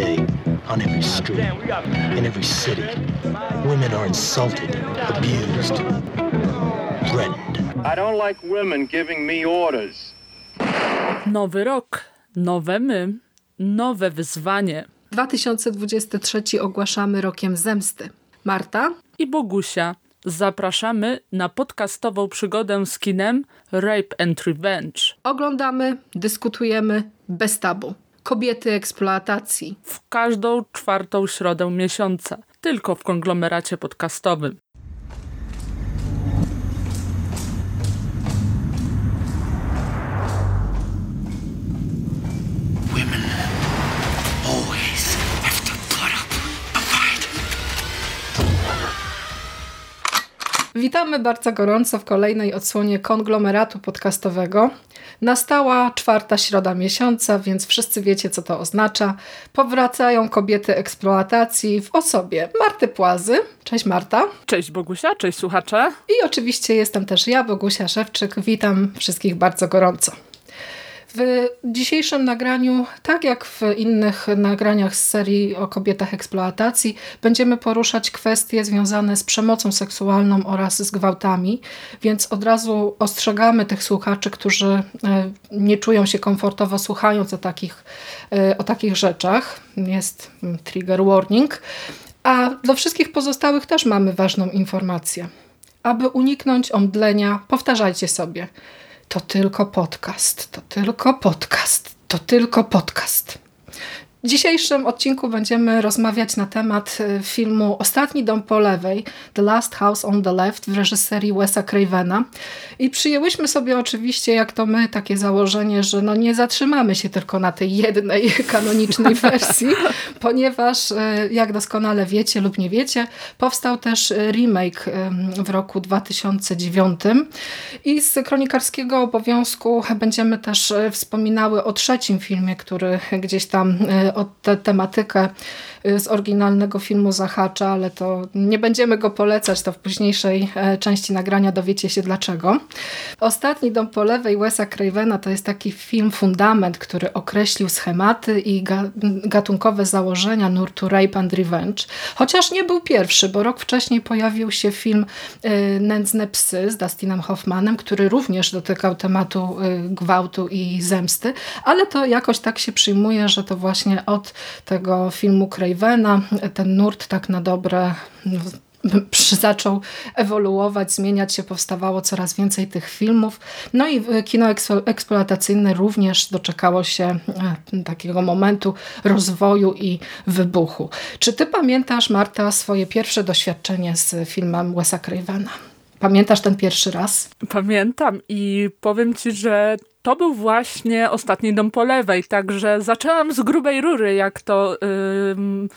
day, on every street, in every city, women are insulted, abused, threatened. I don't like women giving me orders. Nowy rok, nowe my, nowe wyzwanie. 2023 ogłaszamy rokiem zemsty. Marta i Bogusia. Zapraszamy na podcastową przygodę z kinem Rape and Revenge. Oglądamy, dyskutujemy bez tabu. Kobiety eksploatacji. W każdą czwartą środę miesiąca. Tylko w konglomeracie podcastowym. Witamy bardzo gorąco w kolejnej odsłonie konglomeratu podcastowego. Nastała czwarta środa miesiąca, więc wszyscy wiecie, co to oznacza. Powracają kobiety eksploatacji w osobie Marty Płazy. Cześć Marta. Cześć Bogusia, cześć słuchacze. I oczywiście jestem też ja, Bogusia Szewczyk. Witam wszystkich bardzo gorąco. W dzisiejszym nagraniu, tak jak w innych nagraniach z serii o kobietach eksploatacji, będziemy poruszać kwestie związane z przemocą seksualną oraz z gwałtami, więc od razu ostrzegamy tych słuchaczy, którzy e, nie czują się komfortowo słuchając o takich, e, o takich rzeczach. Jest mm, trigger warning. A dla wszystkich pozostałych też mamy ważną informację. Aby uniknąć omdlenia, powtarzajcie sobie – to tylko podcast, to tylko podcast, to tylko podcast. W dzisiejszym odcinku będziemy rozmawiać na temat e, filmu Ostatni dom po lewej, The Last House on the Left w reżyserii Wesa Cravena. I przyjęłyśmy sobie oczywiście, jak to my, takie założenie, że no nie zatrzymamy się tylko na tej jednej kanonicznej wersji, ponieważ e, jak doskonale wiecie lub nie wiecie, powstał też remake w roku 2009 i z kronikarskiego obowiązku będziemy też wspominały o trzecim filmie, który gdzieś tam o tę tematykę z oryginalnego filmu zahacza, ale to nie będziemy go polecać, to w późniejszej e, części nagrania dowiecie się dlaczego. Ostatni dom po lewej Wesa Cravena to jest taki film fundament, który określił schematy i gatunkowe założenia nurtu Rape and Revenge. Chociaż nie był pierwszy, bo rok wcześniej pojawił się film y, Nędzne psy z Dustinem Hoffmanem, który również dotykał tematu y, gwałtu i zemsty, ale to jakoś tak się przyjmuje, że to właśnie od tego filmu Cravena ten nurt tak na dobre zaczął ewoluować, zmieniać się, powstawało coraz więcej tych filmów. No i kino eksploatacyjne również doczekało się e, takiego momentu rozwoju i wybuchu. Czy ty pamiętasz, Marta, swoje pierwsze doświadczenie z filmem Wesa Cravena? Pamiętasz ten pierwszy raz? Pamiętam i powiem ci, że to był właśnie ostatni dom po lewej, także zaczęłam z grubej rury, jak to... Yy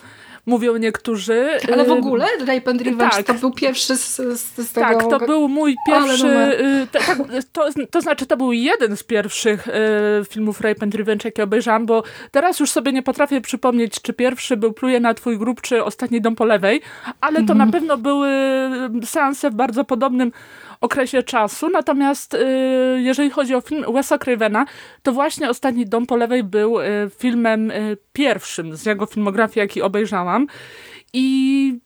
mówią niektórzy. Ale w ogóle Rape Revenge tak. to był pierwszy z, z, tego... Tak, to był mój pierwszy... Y, tak, to, to znaczy, to był jeden z pierwszych y, filmów Rape Revenge, jakie obejrzałam, bo teraz już sobie nie potrafię przypomnieć, czy pierwszy był Pluje na twój grób, czy Ostatni dom po lewej, ale to na pewno były seanse w bardzo podobnym okresie czasu. Natomiast y, jeżeli chodzi o film Wesa Cravena, to właśnie Ostatni dom po lewej był y, filmem y, pierwszym z jego filmografii, jaki obejrzałam. I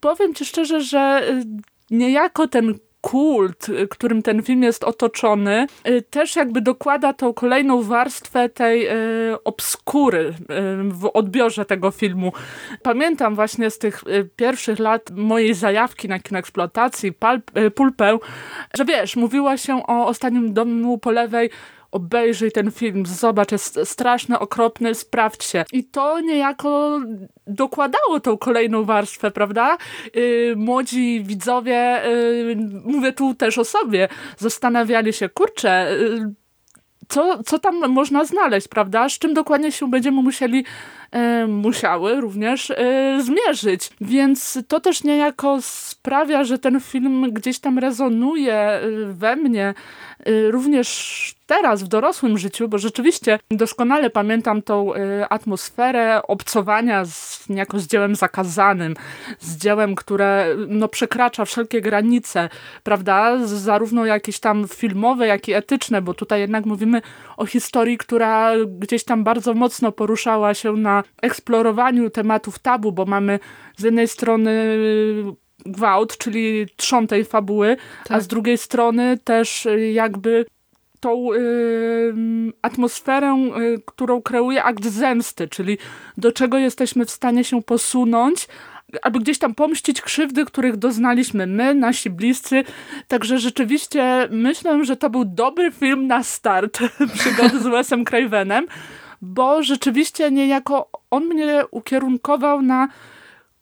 powiem ci szczerze, że niejako ten kult, y, którym ten film jest otoczony, y, też jakby dokłada tą kolejną warstwę tej y, obskury w odbiorze tego filmu. Pamiętam właśnie z tych pierwszych lat mojej zajawki na kinoeksploatacji, pulpę, że wiesz, mówiła się o Ostatnim domu po lewej obejrzyj ten film, zobacz, jest straszny, okropny, sprawdź się. I to niejako dokładało tą kolejną warstwę, prawda? Yy, młodzi widzowie, yy, mówię tu też o sobie, zastanawiali się, kurczę, yy, co, co tam można znaleźć, prawda? Z czym dokładnie się będziemy musieli e, musiały również e, zmierzyć. Więc to też niejako sprawia, że ten film gdzieś tam rezonuje e, we mnie również teraz w dorosłym życiu, bo rzeczywiście doskonale pamiętam tą e, atmosferę obcowania z, niejako z dziełem zakazanym, z dziełem, które no, przekracza wszelkie granice, prawda, zarówno jakieś tam filmowe, jak i etyczne, bo tutaj jednak mówimy o historii, która gdzieś tam bardzo mocno poruszała się na eksplorowaniu tematów tabu, bo mamy z jednej strony gwałt, czyli trzon tej fabuły, tak. a z drugiej strony też jakby tą y, atmosferę, y, którą kreuje akt zemsty, czyli do czego jesteśmy w stanie się posunąć, aby gdzieś tam pomścić krzywdy, których doznaliśmy my, nasi bliscy. Także rzeczywiście myślę, że to był dobry film na start przygody z Wesem Cravenem, bo rzeczywiście niejako on mnie ukierunkował na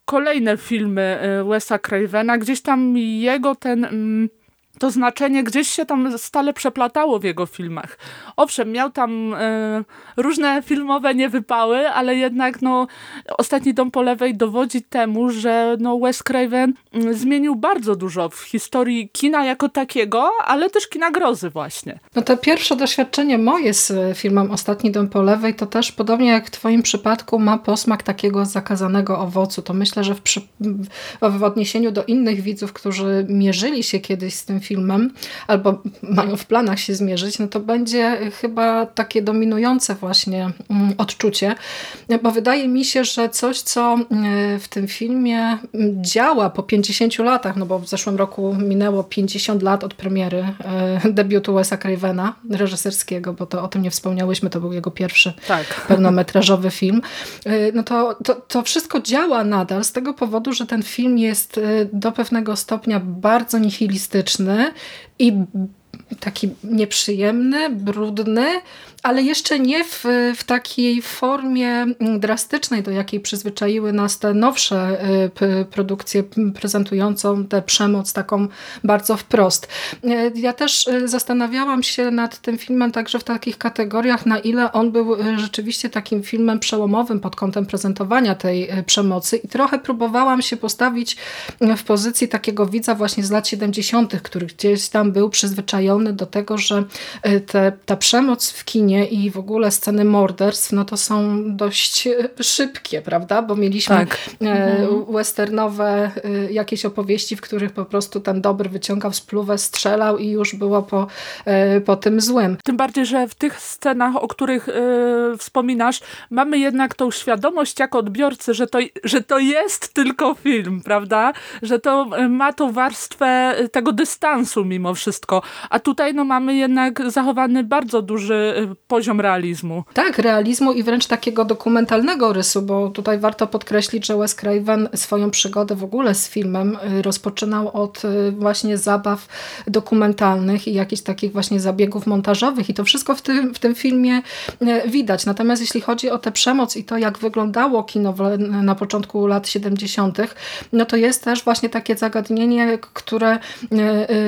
kolejne filmy y, Wesa Cravena. Gdzieś tam jego ten... To znaczenie gdzieś się tam stale przeplatało w jego filmach. Owszem, miał tam e, różne filmowe niewypały, ale jednak no, Ostatni Dom po lewej dowodzi temu, że no, Wes Craven mm, zmienił bardzo dużo w historii kina jako takiego, ale też kina grozy właśnie. No to pierwsze doświadczenie moje z e, filmem Ostatni Dom po lewej to też podobnie jak w twoim przypadku ma posmak takiego zakazanego owocu. To myślę, że w, przy... w odniesieniu do innych widzów, którzy mierzyli się kiedyś z tym filmem, albo mają w planach się zmierzyć, no to będzie chyba takie dominujące właśnie mm, odczucie, bo wydaje mi się, że coś, co mm, w tym filmie mm, działa po 50 latach, no bo w zeszłym roku minęło 50 lat od premiery e, debiutu Wesa Cravena, reżyserskiego, bo to o tym nie wspomniałyśmy, to był jego pierwszy tak. pełnometrażowy film, e, no to, to, to wszystko działa nadal z tego powodu, że ten film jest e, do pewnego stopnia bardzo nihilistyczny, i taki nieprzyjemny, brudny, ale jeszcze nie w, w takiej formie drastycznej, do jakiej przyzwyczaiły nas te nowsze y, produkcje prezentującą tę przemoc taką bardzo wprost. Y, ja też y, zastanawiałam się nad tym filmem także w takich kategoriach, na ile on był rzeczywiście takim filmem przełomowym pod kątem prezentowania tej przemocy i trochę próbowałam się postawić w pozycji takiego widza właśnie z lat 70., który gdzieś tam był przyzwyczajony do tego, że te, ta przemoc w kinie i w ogóle sceny morderstw, no to są dość e, szybkie, prawda? Bo mieliśmy tak. E, mhm. westernowe e, jakieś opowieści, w których po prostu ten dobry wyciągał spluwę, strzelał i już było po, po tym złym. Tym bardziej, że w tych scenach, o których wspominasz, mamy jednak tą świadomość jako odbiorcy, że to, że to jest tylko film, prawda? Że to ma tą warstwę tego dystansu mimo wszystko. A tutaj no, mamy jednak zachowany bardzo duży poziom realizmu. Tak, realizmu i wręcz takiego dokumentalnego rysu, bo tutaj warto podkreślić, że Wes Craven swoją przygodę w ogóle z filmem y, rozpoczynał od y, właśnie zabaw dokumentalnych i jakichś takich właśnie zabiegów montażowych i to wszystko w tym, w tym filmie y, widać. Natomiast jeśli chodzi o tę przemoc i to, jak wyglądało kino na początku lat 70., no to jest też właśnie takie zagadnienie, które,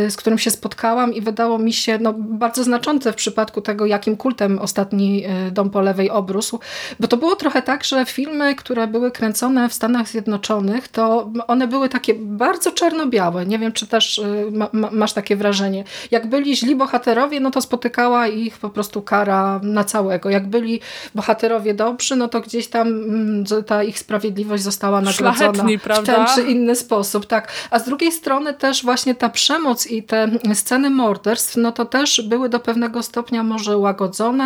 z którym się spotkałam i wydało mi się no, bardzo znaczące w przypadku tego, jakim kultem ostatni e, dom po lewej obrósł, bo to było trochę tak, że filmy, które były kręcone w Stanach Zjednoczonych, to one były takie bardzo czarno-białe. Nie wiem, czy też e, ma, ma, masz takie wrażenie. Jak byli źli bohaterowie, no to spotykała ich po prostu kara na całego. Jak byli bohaterowie dobrzy, no to gdzieś tam mm, ta ich sprawiedliwość została nagrodzona w ten czy inny sposób. Tak. A z drugiej strony też właśnie ta przemoc i te sceny morderstw, no to też były do pewnego stopnia może łagodzone,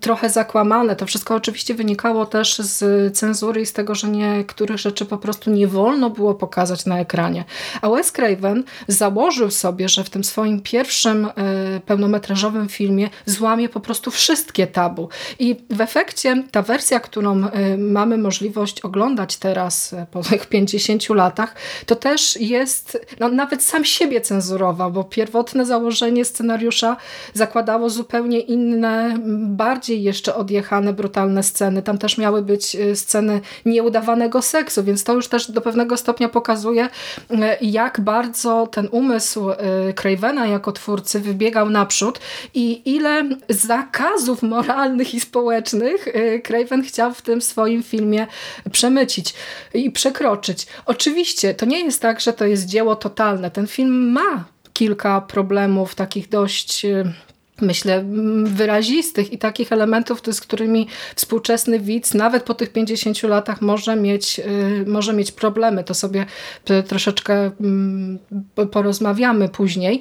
trochę zakłamane. To wszystko oczywiście wynikało też z cenzury i z tego, że niektórych rzeczy po prostu nie wolno było pokazać na ekranie. A Wes Craven założył sobie, że w tym swoim pierwszym e, pełnometrażowym filmie złamie po prostu wszystkie tabu. I w efekcie ta wersja, którą e, mamy możliwość oglądać teraz e, po tych 50 latach, to też jest, no nawet sam siebie cenzurował, bo pierwotne założenie scenariusza zakładało zupełnie inne bardziej jeszcze odjechane, brutalne sceny. Tam też miały być y, sceny nieudawanego seksu, więc to już też do pewnego stopnia pokazuje, y, jak bardzo ten umysł y, Cravena jako twórcy wybiegał naprzód i ile zakazów moralnych i społecznych Craven chciał w tym swoim filmie przemycić i przekroczyć. Oczywiście to nie jest tak, że to jest dzieło totalne. Ten film ma kilka problemów takich dość myślę, wyrazistych i takich elementów, z którymi współczesny widz nawet po tych 50 latach może mieć, y, może mieć problemy. To sobie troszeczkę porozmawiamy później,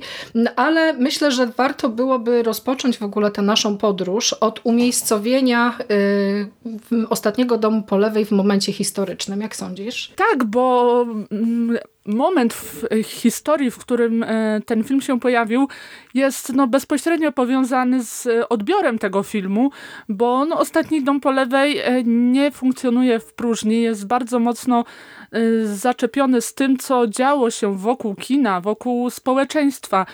ale myślę, że warto byłoby rozpocząć w ogóle tę naszą podróż od umiejscowienia y, ostatniego domu po lewej w momencie historycznym. Jak sądzisz? Tak, bo moment w historii, w którym e, ten film się pojawił, jest no, bezpośrednio powiązany z odbiorem tego filmu, bo no, Ostatni Dom po lewej e, nie funkcjonuje w próżni, jest bardzo mocno e, zaczepiony z tym, co działo się wokół kina, wokół społeczeństwa.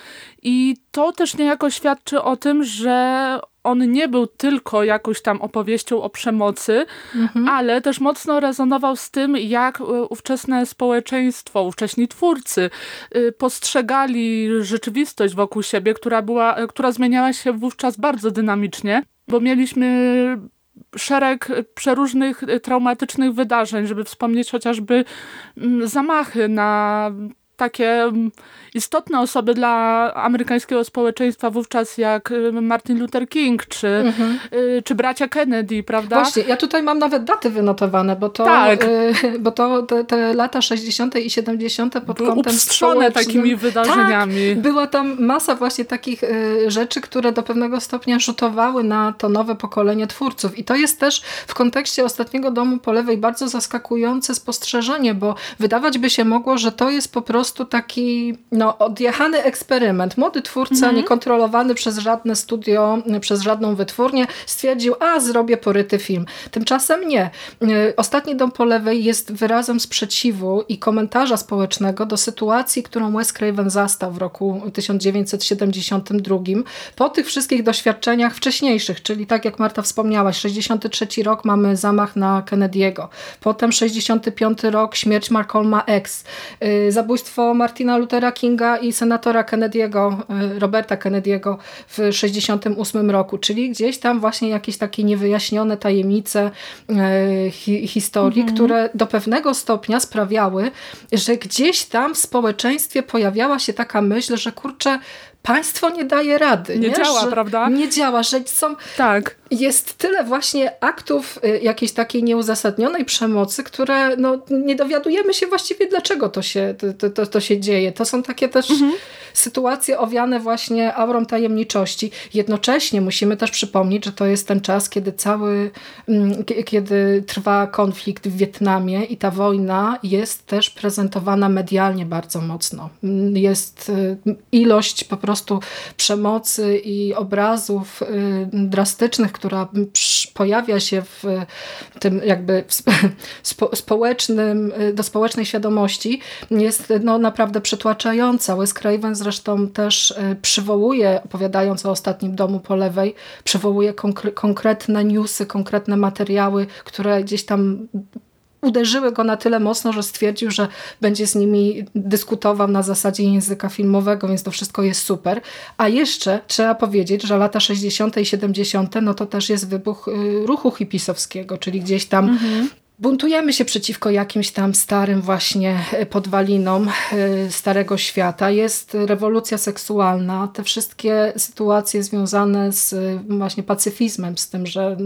I to też niejako świadczy o tym, że on nie był tylko jakąś tam opowieścią o przemocy, mhm. ale też mocno rezonował z tym, jak ówczesne społeczeństwo, ówcześni twórcy y, postrzegali rzeczywistość wokół siebie, która, była, która zmieniała się wówczas bardzo dynamicznie, bo mieliśmy szereg przeróżnych traumatycznych wydarzeń, żeby wspomnieć chociażby mm, zamachy na takie mm, istotne osoby dla amerykańskiego społeczeństwa wówczas jak y, Martin Luther King czy, mhm. Y, czy bracia Kennedy, prawda? Właśnie, ja tutaj mam nawet daty wynotowane, bo to, tak. Y, bo to te, te, lata 60. i 70. pod Były kątem społecznym. takimi wydarzeniami. Tak, była tam masa właśnie takich rzeczy, które do pewnego stopnia rzutowały na to nowe pokolenie twórców. I to jest też w kontekście ostatniego domu po lewej bardzo zaskakujące spostrzeżenie, bo wydawać by się mogło, że to jest po prostu taki no, odjechany eksperyment. Młody twórca, mhm. niekontrolowany przez żadne studio, przez żadną wytwórnię, stwierdził, a zrobię poryty film. Tymczasem nie. Y, Ostatni dom po lewej jest wyrazem sprzeciwu i komentarza społecznego do sytuacji, którą Wes Craven zastał w roku 1972 po tych wszystkich doświadczeniach wcześniejszych, czyli tak jak Marta wspomniałaś, 63 rok mamy zamach na Kennedy'ego, potem 65 rok śmierć Malcolma X, y, zabójstwo Martina Luthera Kinga i senatora Kennedy'ego, e, Roberta Kennedy'ego w 1968 roku, czyli gdzieś tam właśnie jakieś takie niewyjaśnione tajemnice e, hi historii, mhm. które do pewnego stopnia sprawiały, że gdzieś tam w społeczeństwie pojawiała się taka myśl, że kurczę, państwo nie daje rady. Nie, nie? działa, że prawda? Nie działa, że są... Tak. Jest tyle właśnie aktów y, jakiejś takiej nieuzasadnionej przemocy, które no, nie dowiadujemy się właściwie dlaczego to się, to, to, to się dzieje. To są takie też mhm. sytuacje owiane właśnie aurą tajemniczości. Jednocześnie musimy też przypomnieć, że to jest ten czas, kiedy cały, mm, kiedy trwa konflikt w Wietnamie i ta wojna jest też prezentowana medialnie bardzo mocno. Jest y, ilość po prostu prostu przemocy i obrazów y, drastycznych, która pojawia się w tym jakby społecznym, y, do społecznej świadomości jest no, naprawdę przytłaczająca. Wes Craven zresztą też y, przywołuje, opowiadając o ostatnim domu po lewej, przywołuje konkretne newsy, konkretne materiały, które gdzieś tam uderzyły go na tyle mocno, że stwierdził, że będzie z nimi dyskutował na zasadzie języka filmowego, więc to wszystko jest super. A jeszcze trzeba powiedzieć, że lata 60. i 70. no to też jest wybuch y, ruchu hipisowskiego, czyli gdzieś tam mhm buntujemy się przeciwko jakimś tam starym właśnie e, podwalinom e, starego świata. Jest rewolucja seksualna, te wszystkie sytuacje związane z e, właśnie pacyfizmem, z tym, że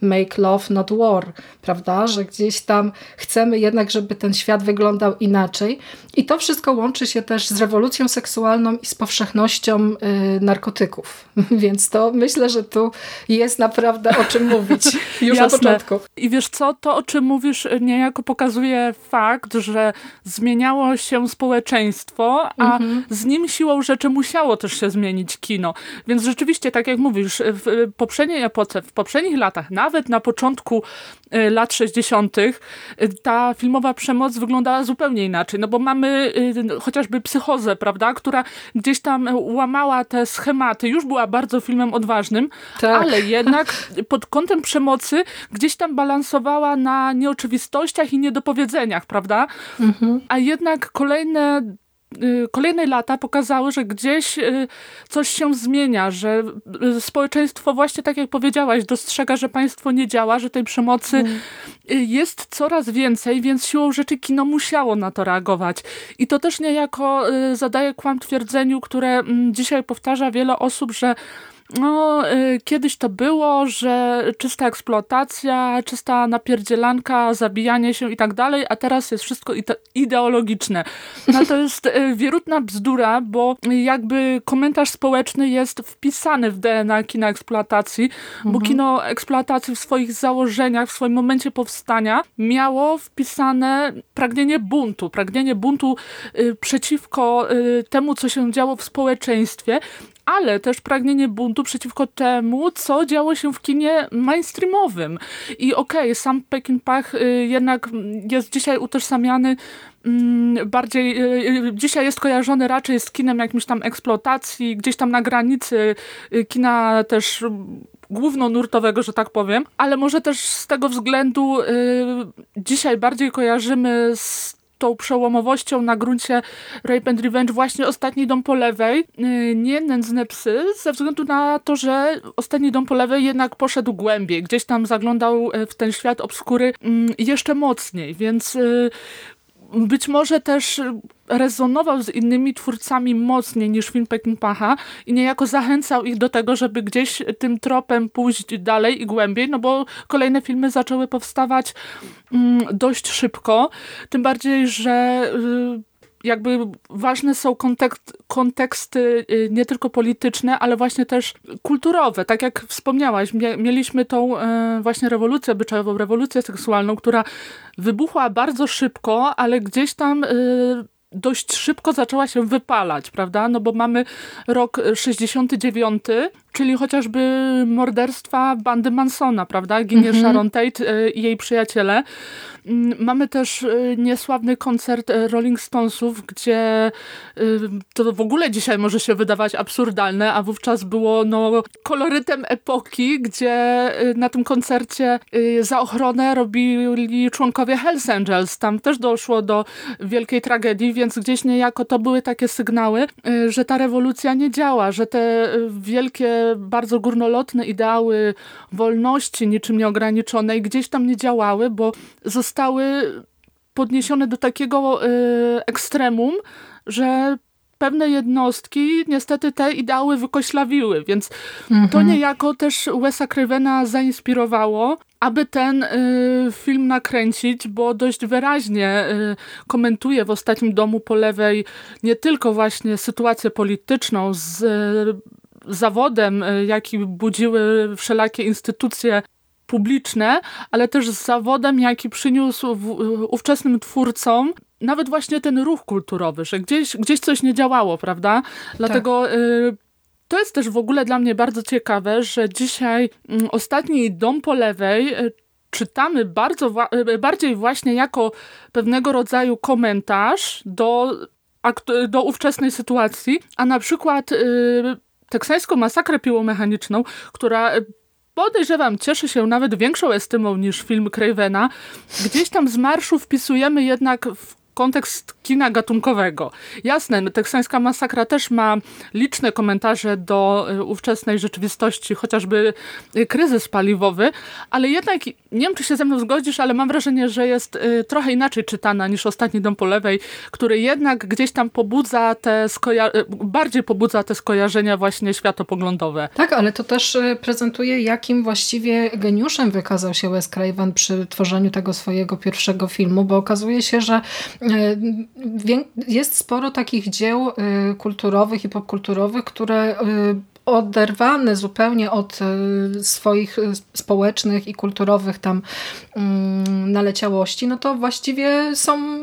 make love, not war, prawda? Że gdzieś tam chcemy jednak, żeby ten świat wyglądał inaczej. I to wszystko łączy się też z rewolucją seksualną i z powszechnością narkotyków. Więc to myślę, że tu jest naprawdę o czym mówić już na początku. I wiesz co, to o czym mówisz, niejako pokazuje fakt, że zmieniało się społeczeństwo, a mhm. z nim siłą rzeczy musiało też się zmienić kino. Więc rzeczywiście, tak jak mówisz, w poprzedniej epoce, w poprzednich latach, nawet na początku lat 60., y, ta filmowa przemoc wyglądała zupełnie inaczej. No bo mamy y, chociażby psychozę, prawda, która gdzieś tam łamała te schematy. Już była bardzo filmem odważnym, tak. ale jednak pod kątem przemocy gdzieś tam balansowała na nieoczywistościach i niedopowiedzeniach, prawda? Mhm. A jednak kolejne y, kolejne lata pokazały, że gdzieś y, coś się zmienia, że y, społeczeństwo właśnie tak jak powiedziałaś, dostrzega, że państwo nie działa, że tej przemocy mm. jest coraz więcej, więc siłą rzeczy kino musiało na to reagować. I to też niejako zadaje kłam twierdzeniu, które mm, dzisiaj powtarza wiele osób, że no, kiedyś to było, że czysta eksploatacja, czysta napierdzielanka, zabijanie się i tak dalej, a teraz jest wszystko ideologiczne. No to jest wierutna bzdura, bo jakby komentarz społeczny jest wpisany w DNA kina eksploatacji, mhm. bo kino eksploatacji w swoich założeniach, w swoim momencie powstania miało wpisane pragnienie buntu, pragnienie buntu y, przeciwko y, temu, co się działo w społeczeństwie, ale też pragnienie buntu przeciwko temu, co działo się w kinie mainstreamowym. I okej, okay, sam Pekin Pach y, jednak jest dzisiaj utożsamiany mm, bardziej, y, dzisiaj jest kojarzony raczej z kinem jakimś tam eksploatacji, gdzieś tam na granicy kina też głównonurtowego, że tak powiem, ale może też z tego względu y, dzisiaj bardziej kojarzymy z tą przełomowością na gruncie Rape and Revenge właśnie Ostatni Dom po lewej, y, nie Nędzne Psy, ze względu na to, że Ostatni Dom po lewej jednak poszedł głębiej, gdzieś tam zaglądał y, w ten świat obskury mm, jeszcze mocniej, więc y, być może też rezonował z innymi twórcami mocniej niż film Peckinpaha i niejako zachęcał ich do tego, żeby gdzieś tym tropem pójść dalej i głębiej, no bo kolejne filmy zaczęły powstawać mm, dość szybko, tym bardziej, że y, jakby ważne są kontekst, konteksty y, nie tylko polityczne, ale właśnie też kulturowe. Tak jak wspomniałaś, mieliśmy tą e, właśnie rewolucję obyczajową, rewolucję seksualną, która wybuchła bardzo szybko, ale gdzieś tam y, dość szybko zaczęła się wypalać, prawda? No bo mamy rok 69, czyli chociażby morderstwa bandy Mansona, prawda? Ginie mhm. Sharon Tate e, i jej przyjaciele. Mm, mamy też y, niesławny koncert y, Rolling Stonesów, gdzie y, to w ogóle dzisiaj może się wydawać absurdalne, a wówczas było no, kolorytem epoki, gdzie na tym koncercie za ochronę robili członkowie Hells Angels. Tam też doszło do wielkiej tragedii, więc gdzieś niejako to były takie sygnały, że ta rewolucja nie działa, że te wielkie, bardzo górnolotne ideały wolności, niczym nieograniczonej, gdzieś tam nie działały, bo zostały podniesione do takiego y, ekstremum, że pewne jednostki niestety te ideały wykoślawiły, więc mhm. to niejako też Wesa Cravena zainspirowało, aby ten y, film nakręcić, bo dość wyraźnie y, komentuje w Ostatnim Domu po lewej nie tylko właśnie sytuację polityczną z y, zawodem, y, jaki budziły wszelakie instytucje publiczne, ale też z zawodem, jaki przyniósł w, ówczesnym twórcom nawet właśnie ten ruch kulturowy, że gdzieś, gdzieś coś nie działało, prawda? Dlatego tak. y, to jest też w ogóle dla mnie bardzo ciekawe, że dzisiaj y, ostatni dom po lewej y, czytamy bardzo, bardziej właśnie jako pewnego rodzaju komentarz do, do ówczesnej sytuacji, a na przykład teksańską masakrę piłomechaniczną, która podejrzewam, cieszy się nawet większą estymą niż film Cravena. Gdzieś tam z marszu wpisujemy jednak w kontekst kina gatunkowego. Jasne, no, teksańska masakra też ma liczne komentarze do y, ówczesnej rzeczywistości, chociażby y, kryzys paliwowy, ale jednak, nie wiem czy się ze mną zgodzisz, ale mam wrażenie, że jest y, trochę inaczej czytana niż Ostatni Dom po lewej, który jednak gdzieś tam pobudza te bardziej pobudza te skojarzenia właśnie światopoglądowe. Tak, ale to też prezentuje, jakim właściwie geniuszem wykazał się Wes Craven przy tworzeniu tego swojego pierwszego filmu, bo okazuje się, że jest sporo takich dzieł y, kulturowych i popkulturowych, które y, oderwane zupełnie od y, swoich społecznych i kulturowych tam mm, naleciałości, no to właściwie są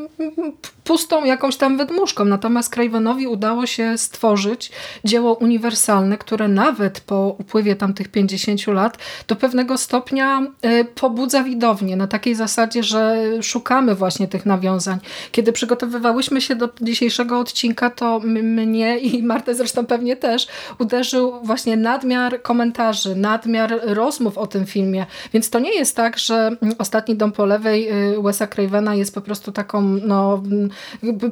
pustą jakąś tam wydmuszką. Natomiast Cravenowi udało się stworzyć dzieło uniwersalne, które nawet po upływie tam tych 50 lat do pewnego stopnia e, pobudza widownię na takiej zasadzie, że szukamy właśnie tych nawiązań. Kiedy przygotowywałyśmy się do dzisiejszego odcinka, to mnie i Martę zresztą pewnie też uderzył właśnie nadmiar komentarzy, nadmiar rozmów o tym filmie. Więc to nie jest tak, że Ostatni Dom po lewej y, Wesa Cravena jest po prostu taką no,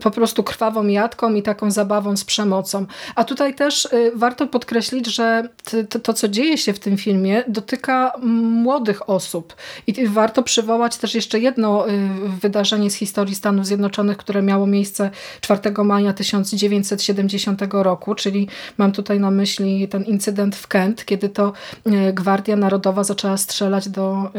po prostu krwawą jadką i taką zabawą z przemocą. A tutaj też y, warto podkreślić, że to, to, co dzieje się w tym filmie, dotyka młodych osób. I warto przywołać też jeszcze jedno y, wydarzenie z historii Stanów Zjednoczonych, które miało miejsce 4 maja 1970 roku, czyli mam tutaj na myśli ten incydent w Kent, kiedy to y, Gwardia Narodowa zaczęła strzelać do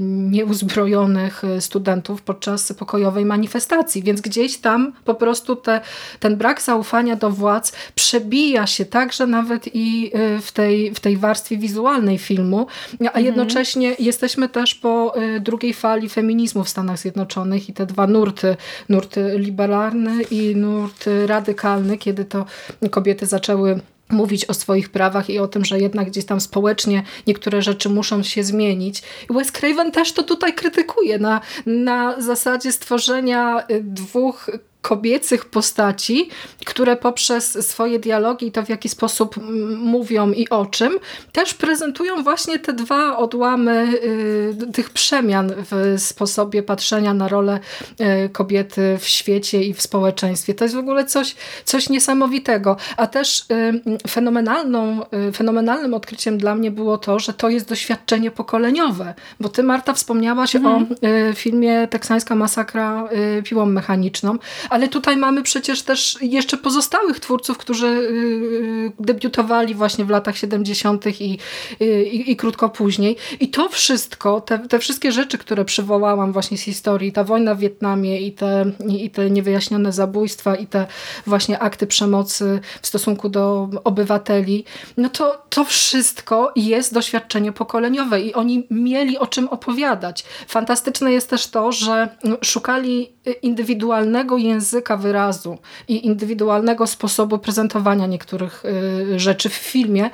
nieuzbrojonych studentów podczas pokojowej manifestacji, więc gdzieś tam po prostu te, ten brak zaufania do władz przebija się także nawet i w tej, w tej warstwie wizualnej filmu, a mhm. jednocześnie jesteśmy też po drugiej fali feminizmu w Stanach Zjednoczonych i te dwa nurty, nurt liberalny i nurt radykalny, kiedy to kobiety zaczęły mówić o swoich prawach i o tym, że jednak gdzieś tam społecznie niektóre rzeczy muszą się zmienić. I Wes Craven też to tutaj krytykuje na, na zasadzie stworzenia y, dwóch kobiecych postaci, które poprzez swoje dialogi i to w jaki sposób mówią i o czym, też prezentują właśnie te dwa odłamy y, tych przemian w sposobie patrzenia na rolę y, kobiety w świecie i w społeczeństwie. To jest w ogóle coś, coś niesamowitego. A też y, fenomenalną, fenomenalnym odkryciem dla mnie było to, że to jest doświadczenie pokoleniowe. Bo ty, Marta, wspomniałaś mhm. o filmie Teksańska masakra piłą mechaniczną, ale tutaj mamy przecież też jeszcze pozostałych twórców, którzy y, y, debiutowali właśnie w latach 70. I, y, i, i krótko później. I to wszystko, te, te wszystkie rzeczy, które przywołałam właśnie z historii, ta wojna w Wietnamie i te, i te niewyjaśnione zabójstwa i te właśnie akty przemocy w stosunku do obywateli, no to to wszystko jest doświadczenie pokoleniowe i oni mieli o czym opowiadać. Fantastyczne jest też to, że szukali indywidualnego języka wyrazu i indywidualnego sposobu prezentowania niektórych y, rzeczy w filmie,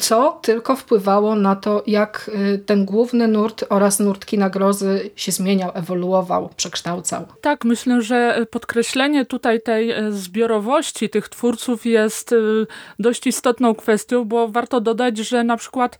co tylko wpływało na to, jak y, ten główny nurt oraz nurt kina grozy się zmieniał, ewoluował, przekształcał. Tak, myślę, że podkreślenie tutaj tej e, zbiorowości tych twórców jest y, dość istotną kwestią, bo warto dodać, że na przykład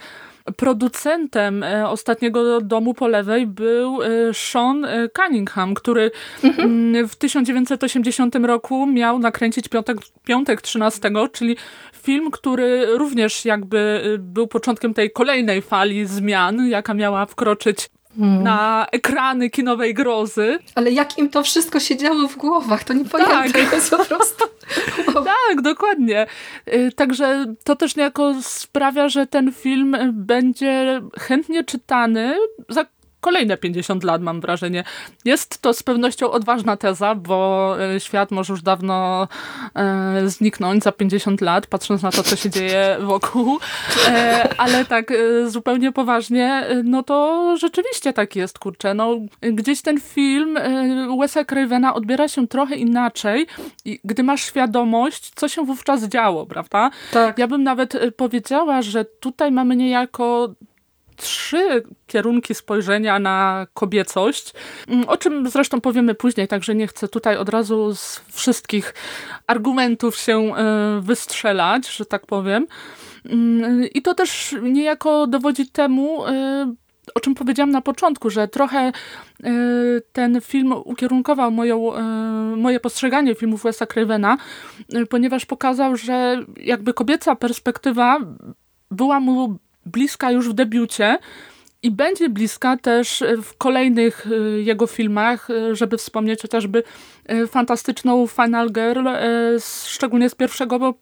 producentem e, ostatniego domu po lewej był e, Sean e, Cunningham, który mhm. Mm, w 1980 roku miał nakręcić Piątek, Piątek 13, czyli film, który również jakby był początkiem tej kolejnej fali zmian, jaka miała wkroczyć Hmm. na ekrany kinowej grozy. Ale jak im to wszystko się działo w głowach, to nie pojęte tak. jest po prostu. tak, dokładnie. Y, także to też niejako sprawia, że ten film będzie chętnie czytany za kolejne 50 lat, mam wrażenie. Jest to z pewnością odważna teza, bo e, świat może już dawno e, zniknąć za 50 lat, patrząc na to, co się dzieje wokół. E, ale tak e, zupełnie poważnie, e, no to rzeczywiście tak jest, kurczę. No, gdzieś ten film e, Wes'a Cravena odbiera się trochę inaczej, gdy masz świadomość, co się wówczas działo, prawda? Tak. Ja bym nawet powiedziała, że tutaj mamy niejako trzy kierunki spojrzenia na kobiecość, mm, o czym zresztą powiemy później, także nie chcę tutaj od razu z wszystkich argumentów się e, wystrzelać, że tak powiem. Mm, I to też niejako dowodzi temu, e, o czym powiedziałam na początku, że trochę e, ten film ukierunkował moją, moje postrzeganie filmów Wes'a Cravena, ponieważ pokazał, że jakby kobieca perspektywa była mu bliska już w debiucie i będzie bliska też w kolejnych y, jego filmach, y, żeby wspomnieć chociażby fantastyczną Final Girl, szczególnie z pierwszego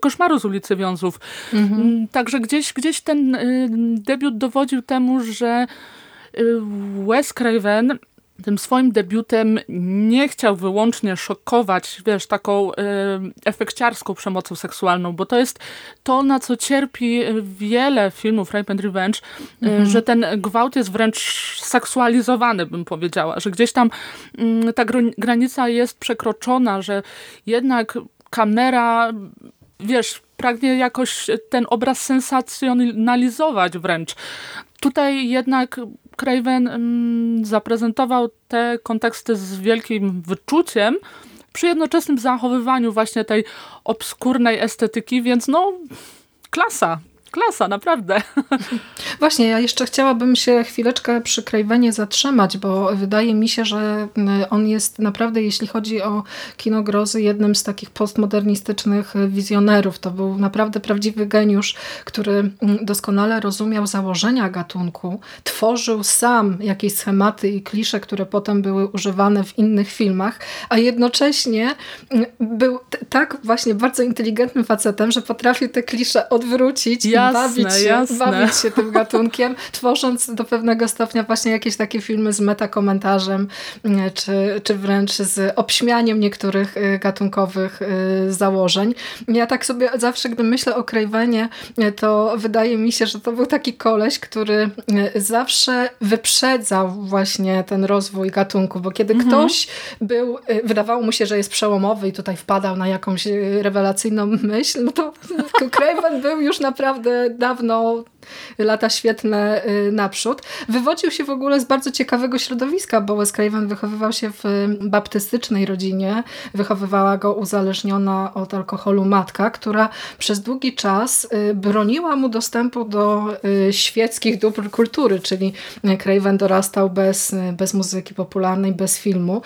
Koszmaru z ulicy Wiązów. Mhm. Mm, także gdzieś, gdzieś ten debiut dowodził temu, że Wes Craven tym swoim debiutem nie chciał wyłącznie szokować, wiesz, taką y, efekciarską przemocą seksualną, bo to jest to, na co cierpi wiele filmów Rape and Revenge, mhm. y, że ten gwałt jest wręcz seksualizowany, bym powiedziała, że gdzieś tam y, ta granica jest przekroczona, że jednak kamera, wiesz, pragnie jakoś ten obraz sensacjonalizować wręcz. Tutaj jednak Craven mm, zaprezentował te konteksty z wielkim wyczuciem, przy jednoczesnym zachowywaniu właśnie tej obskurnej estetyki, więc no klasa. Klasa, naprawdę. Właśnie, ja jeszcze chciałabym się chwileczkę przy Cravenie zatrzymać, bo wydaje mi się, że on jest naprawdę, jeśli chodzi o kino grozy, jednym z takich postmodernistycznych wizjonerów. To był naprawdę prawdziwy geniusz, który doskonale rozumiał założenia gatunku, tworzył sam jakieś schematy i klisze, które potem były używane w innych filmach, a jednocześnie był tak właśnie bardzo inteligentnym facetem, że potrafił te klisze odwrócić jasne, bawić, się, jasne. bawić się tym gatunkiem, tworząc do pewnego stopnia właśnie jakieś takie filmy z metakomentarzem, mm, czy, czy wręcz z obśmianiem niektórych y, gatunkowych y, założeń. Ja tak sobie zawsze, gdy myślę o Cravenie, y, to wydaje mi się, że to był taki koleś, który zawsze wyprzedzał właśnie ten rozwój gatunku, bo kiedy mhm. ktoś był, wydawało mu się, że jest przełomowy i tutaj wpadał na jakąś rewelacyjną myśl, no to Craven był już naprawdę naprawdę dawno lata świetne y, naprzód. Wywodził się w ogóle z bardzo ciekawego środowiska, bo Wes Craven wychowywał się w baptystycznej rodzinie. Wychowywała go uzależniona od alkoholu matka, która przez długi czas y, broniła mu dostępu do y, świeckich dóbr kultury, czyli Craven dorastał bez, bez muzyki popularnej, bez filmu.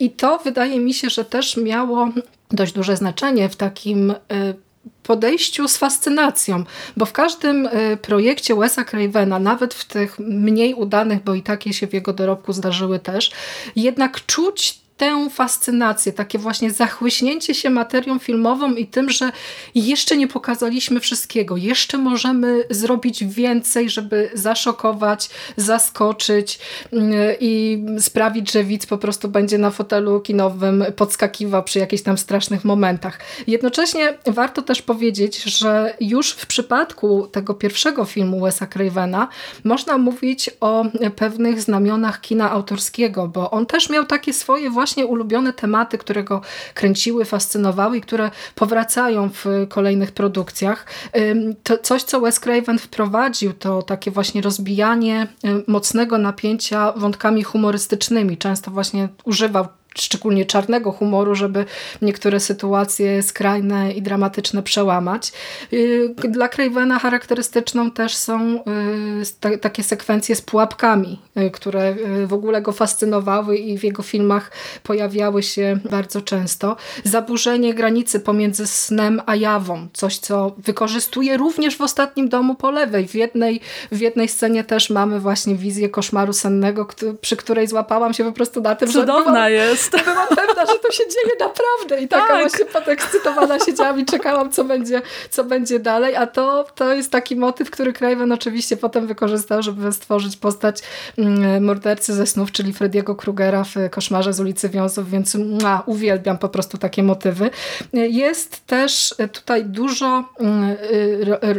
I to wydaje mi się, że też miało dość duże znaczenie w takim podejściu z fascynacją, bo w każdym y, projekcie Wesa Cravena, nawet w tych mniej udanych, bo i takie się w jego dorobku zdarzyły też, jednak czuć tę fascynację, takie właśnie zachłyśnięcie się materią filmową i tym, że jeszcze nie pokazaliśmy wszystkiego, jeszcze możemy zrobić więcej, żeby zaszokować, zaskoczyć mm, i sprawić, że widz po prostu będzie na fotelu kinowym podskakiwał przy jakichś tam strasznych momentach. Jednocześnie warto też powiedzieć, że już w przypadku tego pierwszego filmu Wesa Cravena można mówić o pewnych znamionach kina autorskiego, bo on też miał takie swoje właśnie właśnie ulubione tematy, które go kręciły, fascynowały i które powracają w kolejnych produkcjach. To coś, co Wes Craven wprowadził, to takie właśnie rozbijanie mocnego napięcia wątkami humorystycznymi. Często właśnie używał szczególnie czarnego humoru, żeby niektóre sytuacje skrajne i dramatyczne przełamać. Y, dla Cravena charakterystyczną też są y, takie sekwencje z pułapkami, y, które w ogóle go fascynowały i w jego filmach pojawiały się bardzo często. Zaburzenie granicy pomiędzy snem a jawą, coś co wykorzystuje również w Ostatnim Domu po lewej. W jednej, w jednej scenie też mamy właśnie wizję koszmaru sennego, przy której złapałam się po prostu na tym, Cudowna że... Cudowna jest jest. Byłam pewna, że to się dzieje naprawdę i taka tak. właśnie podekscytowana siedziałam i czekałam, co będzie, co będzie dalej, a to, to jest taki motyw, który Craven oczywiście potem wykorzystał, żeby stworzyć postać mm, mordercy ze snów, czyli Frediego Krugera w Koszmarze z ulicy Wiązów, więc mua, uwielbiam po prostu takie motywy. Jest też tutaj dużo mm,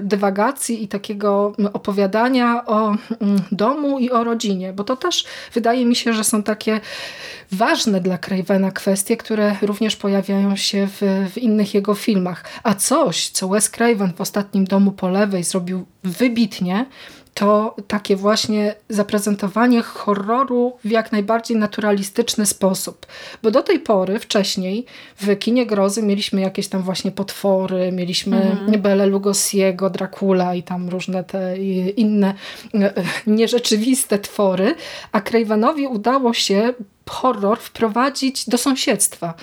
dywagacji i takiego opowiadania o mm, domu i o rodzinie, bo to też wydaje mi się, że są takie ważne dla Cravena kwestie, które również pojawiają się w, w innych jego filmach. A coś, co Wes Craven w Ostatnim Domu po lewej zrobił wybitnie, to takie właśnie zaprezentowanie horroru w jak najbardziej naturalistyczny sposób. Bo do tej pory, wcześniej, w kinie grozy mieliśmy jakieś tam właśnie potwory, mieliśmy mm. Bele Lugosiego, Dracula i tam różne te inne e, nierzeczywiste twory, a Cravenowi udało się horror wprowadzić do sąsiedztwa.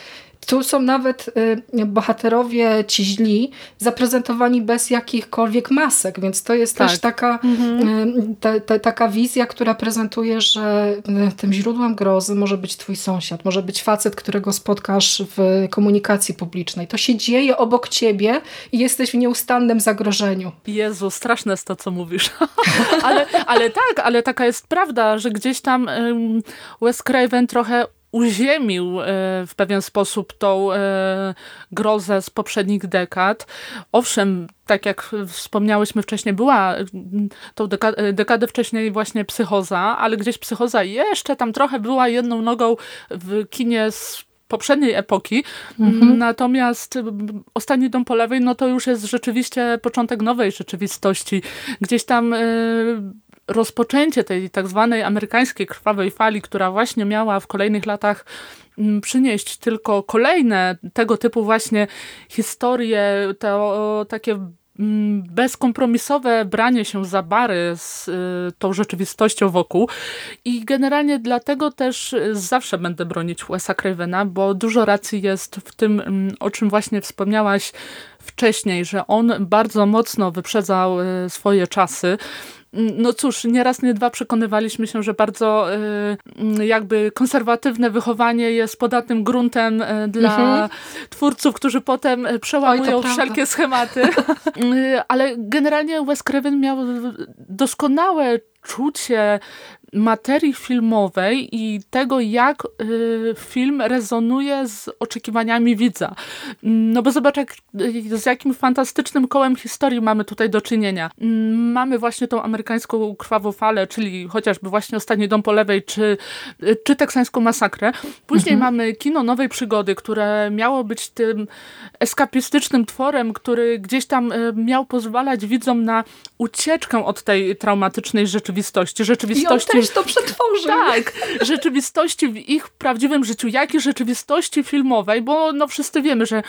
Tu są nawet y, bohaterowie ci źli zaprezentowani bez jakichkolwiek masek, więc to jest tak. też taka, mhm. y, taka wizja, która prezentuje, że y, tym źródłem grozy może być twój sąsiad, może być facet, którego spotkasz w komunikacji publicznej. To się dzieje obok ciebie i jesteś w nieustannym zagrożeniu. Jezu, straszne jest to, co mówisz. ale, ale tak, ale taka jest prawda, że gdzieś tam Wes Craven trochę uziemił e, w pewien sposób tą e, grozę z poprzednich dekad. Owszem, tak jak wspomniałyśmy wcześniej, była tą dekadę, dekadę wcześniej właśnie psychoza, ale gdzieś psychoza jeszcze tam trochę była jedną nogą w kinie z poprzedniej epoki. Mhm. Natomiast Ostatni Dom po lewej, no to już jest rzeczywiście początek nowej rzeczywistości. Gdzieś tam y, rozpoczęcie tej tak zwanej amerykańskiej krwawej fali, która właśnie miała w kolejnych latach mm, przynieść tylko kolejne tego typu właśnie historie, to takie mm, bezkompromisowe branie się za bary z y, tą rzeczywistością wokół. I generalnie dlatego też zawsze będę bronić Wes'a Cravena, bo dużo racji jest w tym, mm, o czym właśnie wspomniałaś wcześniej, że on bardzo mocno wyprzedzał y, swoje czasy no cóż, nie raz, nie dwa przekonywaliśmy się, że bardzo y, jakby konserwatywne wychowanie jest podatnym gruntem y, dla mhm. twórców, którzy potem przełamują Oj, wszelkie schematy. Ale generalnie Wes Craven miał doskonałe czucie materii filmowej i tego, jak y, film rezonuje z oczekiwaniami widza. No bo zobacz, jak, z jakim fantastycznym kołem historii mamy tutaj do czynienia. Mamy właśnie tą amerykańską krwawą falę, czyli chociażby właśnie Ostatni Dom po lewej, czy, czy teksańską masakrę. Później mhm. mamy kino nowej przygody, które miało być tym eskapistycznym tworem, który gdzieś tam y, miał pozwalać widzom na ucieczkę od tej traumatycznej rzeczywistości. Rzeczywistości to przetworzył. Tak, rzeczywistości w ich prawdziwym życiu, jak i rzeczywistości filmowej, bo no wszyscy wiemy, że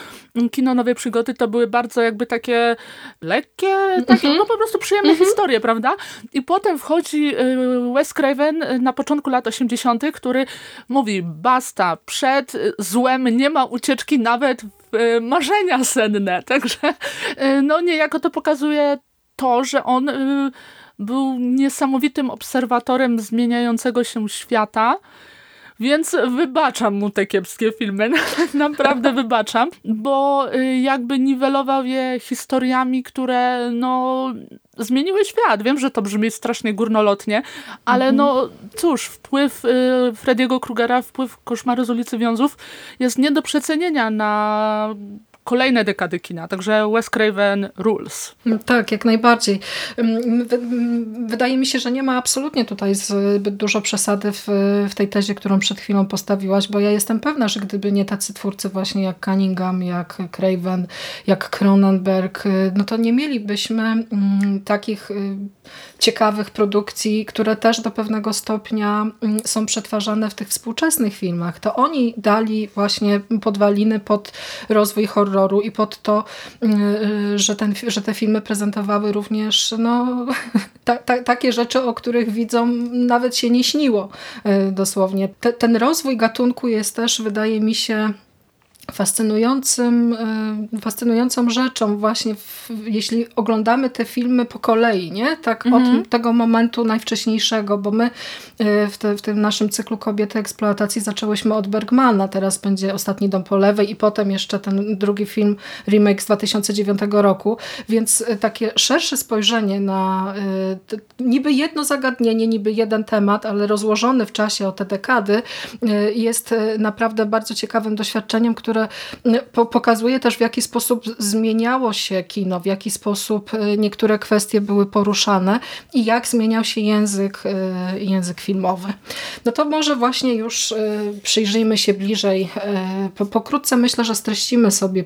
kino Nowej Przygody to były bardzo jakby takie lekkie, takie mm -hmm. no po prostu przyjemne mm -hmm. historie, prawda? I potem wchodzi y, Wes Craven na początku lat 80., który mówi basta, przed złem nie ma ucieczki nawet w y, marzenia senne. Także y, no niejako to pokazuje to, że on był niesamowitym obserwatorem zmieniającego się świata. Więc wybaczam mu te kiepskie filmy, naprawdę wybaczam, bo y, jakby niwelował je historiami, które no zmieniły świat. Wiem, że to brzmi strasznie górnolotnie, ale mhm. no cóż, wpływ y, Frediego Krugera, wpływ Koszmary z ulicy Wiązów jest nie do przecenienia na kolejne dekady kina. Także Wes Craven rules. Tak, jak najbardziej. Wydaje mi się, że nie ma absolutnie tutaj zbyt dużo przesady w, w tej tezie, którą przed chwilą postawiłaś, bo ja jestem pewna, że gdyby nie tacy twórcy właśnie jak Cunningham, jak Craven, jak Cronenberg, no to nie mielibyśmy mm, takich y, ciekawych produkcji, które też do pewnego stopnia mm, są przetwarzane w tych współczesnych filmach. To oni dali właśnie podwaliny pod rozwój horroru i pod to, mm, y, że, ten, że te filmy prezentowały również no, ta, ta, takie rzeczy, o których widzom nawet się nie śniło y, dosłownie. Te, ten rozwój gatunku jest też, wydaje mi się, fascynującym, e, fascynującą rzeczą właśnie, w, jeśli oglądamy te filmy po kolei, nie? Tak mhm. od tego momentu najwcześniejszego, bo my e, w, te, w tym naszym cyklu Kobiety Eksploatacji zaczęłyśmy od Bergmana, teraz będzie Ostatni Dom po lewej i potem jeszcze ten drugi film, remake z 2009 roku, więc e, takie szersze spojrzenie na niby jedno zagadnienie, niby jeden temat, ale rozłożony w czasie o te dekady jest naprawdę bardzo ciekawym doświadczeniem, które które po pokazuje też w jaki sposób zmieniało się kino, w jaki sposób e, niektóre kwestie były poruszane i jak zmieniał się język, e, język filmowy. No to może właśnie już e, przyjrzyjmy się bliżej. Pokrótce myślę, że streścimy sobie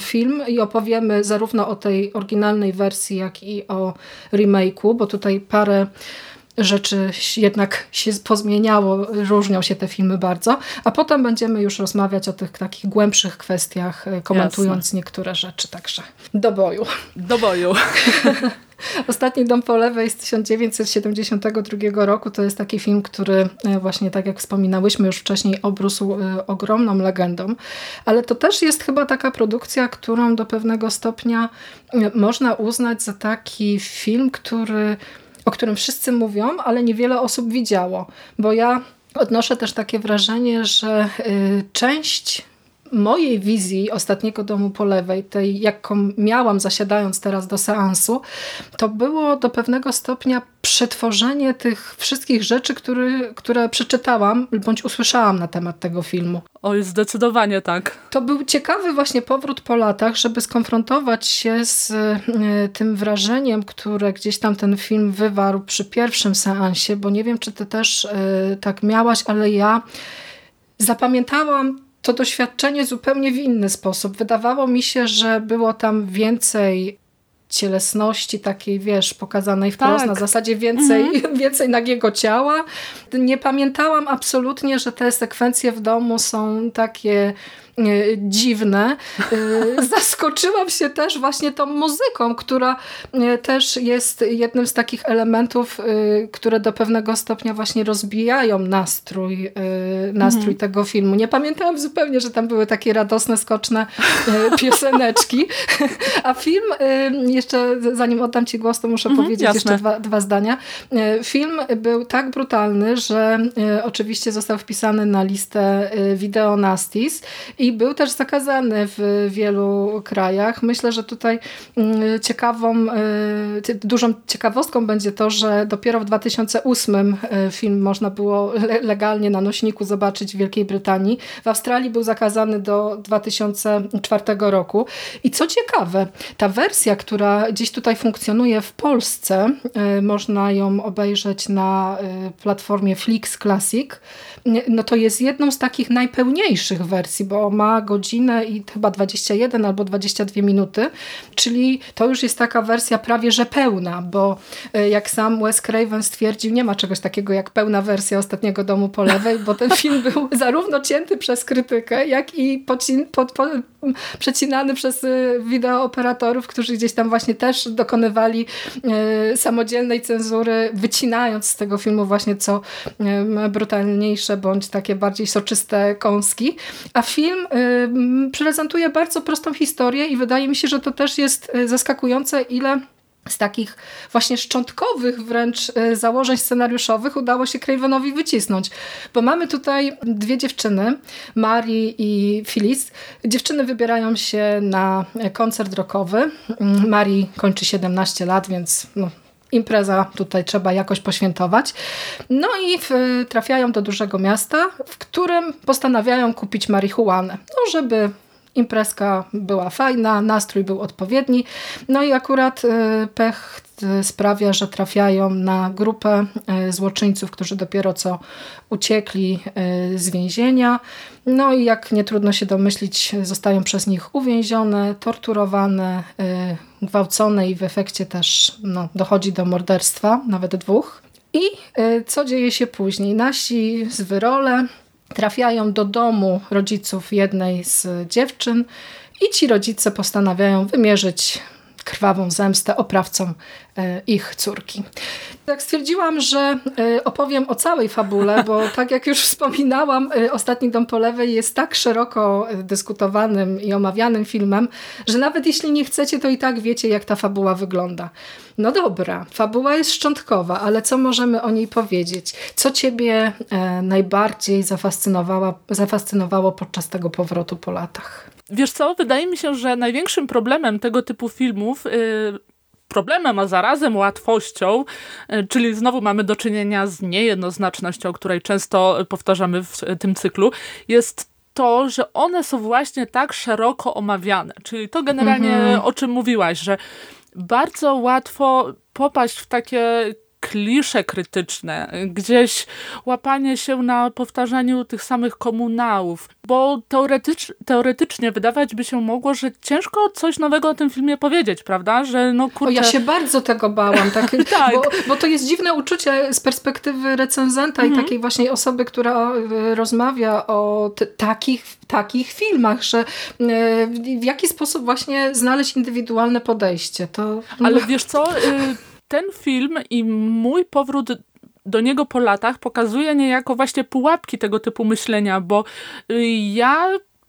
film i opowiemy zarówno o tej oryginalnej wersji, jak i o remake'u, bo tutaj parę rzeczy jednak się pozmieniało, różnią się te filmy bardzo, a potem będziemy już rozmawiać o tych takich głębszych kwestiach, e, komentując Jasne. niektóre rzeczy, także do boju. Do boju. Ostatni dom po lewej z 1972 roku to jest taki film, który e, właśnie tak jak wspominałyśmy już wcześniej obrósł e, ogromną legendą, ale to też jest chyba taka produkcja, którą do pewnego stopnia można uznać za taki film, który o którym wszyscy mówią, ale niewiele osób widziało. Bo ja odnoszę też takie wrażenie, że y, część mojej wizji ostatniego domu po lewej, tej jaką miałam zasiadając teraz do seansu, to było do pewnego stopnia przetworzenie tych wszystkich rzeczy, który, które przeczytałam bądź usłyszałam na temat tego filmu. Oj, zdecydowanie tak. To był ciekawy właśnie powrót po latach, żeby skonfrontować się z y, tym wrażeniem, które gdzieś tam ten film wywarł przy pierwszym seansie, bo nie wiem, czy ty też y, tak miałaś, ale ja zapamiętałam to doświadczenie zupełnie w inny sposób. Wydawało mi się, że było tam więcej cielesności takiej, wiesz, pokazanej wprost, tak. na zasadzie więcej, mhm. więcej nagiego ciała. Nie pamiętałam absolutnie, że te sekwencje w domu są takie dziwne. E, zaskoczyłam się też właśnie tą muzyką, która e, też jest jednym z takich elementów, które do pewnego stopnia właśnie rozbijają nastrój, nastrój mhm. tego filmu. Nie pamiętałam zupełnie, że tam były takie radosne, skoczne pioseneczki. A film, jeszcze zanim oddam Ci głos, to muszę mhm, powiedzieć jasne. jeszcze dwa, dwa zdania. Film był tak brutalny, że oczywiście został wpisany na listę Video Nastis i był też zakazany w wielu krajach. Myślę, że tutaj mm, ciekawą, e, dużą ciekawostką będzie to, że dopiero w 2008 e, film można było legalnie na nośniku zobaczyć w Wielkiej Brytanii. W Australii był zakazany do 2004 roku. I co ciekawe, ta wersja, która gdzieś tutaj funkcjonuje w Polsce, e, można ją obejrzeć na platformie Flix Classic, no to jest jedną z takich najpełniejszych wersji, bo ma godzinę i chyba 21 albo 22 minuty, czyli to już jest taka wersja prawie że pełna, bo e, jak sam Wes Craven stwierdził, nie ma czegoś takiego jak pełna wersja Ostatniego Domu po lewej, bo ten film był zarówno cięty przez krytykę, jak i pocin, pod, po, przecinany przez e, wideooperatorów, którzy gdzieś tam właśnie też dokonywali e, samodzielnej cenzury, wycinając z tego filmu właśnie co brutalniejsze bądź takie bardziej soczyste kąski. A film prezentuje bardzo prostą historię i wydaje mi się, że to też jest e, zaskakujące, ile z takich właśnie szczątkowych wręcz e, założeń scenariuszowych udało się Cravenowi wycisnąć. Bo mamy tutaj dwie dziewczyny, Mari i Phyllis. Dziewczyny wybierają się na koncert rockowy. Mm, Mari kończy 17 lat, więc no, impreza tutaj trzeba jakoś poświętować. No i w, trafiają do dużego miasta, w którym postanawiają kupić marihuanę, no żeby imprezka była fajna, nastrój był odpowiedni. No i akurat y, pech y, sprawia, że trafiają na grupę y, złoczyńców, którzy dopiero co uciekli z więzienia. No i jak nie trudno się domyślić, zostają przez nich uwięzione, torturowane, gwałcone i w efekcie też no, dochodzi do morderstwa, nawet dwóch. I co dzieje się później? Nasi zwyrole trafiają do domu rodziców jednej z dziewczyn i ci rodzice postanawiają wymierzyć krwawą zemstę oprawcom e, ich córki. Tak stwierdziłam, że e, opowiem o całej fabule, bo tak jak już wspominałam, e, Ostatni Dom po lewej jest tak szeroko dyskutowanym i omawianym filmem, że nawet jeśli nie chcecie, to i tak wiecie, jak ta fabuła wygląda. No dobra, fabuła jest szczątkowa, ale co możemy o niej powiedzieć? Co ciebie najbardziej zafascynowało podczas tego powrotu po latach? Wiesz co, wydaje mi się, że największym problemem tego typu filmów, yy, problemem, a zarazem łatwością, yy, czyli znowu mamy do czynienia z niejednoznacznością, której często powtarzamy w tym cyklu, jest to, że one są właśnie tak szeroko omawiane. Czyli to generalnie mhm. o czym mówiłaś, że bardzo łatwo popaść w takie klisze krytyczne, gdzieś łapanie się na powtarzaniu tych samych komunałów, bo teoretycz, teoretycznie wydawać by się mogło, że ciężko coś nowego o tym filmie powiedzieć, prawda? Że no kurczę... O, ja się bardzo tego bałam, tak, tak. Bo, bo, to jest dziwne uczucie z perspektywy recenzenta mhm. i takiej właśnie osoby, która e, rozmawia o takich, takich filmach, że e, w jaki sposób właśnie znaleźć indywidualne podejście. To... Ale wiesz co... Y, ten film i mój powrót do niego po latach pokazuje niejako właśnie pułapki tego typu myślenia, bo y, ja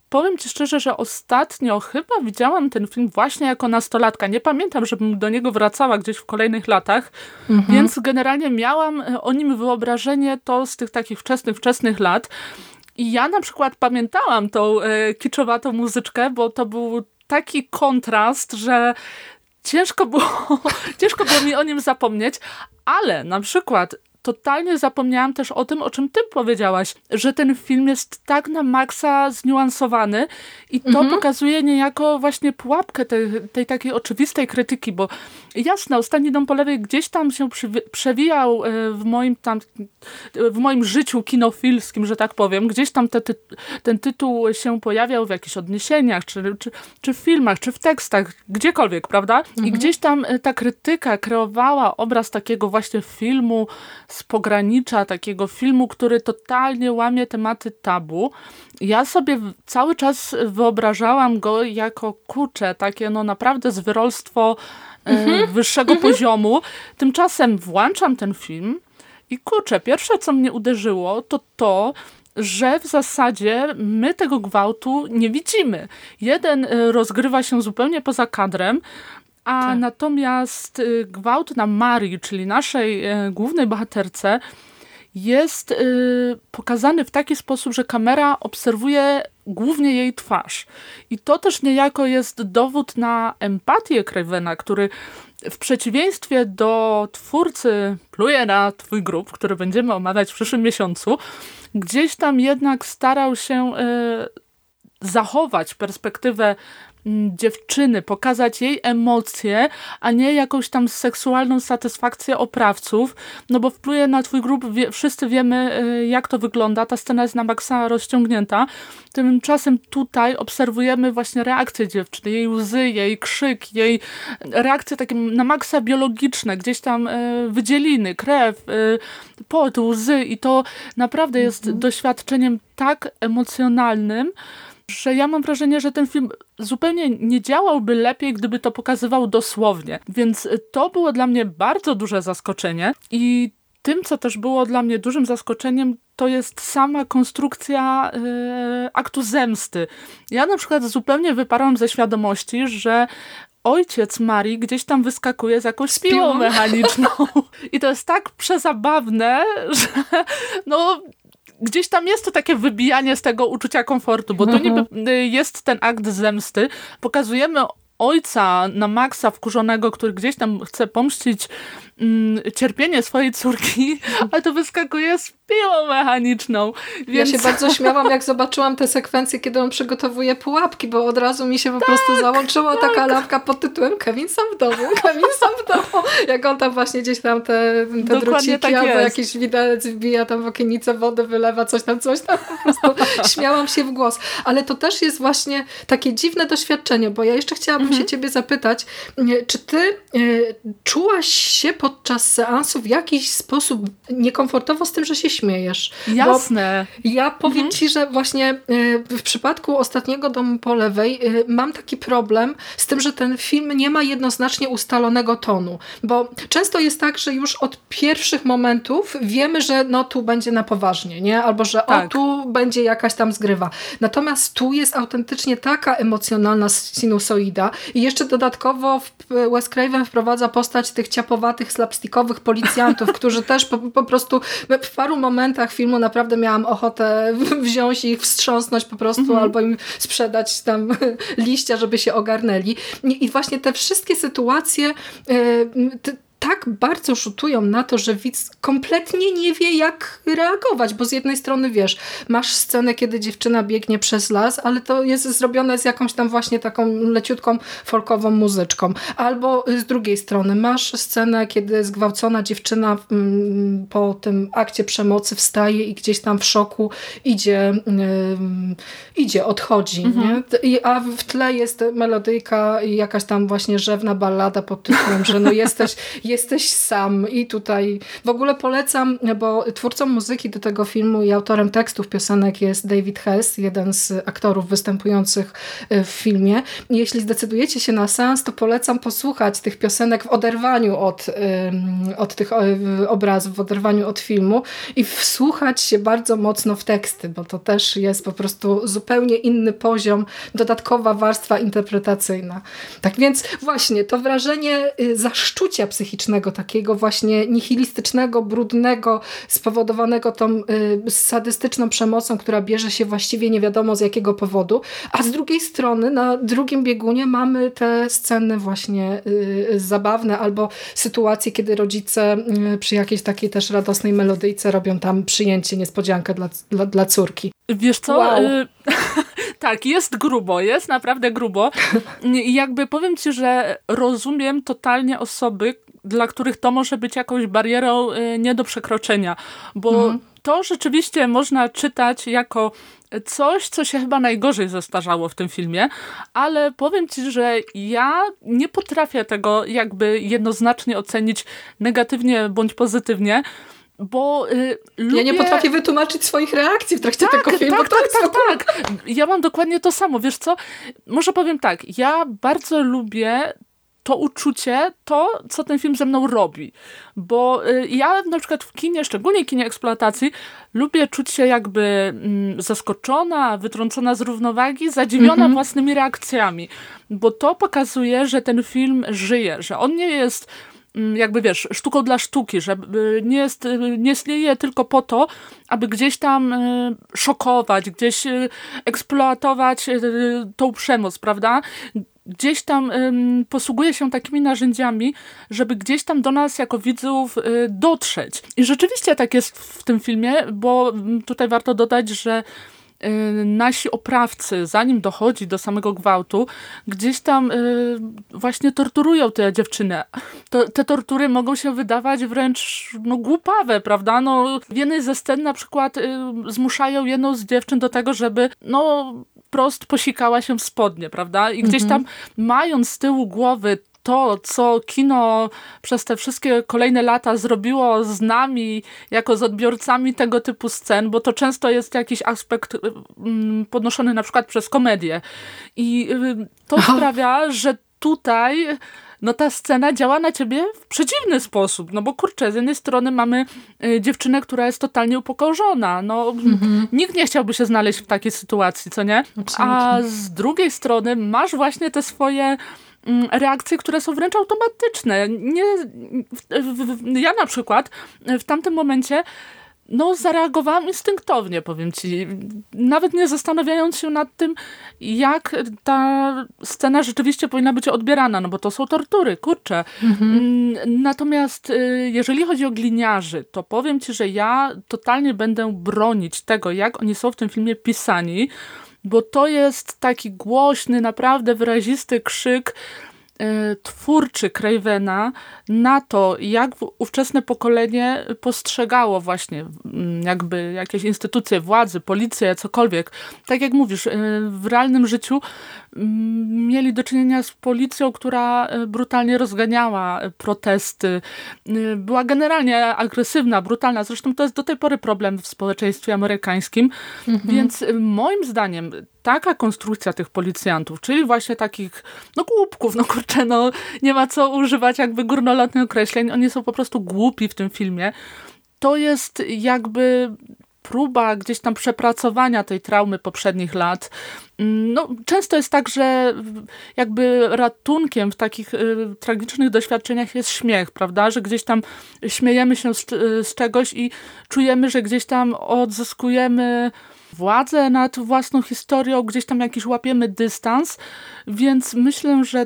powiem ci szczerze, że ostatnio chyba widziałam ten film właśnie jako nastolatka. Nie pamiętam, żebym do niego wracała gdzieś w kolejnych latach, mhm. więc generalnie miałam y, o nim wyobrażenie to z tych takich wczesnych, wczesnych lat. I ja na przykład pamiętałam tą e, kiczowatą muzyczkę, bo to był taki kontrast, że ciężko było, ciężko było mi o nim zapomnieć, ale na przykład totalnie zapomniałam też o tym, o czym ty powiedziałaś, że ten film jest tak na maksa zniuansowany i to mhm. pokazuje niejako właśnie pułapkę tej, tej takiej oczywistej krytyki, bo jasne, Ostatni Dom po lewej gdzieś tam się przewijał e, w moim tam, w moim życiu kinofilskim, że tak powiem. Gdzieś tam te, ty, ten tytuł się pojawiał w jakichś odniesieniach, czy, czy, czy w filmach, czy w tekstach, gdziekolwiek, prawda? Mhm. I gdzieś tam e, ta krytyka kreowała obraz takiego właśnie filmu z pogranicza, takiego filmu, który totalnie łamie tematy tabu. Ja sobie cały czas wyobrażałam go jako kucze, takie no naprawdę zwyrolstwo mhm. wyższego mhm. poziomu. Tymczasem włączam ten film i kurczę, pierwsze co mnie uderzyło to to, że w zasadzie my tego gwałtu nie widzimy. Jeden e, rozgrywa się zupełnie poza kadrem, a tak. natomiast e, gwałt na Marii, czyli naszej e, głównej bohaterce, jest y, pokazany w taki sposób, że kamera obserwuje głównie jej twarz. I to też niejako jest dowód na empatię Cravena, który w przeciwieństwie do twórcy pluje na twój grup, który będziemy omawiać w przyszłym miesiącu, gdzieś tam jednak starał się y, zachować perspektywę dziewczyny, pokazać jej emocje, a nie jakąś tam seksualną satysfakcję oprawców, no bo wpluje na twój grup, wie, wszyscy wiemy y, jak to wygląda, ta scena jest na maksa rozciągnięta, tymczasem tutaj obserwujemy właśnie reakcję dziewczyny, jej łzy, jej krzyk, jej reakcje takie na maksa biologiczne, gdzieś tam y, wydzieliny, krew, y, pot, łzy i to naprawdę jest mhm. doświadczeniem tak emocjonalnym, że ja mam wrażenie, że ten film zupełnie nie działałby lepiej, gdyby to pokazywał dosłownie. Więc to było dla mnie bardzo duże zaskoczenie i tym, co też było dla mnie dużym zaskoczeniem, to jest sama konstrukcja yy, aktu zemsty. Ja na przykład zupełnie wyparłam ze świadomości, że ojciec Marii gdzieś tam wyskakuje z jakąś piłą mechaniczną. I to jest tak przezabawne, że no gdzieś tam jest to takie wybijanie z tego uczucia komfortu, bo to niby mhm. jest ten akt zemsty. Pokazujemy ojca na maksa wkurzonego, który gdzieś tam chce pomścić cierpienie swojej córki, a to wyskakuje z piłą mechaniczną. Więc... Ja się bardzo śmiałam, jak zobaczyłam te sekwencje, kiedy on przygotowuje pułapki, bo od razu mi się po tak, prostu załączyła tak. taka lampka pod tytułem Kevin sam w domu, Kevin sam w domu. Jak on tam właśnie gdzieś tam te, te druciki tak albo jest. jakiś widelec wbija tam w okienicę wody, wylewa coś tam, coś tam. Po prostu śmiałam się w głos. Ale to też jest właśnie takie dziwne doświadczenie, bo ja jeszcze chciałabym mhm. się ciebie zapytać, czy ty y, czułaś się podczas seansu w jakiś sposób niekomfortowo z tym, że się śmiejesz. Jasne. Bo ja powiem mhm. ci, że właśnie e, w przypadku ostatniego domu po lewej e, mam taki problem z tym, że ten film nie ma jednoznacznie ustalonego tonu. Bo często jest tak, że już od pierwszych momentów wiemy, że no tu będzie na poważnie, nie? Albo że tak. o tu będzie jakaś tam zgrywa. Natomiast tu jest autentycznie taka emocjonalna sinusoida i jeszcze dodatkowo Wes Craven wprowadza postać tych ciapowatych, slapstickowych policjantów, którzy też po, po prostu w paru momentach filmu naprawdę miałam ochotę wziąć ich, wstrząsnąć po prostu mhm. albo im sprzedać tam liścia, żeby się ogarnęli. I właśnie te wszystkie sytuacje e, tak bardzo rzutują na to, że widz kompletnie nie wie, jak reagować, bo z jednej strony wiesz, masz scenę, kiedy dziewczyna biegnie przez las, ale to jest zrobione z jakąś tam właśnie taką leciutką folkową muzyczką. Albo z drugiej strony masz scenę, kiedy zgwałcona dziewczyna mm, po tym akcie przemocy wstaje i gdzieś tam w szoku idzie, idzie odchodzi. Mhm. Nie? a w tle jest melodyjka i jakaś tam właśnie rzewna ballada pod tytułem, że no jesteś jesteś sam i tutaj w ogóle polecam, bo twórcą muzyki do tego filmu i autorem tekstów piosenek jest David Hess, jeden z aktorów występujących e, w filmie. Jeśli zdecydujecie się na sens, to polecam posłuchać tych piosenek w oderwaniu od, od tych obrazów, w oderwaniu od filmu i wsłuchać się bardzo mocno w teksty, bo to też jest po prostu zupełnie inny poziom, dodatkowa warstwa interpretacyjna. Tak więc właśnie to wrażenie y, zaszczucia psychicznego takiego właśnie nihilistycznego, brudnego, spowodowanego tą y, sadystyczną przemocą, która bierze się właściwie nie wiadomo z jakiego powodu, a z drugiej strony na drugim biegunie mamy te sceny właśnie y, zabawne albo sytuacje, kiedy rodzice y, przy jakiejś takiej też radosnej melodyjce robią tam przyjęcie, niespodziankę dla, dla, dla córki. Wiesz co? Wow. Y tak, jest grubo, jest naprawdę grubo. I jakby powiem ci, że rozumiem totalnie osoby, dla których to może być jakąś barierą y, nie do przekroczenia, bo mhm. to rzeczywiście można czytać jako coś, co się chyba najgorzej zestarzało w tym filmie, ale powiem ci, że ja nie potrafię tego jakby jednoznacznie ocenić negatywnie bądź pozytywnie, bo y, lubię... Ja nie potrafię wytłumaczyć swoich reakcji w trakcie tak, tego filmu. Tak, tak, tak, tak, tak. Ja mam dokładnie to samo. Wiesz co? Może powiem tak. Ja bardzo lubię to uczucie, to, co ten film ze mną robi. Bo y, ja na przykład w kinie, szczególnie kinie eksploatacji, lubię czuć się jakby mm, zaskoczona, wytrącona z równowagi, zadziwiona mm -hmm. własnymi reakcjami. Bo to pokazuje, że ten film żyje, że on nie jest jakby wiesz, sztuką dla sztuki, że y, nie, jest, y, nie istnieje tylko po to, aby gdzieś tam y, szokować, gdzieś eksploatować tą przemoc, prawda? Gdzieś tam posługuje się takimi narzędziami, żeby gdzieś tam do nas jako widzów dotrzeć. I rzeczywiście tak jest w tym filmie, bo mm, tutaj warto dodać, że nasi oprawcy, zanim dochodzi do samego gwałtu, gdzieś tam y, właśnie torturują tę dziewczynę. To, te tortury mogą się wydawać wręcz no, głupawe, prawda? No, w jednej ze scen na przykład y, zmuszają jedną z dziewczyn do tego, żeby no prost posikała się w spodnie, prawda? I gdzieś mhm. tam mając z tyłu głowy to, co kino przez te wszystkie kolejne lata zrobiło z nami, jako z odbiorcami tego typu scen, bo to często jest jakiś aspekt mm, podnoszony na przykład przez komedię. I y, to sprawia, że tutaj no ta scena działa na ciebie w przeciwny sposób, no bo kurczę, z jednej strony mamy y, dziewczynę, która jest totalnie upokorzona, no mhm. nikt nie chciałby się znaleźć w takiej sytuacji, co nie? Absolutnie. A z drugiej strony masz właśnie te swoje reakcje, które są wręcz automatyczne. Nie, ja na przykład w tamtym momencie no, zareagowałam instynktownie, powiem ci. Nawet nie zastanawiając się nad tym, jak ta scena rzeczywiście powinna być odbierana, no bo to są tortury, kurczę. Mhm. Mm, natomiast y, jeżeli chodzi o gliniarzy, to powiem ci, że ja totalnie będę bronić tego, jak oni są w tym filmie pisani, bo to jest taki głośny, naprawdę wyrazisty krzyk twórczy Cravena na to, jak ówczesne pokolenie postrzegało właśnie jakby jakieś instytucje władzy, policję, cokolwiek. Tak jak mówisz, e, w realnym życiu mieli do czynienia z policją, która e, brutalnie rozganiała e, protesty. E, była generalnie agresywna, brutalna. Zresztą to jest do tej pory problem w społeczeństwie amerykańskim. Mhm. Więc moim zdaniem taka konstrukcja tych policjantów, czyli właśnie takich, no głupków, no kurczę, no nie ma co używać jakby górnolotnych określeń, oni są po prostu głupi w tym filmie. To jest jakby próba gdzieś tam przepracowania tej traumy poprzednich lat. No, często jest tak, że jakby ratunkiem w takich y, tragicznych doświadczeniach jest śmiech, prawda? Że gdzieś tam śmiejemy się z, z czegoś i czujemy, że gdzieś tam odzyskujemy władzę nad własną historią, gdzieś tam jakiś łapiemy dystans, więc myślę, że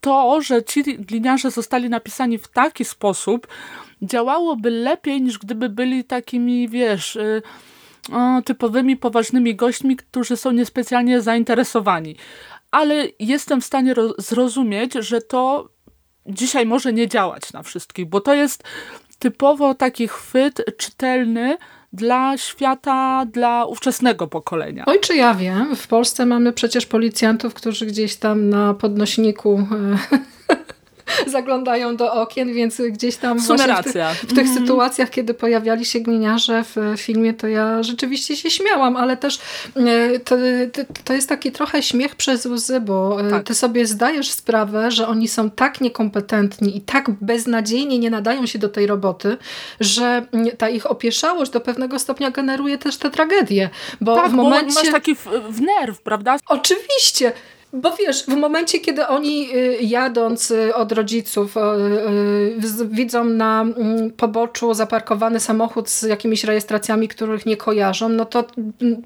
to, że ci gliniarze zostali napisani w taki sposób, działałoby lepiej niż gdyby byli takimi, wiesz, y, typowymi, poważnymi gośćmi, którzy są niespecjalnie zainteresowani. Ale jestem w stanie zrozumieć, że to dzisiaj może nie działać na wszystkich, bo to jest typowo taki chwyt czytelny dla świata, dla ówczesnego pokolenia. Oj, czy ja wiem. W Polsce mamy przecież policjantów, którzy gdzieś tam na podnośniku e, zaglądają do okien, więc gdzieś tam w, tych, w tych mm. sytuacjach, kiedy pojawiali się gliniarze w filmie, to ja rzeczywiście się śmiałam, ale też e, to, to jest taki trochę śmiech przez łzy, bo e, tak. ty sobie zdajesz sprawę, że oni są tak niekompetentni i tak beznadziejnie nie nadają się do tej roboty, że ta ich opieszałość do pewnego stopnia generuje też tę tragedię. Bo tak, w momencie... bo masz taki w, w nerw, prawda? Oczywiście Bo wiesz, w momencie, kiedy oni y, jadąc y, od rodziców widzą na mm, poboczu zaparkowany samochód z jakimiś rejestracjami, których nie kojarzą, no to mm,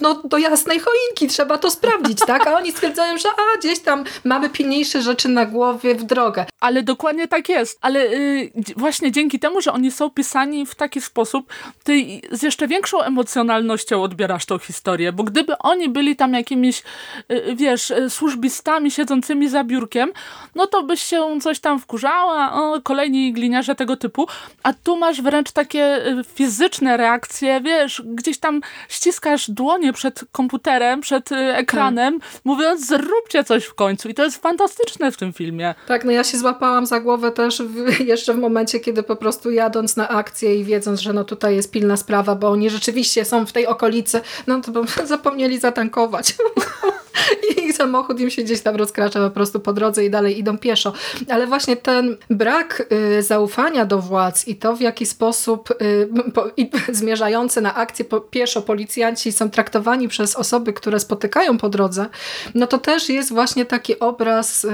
no, do jasnej choinki trzeba to sprawdzić, tak? A oni stwierdzają, że a, gdzieś tam mamy pilniejsze rzeczy na głowie w drogę. Ale dokładnie tak jest. Ale yy, właśnie dzięki temu, że oni są pisani w taki sposób, ty z jeszcze większą emocjonalnością odbierasz tą historię, bo gdyby oni byli tam jakimiś, yy, wiesz, y, służbistami siedzącymi za biurkiem, no to byś się coś tam wkurzała, o, kolejni gliniarze tego typu, a tu masz wręcz takie y, fizyczne reakcje, wiesz, gdzieś tam ściskasz dłonie przed komputerem, przed y, ekranem, tak. mówiąc, zróbcie coś w końcu i to jest fantastyczne w tym filmie. Tak, no ja się złapałam za głowę też w, jeszcze w momencie, kiedy po prostu jadąc na akcję i wiedząc, że no tutaj jest pilna sprawa, bo oni rzeczywiście są w tej okolicy, no to zapomnieli zatankować. I samochód im się gdzieś tam rozkracza po prostu po drodze i dalej idą pieszo. Ale właśnie ten brak y, zaufania do władz i to w jaki sposób y, po, i, zmierzający na akcję po, pieszo policjanci są traktowani przez osoby, które spotykają po drodze, no to też jest właśnie taki obraz y,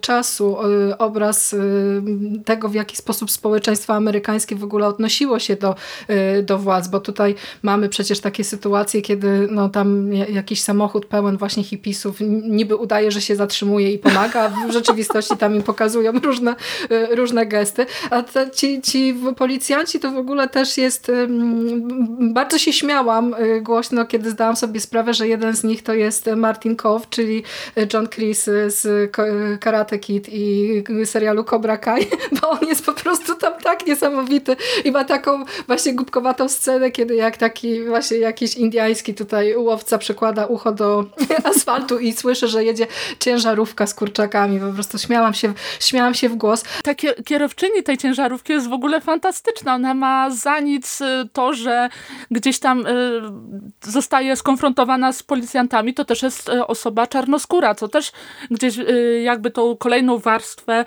czasu, y, obraz y, tego, w jaki sposób społeczeństwo amerykańskie w ogóle odnosiło się do, y, do władz, bo tutaj mamy przecież takie sytuacje, kiedy no, tam jakiś samochód pełen właśnie hip hipisów niby udaje, że się zatrzymuje i pomaga, a w rzeczywistości tam im pokazują różne, e, różne gesty. A te, ci, ci policjanci to w ogóle też jest... Bardzo się śmiałam e, głośno, kiedy zdałam sobie sprawę, że jeden z nich to jest Martin Kow, czyli John Chris z Karate Kid i serialu Cobra Kai, bo on jest po prostu tam tak niesamowity i ma taką właśnie głupkowatą scenę, kiedy jak taki właśnie jakiś indiański tutaj łowca przykłada ucho do asfaltu asfaltu i słyszę, że jedzie ciężarówka z kurczakami. Po prostu śmiałam się, śmiałam się w głos. Ta kierowczyni tej ciężarówki jest w ogóle fantastyczna. Ona ma za nic y, to, że gdzieś tam y, zostaje skonfrontowana z policjantami. To też jest y, osoba czarnoskóra, co też gdzieś jakby tą kolejną warstwę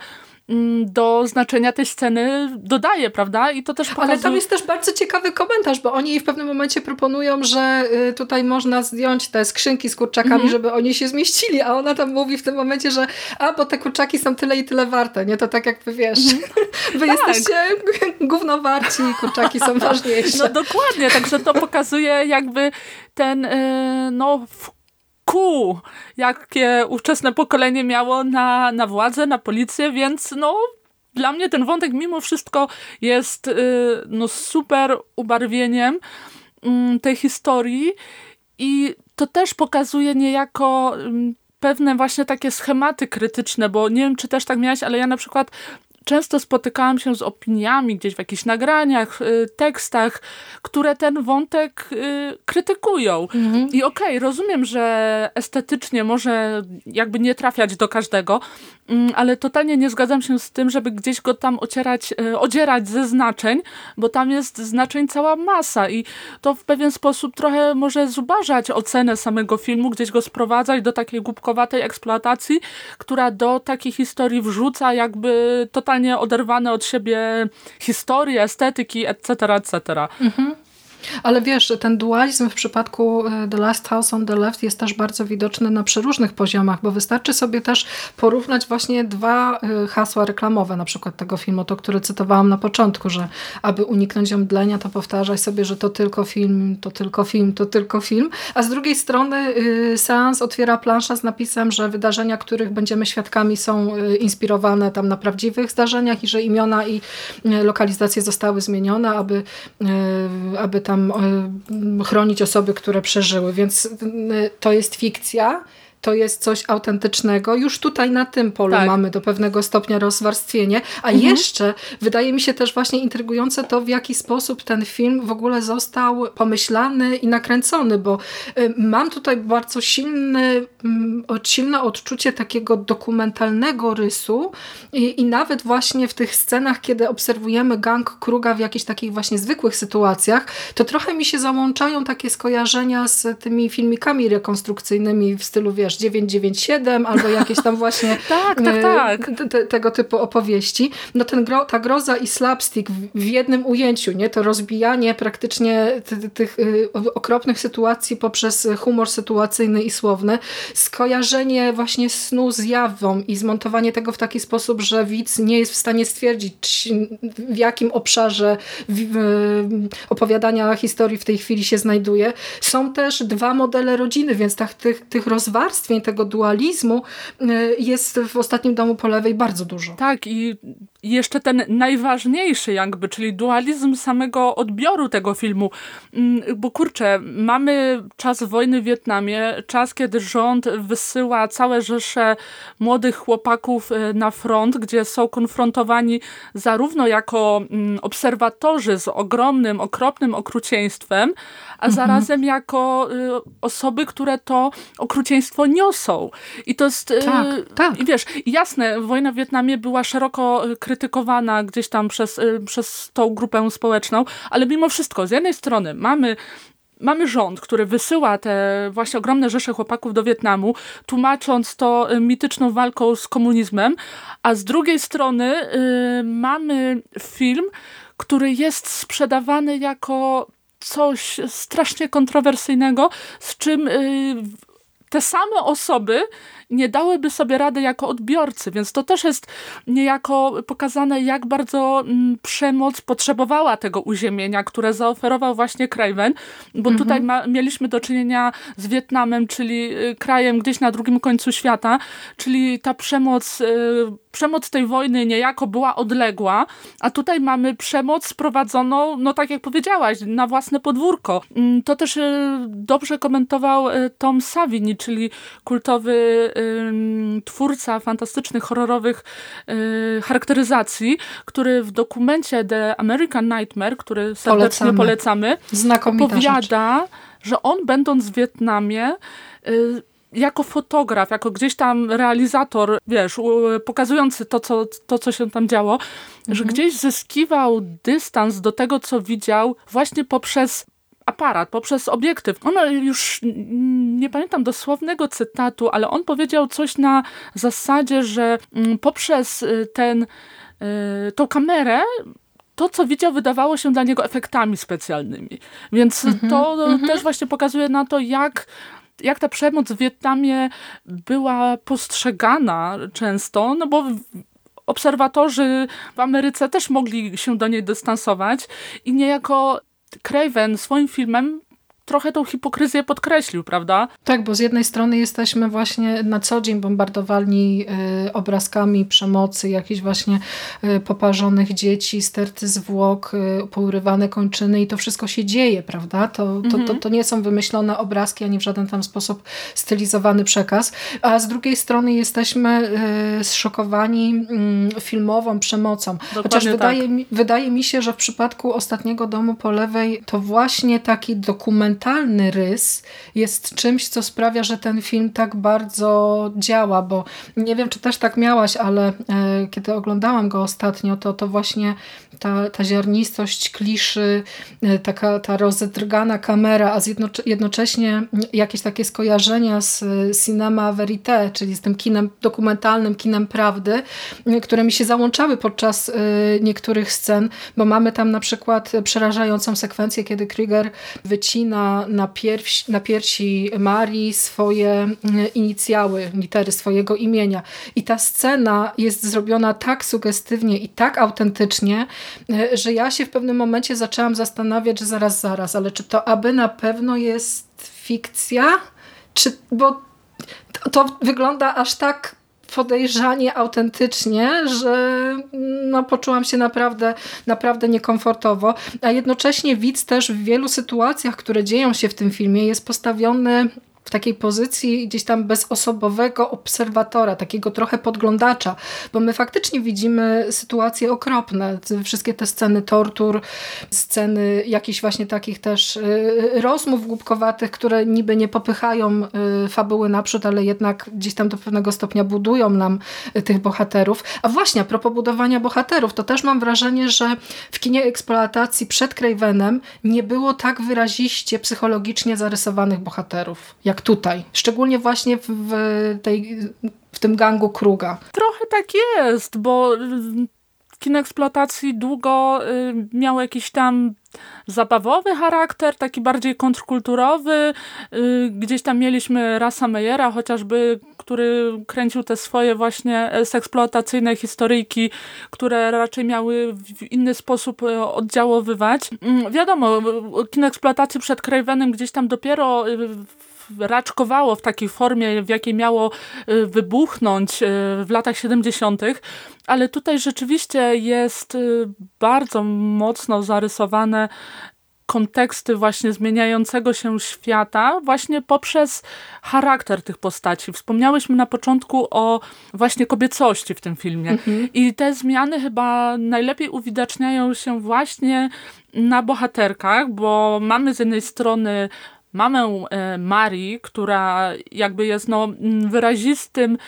do znaczenia tej sceny dodaje, prawda? I to też pokazuje... Ale tam jest też bardzo ciekawy komentarz, bo oni w pewnym momencie proponują, że y, tutaj można zdjąć te skrzynki z kurczakami, mm -hmm. żeby oni się zmieścili, a ona tam mówi w tym momencie, że a, bo te kurczaki są tyle i tyle warte, nie? To tak jak wy wiesz, mm -hmm. wy tak. jesteście gównowarci i kurczaki są ważniejsze. No dokładnie, także to pokazuje jakby ten y, no ku, jakie ówczesne pokolenie miało na, na władzę, na policję, więc no dla mnie ten wątek mimo wszystko jest y, no, super ubarwieniem mm, tej historii i to też pokazuje niejako mm, pewne właśnie takie schematy krytyczne, bo nie wiem, czy też tak miałaś, ale ja na przykład często spotykałam się z opiniami gdzieś w jakichś nagraniach, y, tekstach, które ten wątek y, krytykują. Mhm. I okej, okay, rozumiem, że estetycznie może jakby nie trafiać do każdego, mm, ale totalnie nie zgadzam się z tym, żeby gdzieś go tam ocierać, y, odzierać ze znaczeń, bo tam jest znaczeń cała masa i to w pewien sposób trochę może zubażać ocenę samego filmu, gdzieś go sprowadzać do takiej głupkowatej eksploatacji, która do takiej historii wrzuca jakby totalnie totalnie oderwane od siebie historii, estetyki, etc., etc. Mhm. Ale wiesz, ten dualizm w przypadku e, The Last House on the Left jest też bardzo widoczny na przeróżnych poziomach, bo wystarczy sobie też porównać właśnie dwa e, hasła reklamowe, na przykład tego filmu, to które cytowałam na początku, że aby uniknąć omdlenia, to powtarzaj sobie, że to tylko film, to tylko film, to tylko film, a z drugiej strony y, seans otwiera plansza z napisem, że wydarzenia, których będziemy świadkami są inspirowane tam na prawdziwych zdarzeniach i że imiona i lokalizacje zostały zmienione, aby, aby tam e, chronić osoby, które przeżyły, więc to jest fikcja, to jest coś autentycznego. Już tutaj na tym polu tak. mamy do pewnego stopnia rozwarstwienie, a mhm. jeszcze wydaje mi się też właśnie intrygujące to, w jaki sposób ten film w ogóle został pomyślany i nakręcony, bo y, mam tutaj bardzo silny, mm, silne odczucie takiego dokumentalnego rysu i, i nawet właśnie w tych scenach, kiedy obserwujemy gang Kruga w jakichś takich właśnie zwykłych sytuacjach, to trochę mi się załączają takie skojarzenia z tymi filmikami rekonstrukcyjnymi w stylu, wie wiesz, 997 albo jakieś tam właśnie tak, tak, tak. Te, tego typu opowieści. No ten gro, ta groza i slapstick w, w jednym ujęciu, nie? To rozbijanie praktycznie tych okropnych sytuacji poprzez humor sytuacyjny i słowny, skojarzenie właśnie snu z jawą i zmontowanie tego w taki sposób, że widz nie jest w stanie stwierdzić w jakim obszarze opowiadania historii w tej chwili się znajduje. Są też dwa modele rodziny, więc tak, tych, tych rozwarstwień, tego dualizmu y, jest w ostatnim domu po lewej bardzo dużo. Tak i jeszcze ten najważniejszy jakby, czyli dualizm samego odbioru tego filmu. Mm, bo kurczę, mamy czas wojny w Wietnamie, czas kiedy rząd wysyła całe rzesze młodych chłopaków y, na front, gdzie są konfrontowani zarówno jako mm, obserwatorzy z ogromnym, okropnym okrucieństwem, a mhm. zarazem jako y, osoby, które to okrucieństwo niosą. I to jest... Y, tak, tak. I wiesz, jasne, wojna w Wietnamie była szeroko krytykowana gdzieś tam przez, przez tą grupę społeczną, ale mimo wszystko, z jednej strony mamy mamy rząd, który wysyła te właśnie ogromne rzesze chłopaków do Wietnamu, tłumacząc to y, mityczną walką z komunizmem, a z drugiej strony yy, mamy film, który jest sprzedawany jako coś strasznie kontrowersyjnego, z czym yy, te same osoby nie dałyby sobie rady jako odbiorcy, więc to też jest niejako pokazane, jak bardzo mm, przemoc potrzebowała tego uziemienia, które zaoferował właśnie Craven, bo mhm. tutaj ma, mieliśmy do czynienia z Wietnamem, czyli y, krajem gdzieś na drugim końcu świata, czyli ta przemoc y, przemoc tej wojny niejako była odległa, a tutaj mamy przemoc sprowadzoną, no tak jak powiedziałaś, na własne podwórko. Mm, to też y, dobrze komentował Tom Savini, czyli kultowy twórca fantastycznych, horrorowych y, charakteryzacji, który w dokumencie The American Nightmare, który serdecznie polecamy, polecamy opowiada, rzecz. że on będąc w Wietnamie y, jako fotograf, jako gdzieś tam realizator, wiesz, pokazujący to, co, to, co się tam działo, mhm. że gdzieś zyskiwał dystans do tego, co widział właśnie poprzez aparat, poprzez obiektyw. On już nie pamiętam dosłownego cytatu, ale on powiedział coś na zasadzie, że mm, poprzez y, ten, y, tą kamerę to, co widział, wydawało się dla niego efektami specjalnymi. Więc mm -hmm, to mm -hmm. też właśnie pokazuje na to, jak jak ta przemoc w Wietnamie była postrzegana często, no bo obserwatorzy w Ameryce też mogli się do niej dystansować i niejako Craven swoim filmem trochę tą hipokryzję podkreślił, prawda? Tak, bo z jednej strony jesteśmy właśnie na co dzień bombardowani y, obrazkami przemocy, jakichś właśnie y, poparzonych dzieci, sterty zwłok, y, pourywane kończyny i to wszystko się dzieje, prawda? To, to, to, mhm. to nie są wymyślone obrazki, ani w żaden tam sposób stylizowany przekaz. A z drugiej strony jesteśmy zszokowani y, filmową przemocą. Dokładnie Chociaż tak. wydaje, mi, wydaje mi się, że w przypadku Ostatniego Domu po lewej to właśnie taki dokument mentalny rys jest czymś, co sprawia, że ten film tak bardzo działa, bo nie wiem, czy też tak miałaś, ale e, kiedy oglądałam go ostatnio, to, to właśnie ta, ta ziarnistość kliszy, e, taka ta rozedrgana kamera, a jednocześnie jakieś takie skojarzenia z cinema verité, czyli z tym kinem dokumentalnym, kinem prawdy, które mi się załączały podczas e, niektórych scen, bo mamy tam na przykład przerażającą sekwencję, kiedy Krieger wycina na, pierś, na piersi Marii swoje mm, inicjały, litery swojego imienia. I ta scena jest zrobiona tak sugestywnie i tak autentycznie, e, że ja się w pewnym momencie zaczęłam zastanawiać, że zaraz, zaraz, ale czy to aby na pewno jest fikcja? Czy, bo to, to wygląda aż tak podejrzanie autentycznie, że no, poczułam się naprawdę, naprawdę niekomfortowo, a jednocześnie widz też w wielu sytuacjach, które dzieją się w tym filmie jest postawiony w takiej pozycji gdzieś tam bezosobowego obserwatora, takiego trochę podglądacza, bo my faktycznie widzimy sytuacje okropne, wszystkie te sceny tortur, sceny jakichś właśnie takich też y, rozmów głupkowatych, które niby nie popychają y, fabuły naprzód, ale jednak gdzieś tam do pewnego stopnia budują nam y, tych bohaterów. A właśnie, a propos budowania bohaterów, to też mam wrażenie, że w kinie eksploatacji przed Cravenem nie było tak wyraziście psychologicznie zarysowanych bohaterów, jak jak tutaj. Szczególnie właśnie w, tej, w tym gangu Kruga. Trochę tak jest, bo kino eksploatacji długo y, miał jakiś tam zabawowy charakter, taki bardziej kontrkulturowy. Y, gdzieś tam mieliśmy Rasa Meyera chociażby, który kręcił te swoje właśnie eksploatacyjne historyjki, które raczej miały w inny sposób y, oddziaływać. Mm, wiadomo, kino eksploatacji przed Cravenem gdzieś tam dopiero raczkowało w takiej formie, w jakiej miało y, wybuchnąć y, w latach 70., ale tutaj rzeczywiście jest y, bardzo mocno zarysowane konteksty właśnie zmieniającego się świata właśnie poprzez charakter tych postaci. Wspomniałyśmy na początku o właśnie kobiecości w tym filmie mhm. i te zmiany chyba najlepiej uwidaczniają się właśnie na bohaterkach, bo mamy z jednej strony mamę e, Marii, która jakby jest no, wyrazistym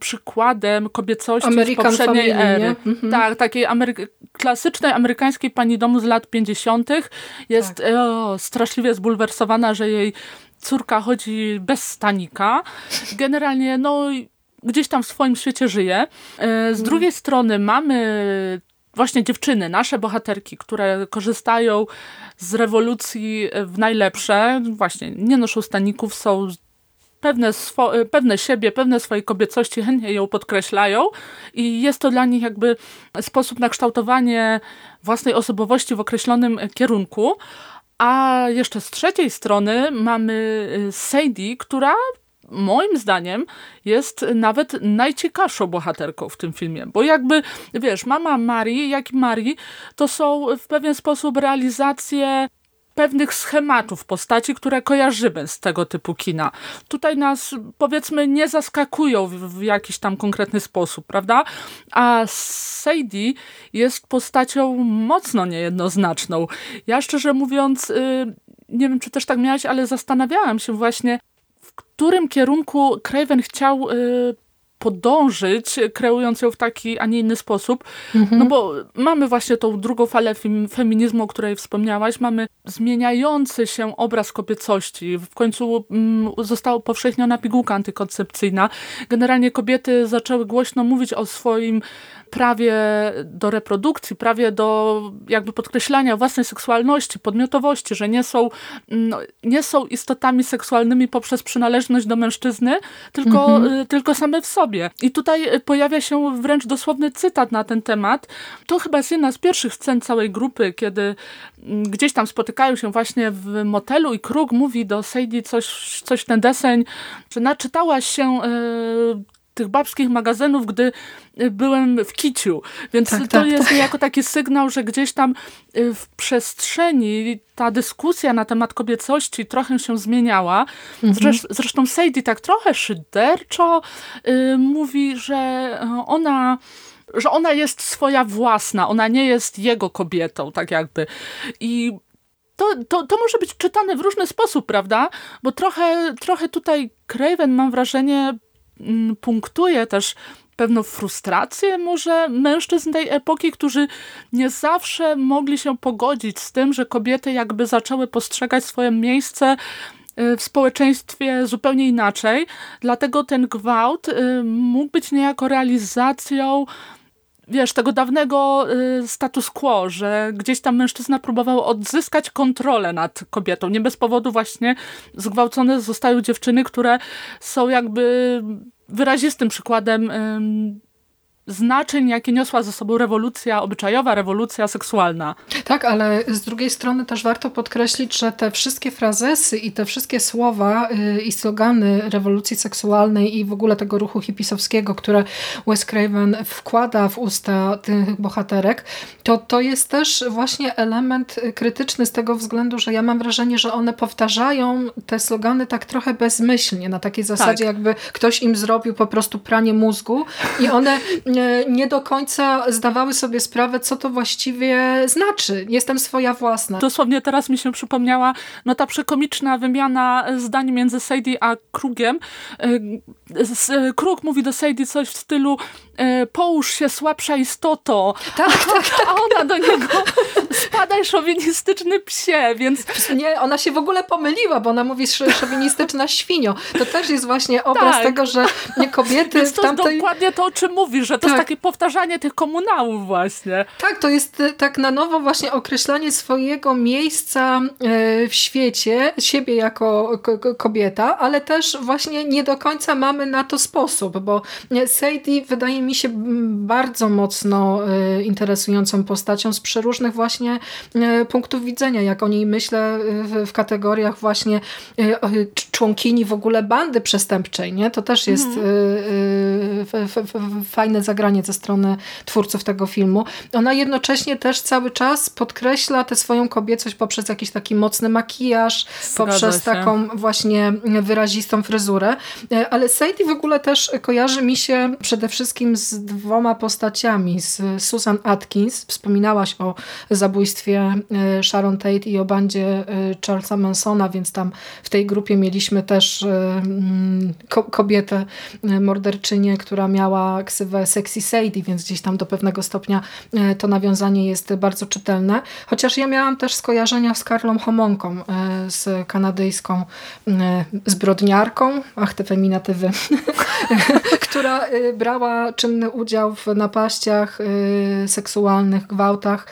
przykładem kobiecości American z poprzedniej family, ery. Mhm. Tak, takiej amery klasycznej amerykańskiej pani domu z lat 50. Jest tak. o, straszliwie zbulwersowana, że jej córka chodzi bez stanika. Generalnie no gdzieś tam w swoim świecie żyje. E, z mhm. drugiej strony mamy właśnie dziewczyny, nasze bohaterki, które korzystają z rewolucji w najlepsze, właśnie nie noszą staników, są pewne, pewne siebie, pewne swojej kobiecości, chętnie ją podkreślają i jest to dla nich jakby sposób na kształtowanie własnej osobowości w określonym kierunku. A jeszcze z trzeciej strony mamy y, Sadie, która moim zdaniem jest nawet najciekawszą bohaterką w tym filmie, bo jakby, wiesz, mama Marii, jak i Marii, to są w pewien sposób realizacje pewnych schematów postaci, które kojarzymy z tego typu kina. Tutaj nas, powiedzmy, nie zaskakują w, w jakiś tam konkretny sposób, prawda? A Sadie jest postacią mocno niejednoznaczną. Ja szczerze mówiąc, yy, nie wiem, czy też tak miałaś, ale zastanawiałam się właśnie, którym kierunku Craven chciał y, podążyć, kreując ją w taki, a nie inny sposób. Mhm. No bo mamy właśnie tą drugą falę feminizmu, o której wspomniałaś. Mamy zmieniający się obraz kobiecości. W końcu mm, została upowszechniona pigułka antykoncepcyjna. Generalnie kobiety zaczęły głośno mówić o swoim prawie do reprodukcji, prawie do jakby podkreślania własnej seksualności, podmiotowości, że nie są, no, nie są istotami seksualnymi poprzez przynależność do mężczyzny, tylko, mhm. Y, tylko same w sobie. I tutaj pojawia się wręcz dosłowny cytat na ten temat. To chyba jest jedna z pierwszych scen całej grupy, kiedy mm, gdzieś tam spotykają się właśnie w motelu i Krug mówi do Sadie coś, coś ten deseń, że naczytałaś się y, tych babskich magazynów, gdy y, byłem w kiciu. Więc tak, to tak, jest tak. jako taki sygnał, że gdzieś tam y, w przestrzeni ta dyskusja na temat kobiecości trochę się zmieniała. Mhm. Zresztą Sadie tak trochę szyderczo y, mówi, że ona że ona jest swoja własna, ona nie jest jego kobietą, tak jakby. I to, to, to może być czytane w różny sposób, prawda? Bo trochę, trochę tutaj Craven, mam wrażenie, punktuje też pewną frustrację może mężczyzn tej epoki, którzy nie zawsze mogli się pogodzić z tym, że kobiety jakby zaczęły postrzegać swoje miejsce y, w społeczeństwie zupełnie inaczej. Dlatego ten gwałt y, mógł być niejako realizacją wiesz, tego dawnego y, status quo, że gdzieś tam mężczyzna próbował odzyskać kontrolę nad kobietą. Nie bez powodu właśnie zgwałcone zostają dziewczyny, które są jakby wyrazistym przykładem znaczeń, jakie niosła ze sobą rewolucja obyczajowa, rewolucja seksualna. Tak, ale z drugiej strony też warto podkreślić, że te wszystkie frazesy i te wszystkie słowa y, i slogany rewolucji seksualnej i w ogóle tego ruchu hipisowskiego, które Wes Craven wkłada w usta tych bohaterek, to to jest też właśnie element krytyczny z tego względu, że ja mam wrażenie, że one powtarzają te slogany tak trochę bezmyślnie, na takiej zasadzie tak. jakby ktoś im zrobił po prostu pranie mózgu i one nie do końca zdawały sobie sprawę, co to właściwie znaczy. Jestem swoja własna. Dosłownie teraz mi się przypomniała no ta przekomiczna wymiana zdań między Sadie a Krugiem. Krug mówi do Sadie coś w stylu połóż się słabsza istoto. Tak, tak, tak. A ona do niego spadaj szowinistyczny psie, więc... Nie, ona się w ogóle pomyliła, bo ona mówi szowinistyczna świnio. To też jest właśnie obraz tak. tego, że kobiety więc to w tamtej... dokładnie to, o czym mówisz, że to tak. jest takie powtarzanie tych komunałów właśnie. Tak, to jest e, tak na nowo właśnie określanie swojego miejsca e, w świecie, siebie jako kobieta, ale też właśnie nie do końca mamy na to sposób, bo Sadie wydaje mi się bardzo mocno e, interesującą postacią z przeróżnych właśnie punktów widzenia, jak o niej myślę w kategoriach właśnie członkini w ogóle bandy przestępczej, nie? To też jest mhm fajne zagranie ze strony twórców tego filmu. Ona jednocześnie też cały czas podkreśla tę swoją kobiecość poprzez jakiś taki mocny makijaż, Zgadza poprzez się. taką właśnie wyrazistą fryzurę. E, ale Sadie w ogóle też kojarzy mi się przede wszystkim z dwoma postaciami. Z Susan Atkins. Wspominałaś o zabójstwie e, Sharon Tate i o bandzie e, Charlesa Mansona, więc tam w tej grupie mieliśmy też kobietę morderczynię, która miała ksywę Sexy Sadie, więc gdzieś tam do pewnego stopnia e, to nawiązanie jest bardzo czytelne. Chociaż ja miałam też skojarzenia z Karlą Homonką, e, z kanadyjską e, zbrodniarką, ach te feminatywy, która brała czynny udział w napaściach seksualnych, gwałtach,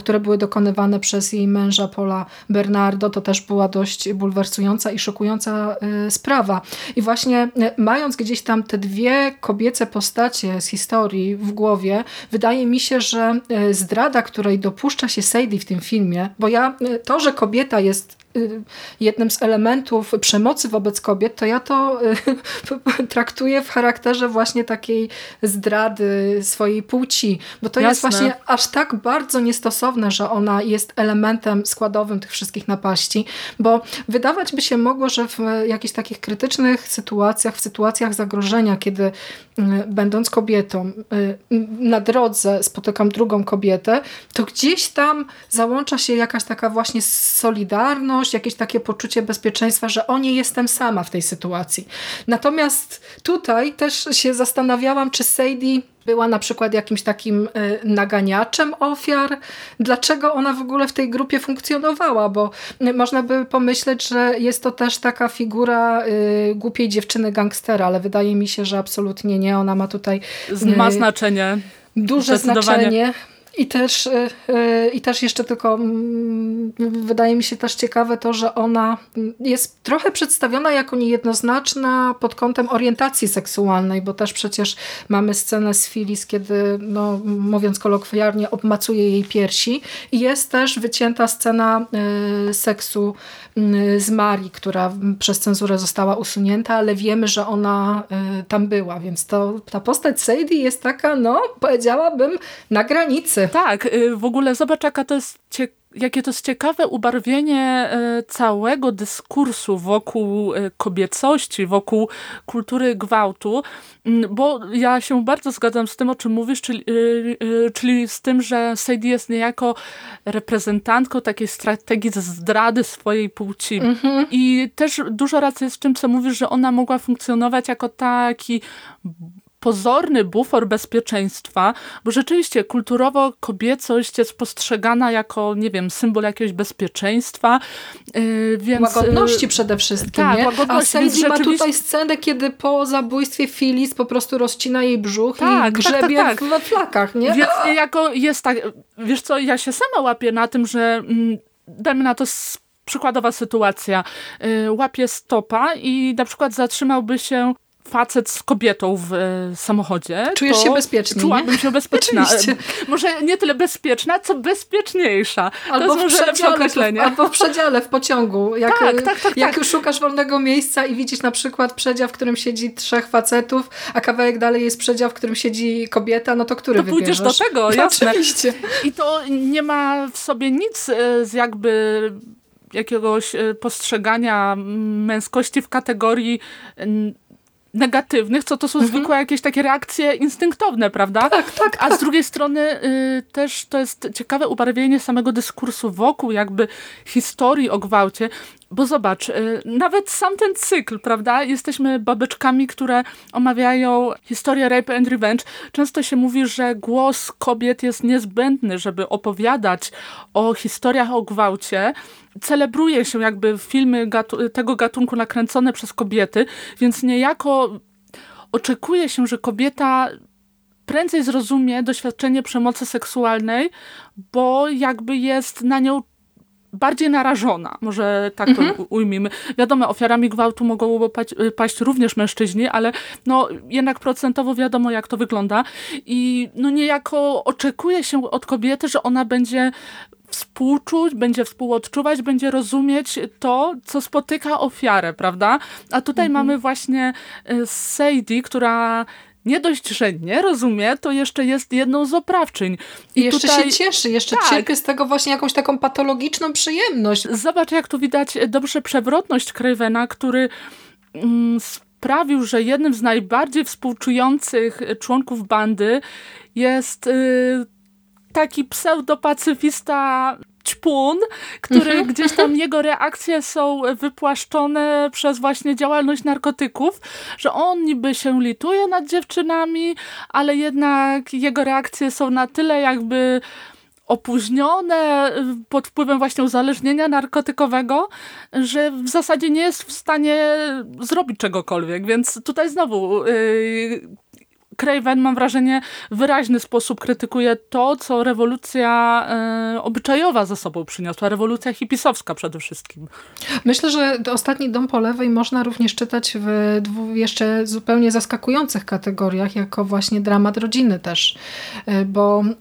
które były dokonywane przez jej męża Paula Bernardo. To też była dość bulwersująca i szokująca sprawa. I właśnie mając gdzieś tam te dwie kobiece postacie z historii w głowie, wydaje mi się, że e, zdrada, której dopuszcza się Sadie w tym filmie, bo ja e, to, że kobieta jest jednym z elementów przemocy wobec kobiet, to ja to y, traktuję w charakterze właśnie takiej zdrady swojej płci, bo to Jasne. jest właśnie aż tak bardzo niestosowne, że ona jest elementem składowym tych wszystkich napaści, bo wydawać by się mogło, że w jakichś takich krytycznych sytuacjach, w sytuacjach zagrożenia, kiedy y, będąc kobietą na drodze spotykam drugą kobietę, to gdzieś tam załącza się jakaś taka właśnie solidarność, jakieś takie poczucie bezpieczeństwa, że o nie jestem sama w tej sytuacji. Natomiast tutaj też się zastanawiałam, czy Sadie była na przykład jakimś takim e, naganiaczem ofiar. Dlaczego ona w ogóle w tej grupie funkcjonowała? Bo e, można by pomyśleć, że jest to też taka figura y, głupiej dziewczyny gangstera, ale wydaje mi się, że absolutnie nie. Ona ma tutaj... Ma znaczenie. Duże znaczenie. I też, e, e, I też jeszcze tylko mm, wydaje mi się też ciekawe to, że ona jest trochę przedstawiona jako niejednoznaczna pod kątem orientacji seksualnej, bo też przecież mamy scenę z Phyllis, kiedy, no, mówiąc kolokwialnie, obmacuje jej piersi. I jest też wycięta scena e, seksu z Marii, która przez cenzurę została usunięta, ale wiemy, że ona tam była, więc to, ta postać Sadie jest taka, no powiedziałabym, na granicy. Tak, y, w ogóle zobacz jaka to jest jakie to jest ciekawe ubarwienie y, całego dyskursu wokół y, kobiecości, wokół kultury gwałtu, bo ja się bardzo zgadzam z tym, o czym mówisz, czyli, czyli z tym, że Sadie jest niejako reprezentantką takiej strategii zdrady swojej płci. Mhm. I też dużo racji jest w tym, co mówisz, że ona mogła funkcjonować jako taki pozorny bufor bezpieczeństwa, bo rzeczywiście kulturowo kobiecość jest postrzegana jako, nie wiem, symbol jakiegoś bezpieczeństwa. Yy, więc, łagodności przede wszystkim, tak, nie? Łagodności, A Sadie ma tutaj scenę, kiedy po zabójstwie Phyllis po prostu rozcina jej brzuch tak, i grzebie tak, tak, tak. we flakach, nie? Więc jako jest tak, wiesz co, ja się sama łapię na tym, że mm, dajmy na to przykładowa sytuacja. Yy, łapie stopa i na przykład zatrzymałby się facet z kobietą w e, samochodzie, Czujesz się bezpiecznie, Czułabym się bezpieczna. Może nie tyle bezpieczna, co bezpieczniejsza. Albo to jest w przedziale, określenie. albo w przedziale, w pociągu. Jak, tak, tak, tak, jak tak. szukasz wolnego miejsca i widzisz na przykład przedział, w którym siedzi trzech facetów, a kawałek dalej jest przedział, w którym siedzi kobieta, no to który to wybierzesz? pójdziesz do tego, jasne. Oczywiście. I to nie ma w sobie nic e, z jakby jakiegoś e, postrzegania męskości w kategorii negatywnych, co to są mhm. zwykłe jakieś takie reakcje instynktowne, prawda? Tak, tak, A z tak. drugiej strony y, też to jest ciekawe ubarwienie samego dyskursu wokół jakby historii o gwałcie, bo zobacz, y, nawet sam ten cykl, prawda? Jesteśmy babeczkami, które omawiają historię rape and revenge. Często się mówi, że głos kobiet jest niezbędny, żeby opowiadać o historiach o gwałcie. Celebruje się jakby filmy gatu tego gatunku nakręcone przez kobiety, więc niejako oczekuje się, że kobieta prędzej zrozumie doświadczenie przemocy seksualnej, bo jakby jest na nią bardziej narażona, może tak to mhm. ujmijmy. Wiadomo, ofiarami gwałtu mogą paść, paść, również mężczyźni, ale no jednak procentowo wiadomo, jak to wygląda. I no niejako oczekuje się od kobiety, że ona będzie współczuć, będzie współodczuwać, będzie rozumieć to, co spotyka ofiarę, prawda? A tutaj mhm. mamy właśnie e, Sadie, która nie dość, że nie rozumie, to jeszcze jest jedną z oprawczyń. I, I jeszcze tutaj... się cieszy, jeszcze tak. czerpie z tego właśnie jakąś taką patologiczną przyjemność. Zobacz, jak tu widać dobrze przewrotność Cravena, który mm, sprawił, że jednym z najbardziej współczujących członków bandy jest... Y, taki pseudopacyfista ćpun, który mhm. gdzieś tam jego reakcje są wypłaszczone przez właśnie działalność narkotyków, że on niby się lituje nad dziewczynami, ale jednak jego reakcje są na tyle jakby opóźnione pod wpływem właśnie uzależnienia narkotykowego, że w zasadzie nie jest w stanie zrobić czegokolwiek, więc tutaj znowu yy, Craven, mam wrażenie, w wyraźny sposób krytykuje to, co rewolucja e, obyczajowa za sobą przyniosła, rewolucja hipisowska przede wszystkim. Myślę, że Ostatni Dom po lewej można również czytać w dwóch jeszcze zupełnie zaskakujących kategoriach, jako właśnie dramat rodziny też, e, bo e,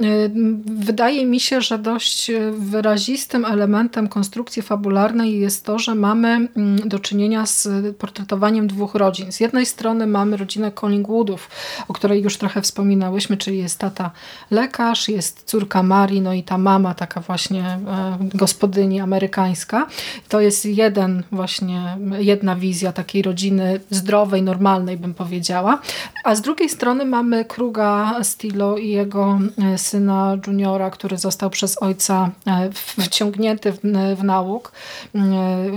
wydaje mi się, że dość wyrazistym elementem konstrukcji fabularnej jest to, że mamy mm, do czynienia z portretowaniem dwóch rodzin. Z jednej strony mamy rodzinę Collingwoodów, o której której już trochę wspominałyśmy, czyli jest tata lekarz, jest córka Marii, no i ta mama taka właśnie e, gospodyni amerykańska. To jest jeden właśnie, jedna wizja takiej rodziny zdrowej, normalnej bym powiedziała. A z drugiej strony mamy Kruga Stilo i jego e, syna juniora, który został przez ojca e, wciągnięty w, w nauk,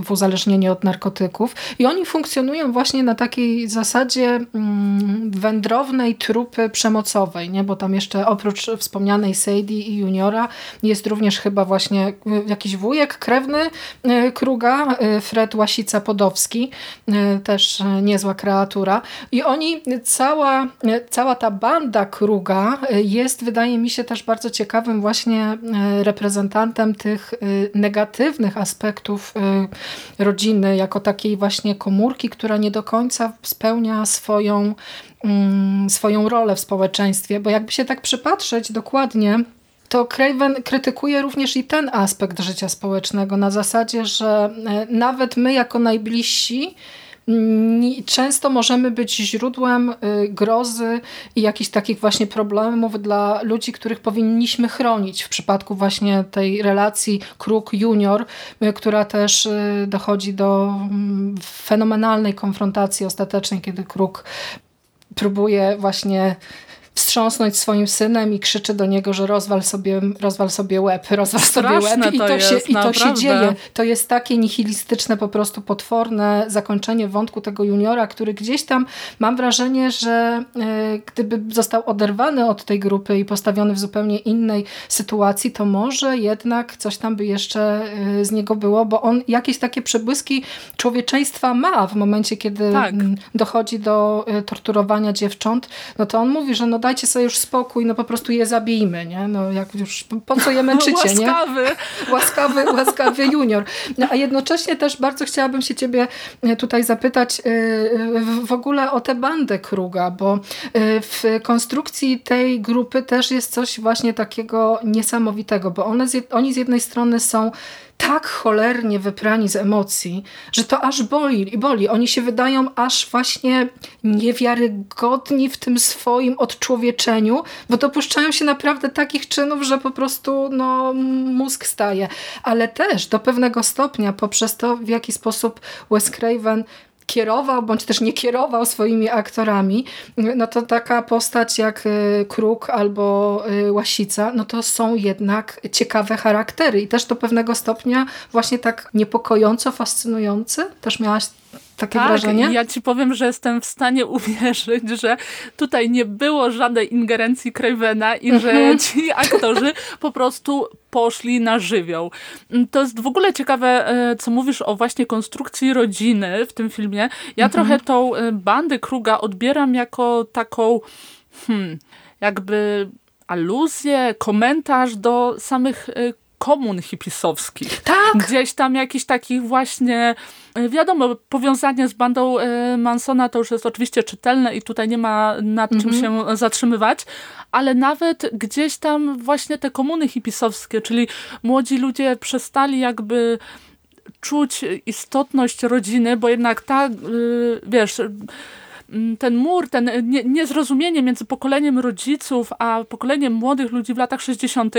w uzależnienie od narkotyków. I oni funkcjonują właśnie na takiej zasadzie mm, wędrownej trupy przemocowej, nie? bo tam jeszcze oprócz wspomnianej Sadie i Juniora jest również chyba właśnie y, jakiś wujek krewny y, Kruga, y, Fred Łasica-Podowski, też niezła kreatura. I oni, cała, cała ta banda Kruga jest, wydaje mi się, też bardzo ciekawym właśnie reprezentantem tych negatywnych aspektów rodziny, jako takiej właśnie komórki, która nie do końca spełnia swoją swoją rolę w społeczeństwie, bo jakby się tak przypatrzeć dokładnie, to Craven krytykuje również i ten aspekt życia społecznego na zasadzie, że e, nawet my jako najbliżsi mm, często możemy być źródłem y, grozy i jakichś takich właśnie problemów dla ludzi, których powinniśmy chronić. W przypadku właśnie tej relacji Kruk Junior, y, która też y, dochodzi do mm, fenomenalnej konfrontacji ostatecznej, kiedy Kruk próbuje właśnie wstrząsnąć swoim synem i krzyczy do niego, że rozwal sobie, rozwal sobie łeb, rozwal sobie łeb i to, się, i to się dzieje. To jest takie nihilistyczne, po prostu potworne zakończenie wątku tego juniora, który gdzieś tam mam wrażenie, że e, gdyby został oderwany od tej grupy i postawiony w zupełnie innej sytuacji, to może jednak coś tam by jeszcze e, z niego było, bo on jakieś takie przebłyski człowieczeństwa ma w momencie, kiedy tak. dochodzi do e, torturowania dziewcząt, no to on mówi, że no dajcie sobie już spokój, no po prostu je zabijmy, nie? No jak już, po co je męczycie, łaskawy. nie? Łaskawy. Łaskawy junior. No, a jednocześnie też bardzo chciałabym się ciebie e, tutaj zapytać e, w ogóle o tę bandę Kruga, bo e, w konstrukcji tej grupy też jest coś właśnie takiego niesamowitego, bo one, oni z jednej strony są tak cholernie wyprani z emocji, że to aż boli i boli. Oni się wydają aż właśnie niewiarygodni w tym swoim odczłowieczeniu, bo dopuszczają się naprawdę takich czynów, że po prostu no, mózg staje. Ale też do pewnego stopnia poprzez to, w jaki sposób Wes Craven kierował, bądź też nie kierował swoimi aktorami, no to taka postać jak Kruk albo Łasica, no to są jednak ciekawe charaktery i też do pewnego stopnia właśnie tak niepokojąco fascynujące. Też miałaś takie tak, wrażenie? ja ci powiem, że jestem w stanie uwierzyć, że tutaj nie było żadnej ingerencji Cravena i że mhm. ci aktorzy po prostu poszli na żywioł. To jest w ogóle ciekawe, e, co mówisz o właśnie konstrukcji rodziny w tym filmie. Ja mhm. trochę tą e, bandę Kruga odbieram jako taką hmm, jakby aluzję, komentarz do samych e, komun hipisowskich. Tak. Gdzieś tam jakiś takich właśnie, e, wiadomo, powiązanie z bandą e, Mansona to już jest oczywiście czytelne i tutaj nie ma nad czym mhm. się zatrzymywać, ale nawet gdzieś tam właśnie te komuny hipisowskie, czyli młodzi ludzie przestali jakby czuć istotność rodziny, bo jednak ta, wiesz, Mm, ten mur, ten nie, niezrozumienie między pokoleniem rodziców a pokoleniem młodych ludzi w latach 60.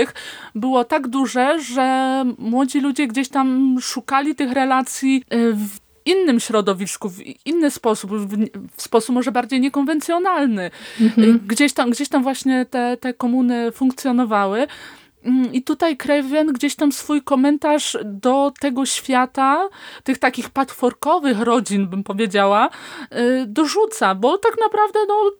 było tak duże, że młodzi ludzie gdzieś tam szukali tych relacji y, w innym środowisku, w inny sposób, w, sposób może bardziej niekonwencjonalny. Mhm. Gdzieś, tam, gdzieś tam właśnie te, te komuny funkcjonowały. Mm, I tutaj Craven gdzieś tam swój komentarz do tego świata, tych takich patworkowych rodzin, bym powiedziała, y, dorzuca, bo tak naprawdę no,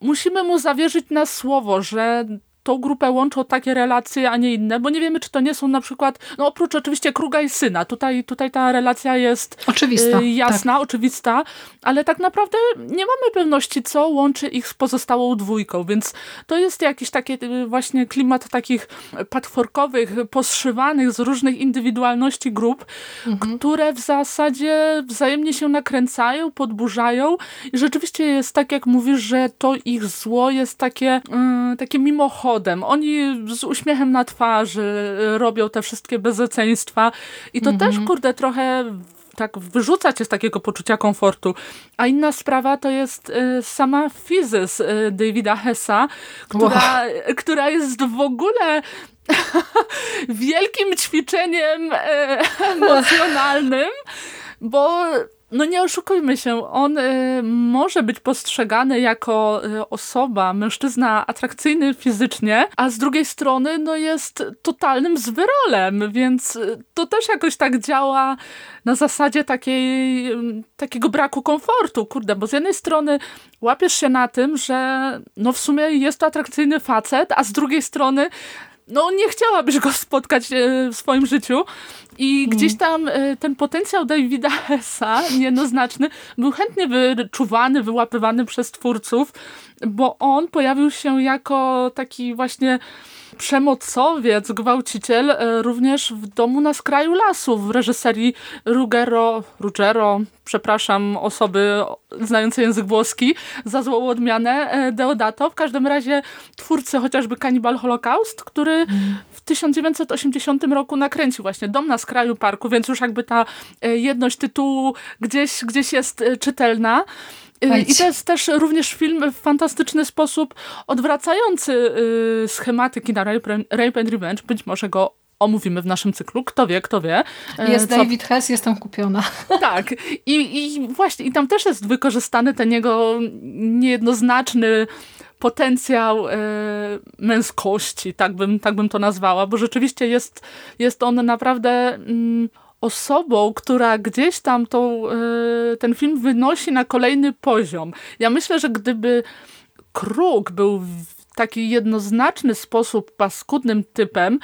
musimy mu zawierzyć na słowo, że tą grupę łączą takie relacje, a nie inne, bo nie wiemy, czy to nie są na przykład, no oprócz oczywiście Kruga i syna, tutaj, tutaj ta relacja jest oczywista, y, jasna, tak. oczywista, ale tak naprawdę nie mamy pewności, co łączy ich z pozostałą dwójką, więc to jest jakiś taki y, właśnie klimat takich patworkowych, poszywanych z różnych indywidualności grup, mhm. które w zasadzie wzajemnie się nakręcają, podburzają i rzeczywiście jest tak, jak mówisz, że to ich zło jest takie, yy, takie mimochodem, samochodem. Oni z uśmiechem na twarzy robią te wszystkie bezeceństwa i to też, mhm. kurde, trochę tak wyrzuca cię z takiego poczucia komfortu. A inna sprawa to jest y, sama fizys y, Davida Hessa, która, wow. która jest w ogóle wielkim ćwiczeniem y, emocjonalnym, bo no nie oszukujmy się, on y, może być postrzegany jako y, osoba, mężczyzna atrakcyjny fizycznie, a z drugiej strony no jest totalnym zwyrolem, więc y, to też jakoś tak działa na zasadzie takiej, takiego braku komfortu, kurde, bo z jednej strony łapiesz się na tym, że no w sumie jest to atrakcyjny facet, a z drugiej strony no nie chciałabyś go spotkać e, w swoim życiu i mm. gdzieś tam e, ten potencjał Davida Hessa, niejednoznaczny, był chętnie wyczuwany, wyłapywany przez twórców, bo on pojawił się jako taki właśnie przemocowiec, gwałciciel e, również w domu na skraju lasu w reżyserii Ruggero, Ruggero, przepraszam osoby znające język włoski za złą odmianę e, Deodato. W każdym razie twórcy chociażby Cannibal Holocaust, który w 1980 roku nakręcił właśnie Dom na skraju parku, więc już jakby ta e, jedność tytułu gdzieś, gdzieś jest czytelna. I to jest też również film w fantastyczny sposób odwracający y, schematy kina Rape, Rape and Revenge. Być może go omówimy w naszym cyklu. Kto wie, kto wie. E, jest co... David Hess, jestem kupiona. Tak. I, I właśnie, i tam też jest wykorzystany ten jego niejednoznaczny potencjał e, męskości, tak bym, tak bym to nazwała, bo rzeczywiście jest, jest on naprawdę mm, osobą, która gdzieś tam tą, e, ten film wynosi na kolejny poziom. Ja myślę, że gdyby Kruk był w taki jednoznaczny sposób paskudnym typem,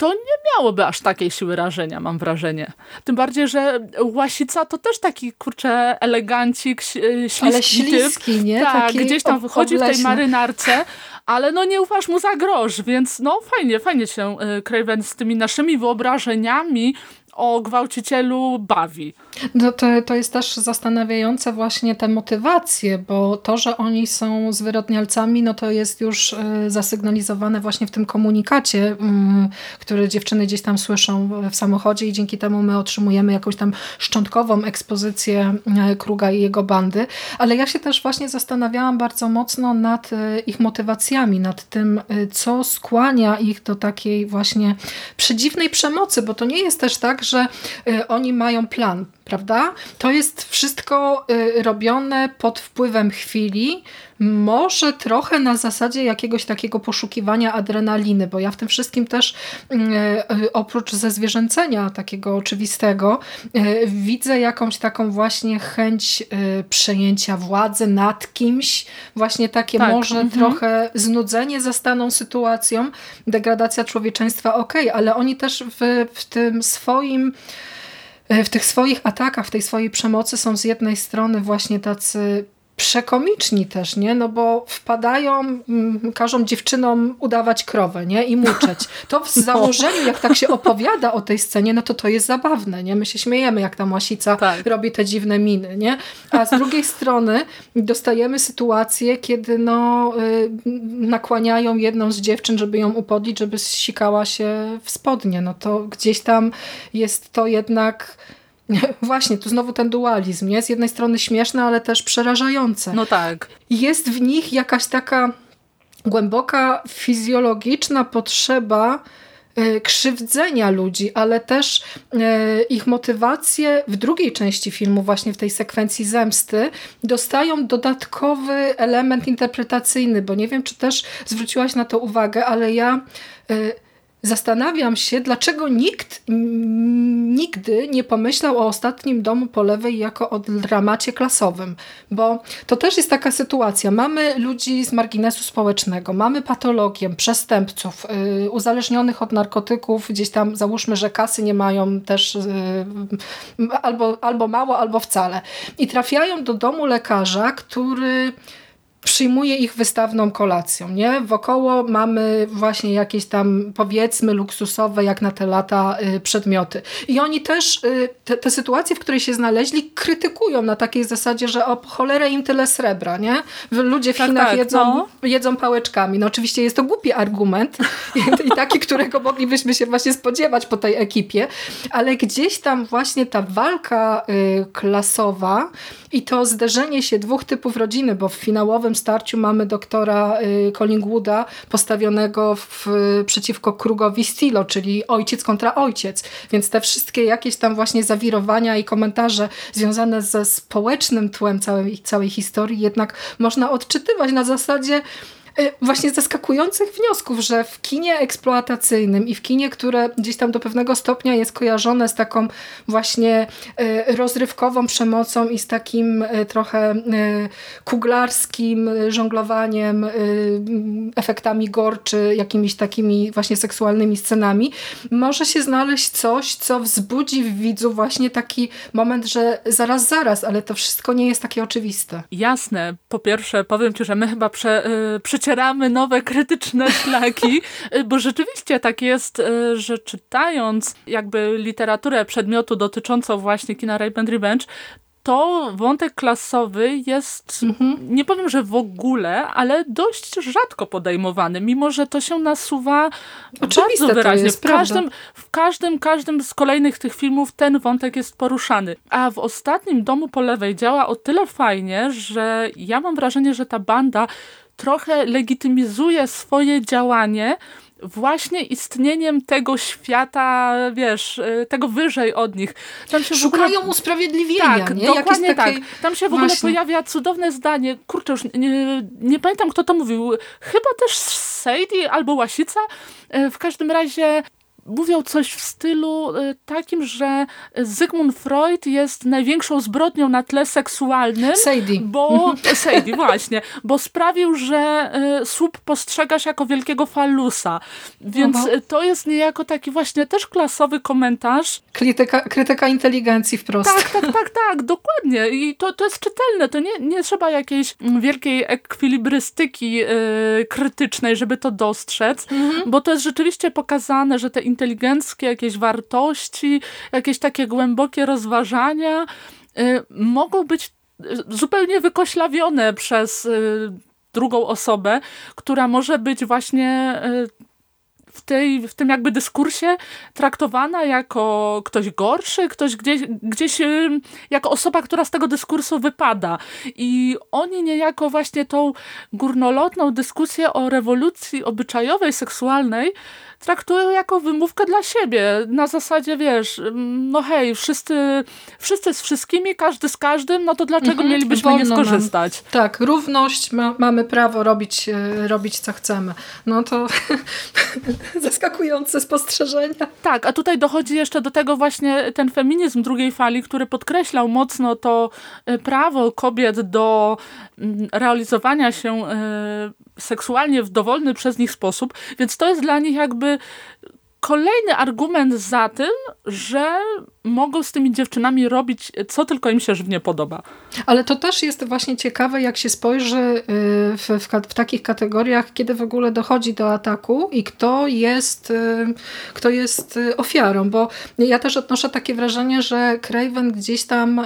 to nie miałoby aż takiej siły rażenia, mam wrażenie. Tym bardziej, że Łasica to też taki, kurczę, elegancik, śliski Ale śliski, typ. nie? Tak, taki gdzieś tam wychodzi obleśny. w tej marynarce, ale no nie ufasz mu za grosz, więc no fajnie, fajnie się e, Craven z tymi naszymi wyobrażeniami o gwałcicielu bawi. No to, to jest też zastanawiające właśnie te motywacje, bo to, że oni są zwyrodnialcami, no to jest już e, zasygnalizowane właśnie w tym komunikacie, mm, który dziewczyny gdzieś tam słyszą w samochodzie i dzięki temu my otrzymujemy jakąś tam szczątkową ekspozycję e, Kruga i jego bandy. Ale ja się też właśnie zastanawiałam bardzo mocno nad e, ich motywacjami, nad tym, co skłania ich do takiej właśnie przedziwnej przemocy, bo to nie jest też tak, że oni mają plan prawda? To jest wszystko y, robione pod wpływem chwili, może trochę na zasadzie jakiegoś takiego poszukiwania adrenaliny, bo ja w tym wszystkim też mm, e, oprócz zezwierzęcenia takiego oczywistego widzę jakąś taką właśnie chęć przejęcia władzy nad kimś, właśnie takie tak. może mhm. trochę znudzenie zastaną sytuacją, degradacja człowieczeństwa, okej, okay, ale oni też w, w tym swoim w tych swoich atakach, w tej swojej przemocy są z jednej strony właśnie tacy przekomiczni też, nie? No bo wpadają, mm, każą dziewczynom udawać krowę, nie? I muczeć. To w no. założeniu, jak tak się opowiada o tej scenie, no to to jest zabawne, nie? My się śmiejemy, jak ta Łasica tak. robi te dziwne miny, nie? A z drugiej strony dostajemy sytuację, kiedy no y, nakłaniają jedną z dziewczyn, żeby ją upodlić, żeby sikała się w spodnie. No to gdzieś tam jest to jednak Właśnie, tu znowu ten dualizm, nie? Z jednej strony śmieszne, ale też przerażające. No tak. Jest w nich jakaś taka głęboka fizjologiczna potrzeba e, krzywdzenia ludzi, ale też e, ich motywacje w drugiej części filmu, właśnie w tej sekwencji zemsty, dostają dodatkowy element interpretacyjny, bo nie wiem, czy też zwróciłaś na to uwagę, ale ja e, Zastanawiam się, dlaczego nikt nigdy nie pomyślał o ostatnim domu po lewej jako o dramacie klasowym, bo to też jest taka sytuacja. Mamy ludzi z marginesu społecznego, mamy patologię, przestępców, yy, uzależnionych od narkotyków, gdzieś tam załóżmy, że kasy nie mają też yy, albo, albo mało, albo wcale. I trafiają do domu lekarza, który przyjmuje ich wystawną kolacją. Nie? Wokoło mamy właśnie jakieś tam powiedzmy luksusowe jak na te lata y, przedmioty. I oni też y, te, te, sytuacje, w której się znaleźli krytykują na takiej zasadzie, że o cholerę im tyle srebra. Nie? Ludzie w tak, Chinach tak, jedzą, no. jedzą pałeczkami. No oczywiście jest to głupi argument i, i taki, którego moglibyśmy się właśnie spodziewać po tej ekipie, ale gdzieś tam właśnie ta walka y, klasowa i to zderzenie się dwóch typów rodziny, bo w finałowym starciu mamy doktora y, Collingwooda postawionego w, przeciwko Krugowi Stilo, czyli ojciec kontra ojciec. Więc te wszystkie jakieś tam właśnie zawirowania i komentarze związane ze społecznym tłem całej, całej historii jednak można odczytywać na zasadzie właśnie zaskakujących wniosków, że w kinie eksploatacyjnym i w kinie, które gdzieś tam do pewnego stopnia jest kojarzone z taką właśnie y, rozrywkową przemocą i z takim y, trochę kuglarskim żonglowaniem efektami gorczy, jakimiś takimi właśnie seksualnymi scenami, może się znaleźć coś, co wzbudzi w widzu właśnie taki moment, że zaraz, zaraz, ale to wszystko nie jest takie oczywiste. Jasne. Po pierwsze powiem Ci, że my chyba prze, przecieramy nowe krytyczne szlaki, bo rzeczywiście tak jest, e, że czytając jakby literaturę przedmiotu dotyczącą właśnie kina Rape and Revenge, to wątek klasowy jest, mhm. nie powiem, że w ogóle, ale dość rzadko podejmowany, mimo że to się nasuwa Oczywiste bardzo wyraźnie. Jest, w, każdym, w każdym, każdym z kolejnych tych filmów ten wątek jest poruszany. A w ostatnim Domu po lewej działa o tyle fajnie, że ja mam wrażenie, że ta banda trochę legitymizuje swoje działanie właśnie istnieniem tego świata, wiesz, y, tego wyżej od nich. Tam się Szukają ogóle... usprawiedliwienia, tak, nie? Dokładnie tak. Tam się w ogóle właśnie. pojawia cudowne zdanie, kurczę, już nie, nie, pamiętam kto to mówił, chyba też Sadie albo Łasica, y, w każdym razie mówią coś w stylu y, takim, że Zygmunt Freud jest największą zbrodnią na tle seksualnym. Sadie. Bo, Sadie, właśnie. Bo sprawił, że y, słup postrzegasz jako wielkiego falusa. Więc to jest niejako taki właśnie też klasowy komentarz. Krytyka, krytyka inteligencji wprost. Tak, tak, tak, tak, dokładnie. I to, to jest czytelne. To nie, nie trzeba jakiejś wielkiej ekwilibrystyki yy, krytycznej, żeby to dostrzec, mhm. bo to jest rzeczywiście pokazane, że te inteligenckie jakieś wartości, jakieś takie głębokie rozważania y, mogą być zupełnie wykoślawione przez y, drugą osobę, która może być właśnie y, w, tej, w tym jakby dyskursie traktowana jako ktoś gorszy, ktoś gdzieś, gdzieś jako osoba, która z tego dyskursu wypada. I oni niejako właśnie tą górnolotną dyskusję o rewolucji obyczajowej, seksualnej traktują jako wymówkę dla siebie. Na zasadzie, wiesz, no hej, wszyscy, wszyscy z wszystkimi, każdy z każdym, no to dlaczego mhm, mielibyśmy nie skorzystać? Nam. Tak, równość, ma, mamy prawo robić, e, robić co chcemy. No to zaskakujące spostrzeżenia. Tak, a tutaj dochodzi jeszcze do tego właśnie ten feminizm drugiej fali, który podkreślał mocno to e, prawo kobiet do mm, realizowania się e, seksualnie w dowolny przez nich sposób, więc to jest dla nich jakby kolejny argument za tym, że mogą z tymi dziewczynami robić, co tylko im się żywnie podoba. Ale to też jest właśnie ciekawe, jak się spojrzy y, w, w, w, takich kategoriach, kiedy w ogóle dochodzi do ataku i kto jest, y, kto jest y, ofiarą, bo ja też odnoszę takie wrażenie, że Craven gdzieś tam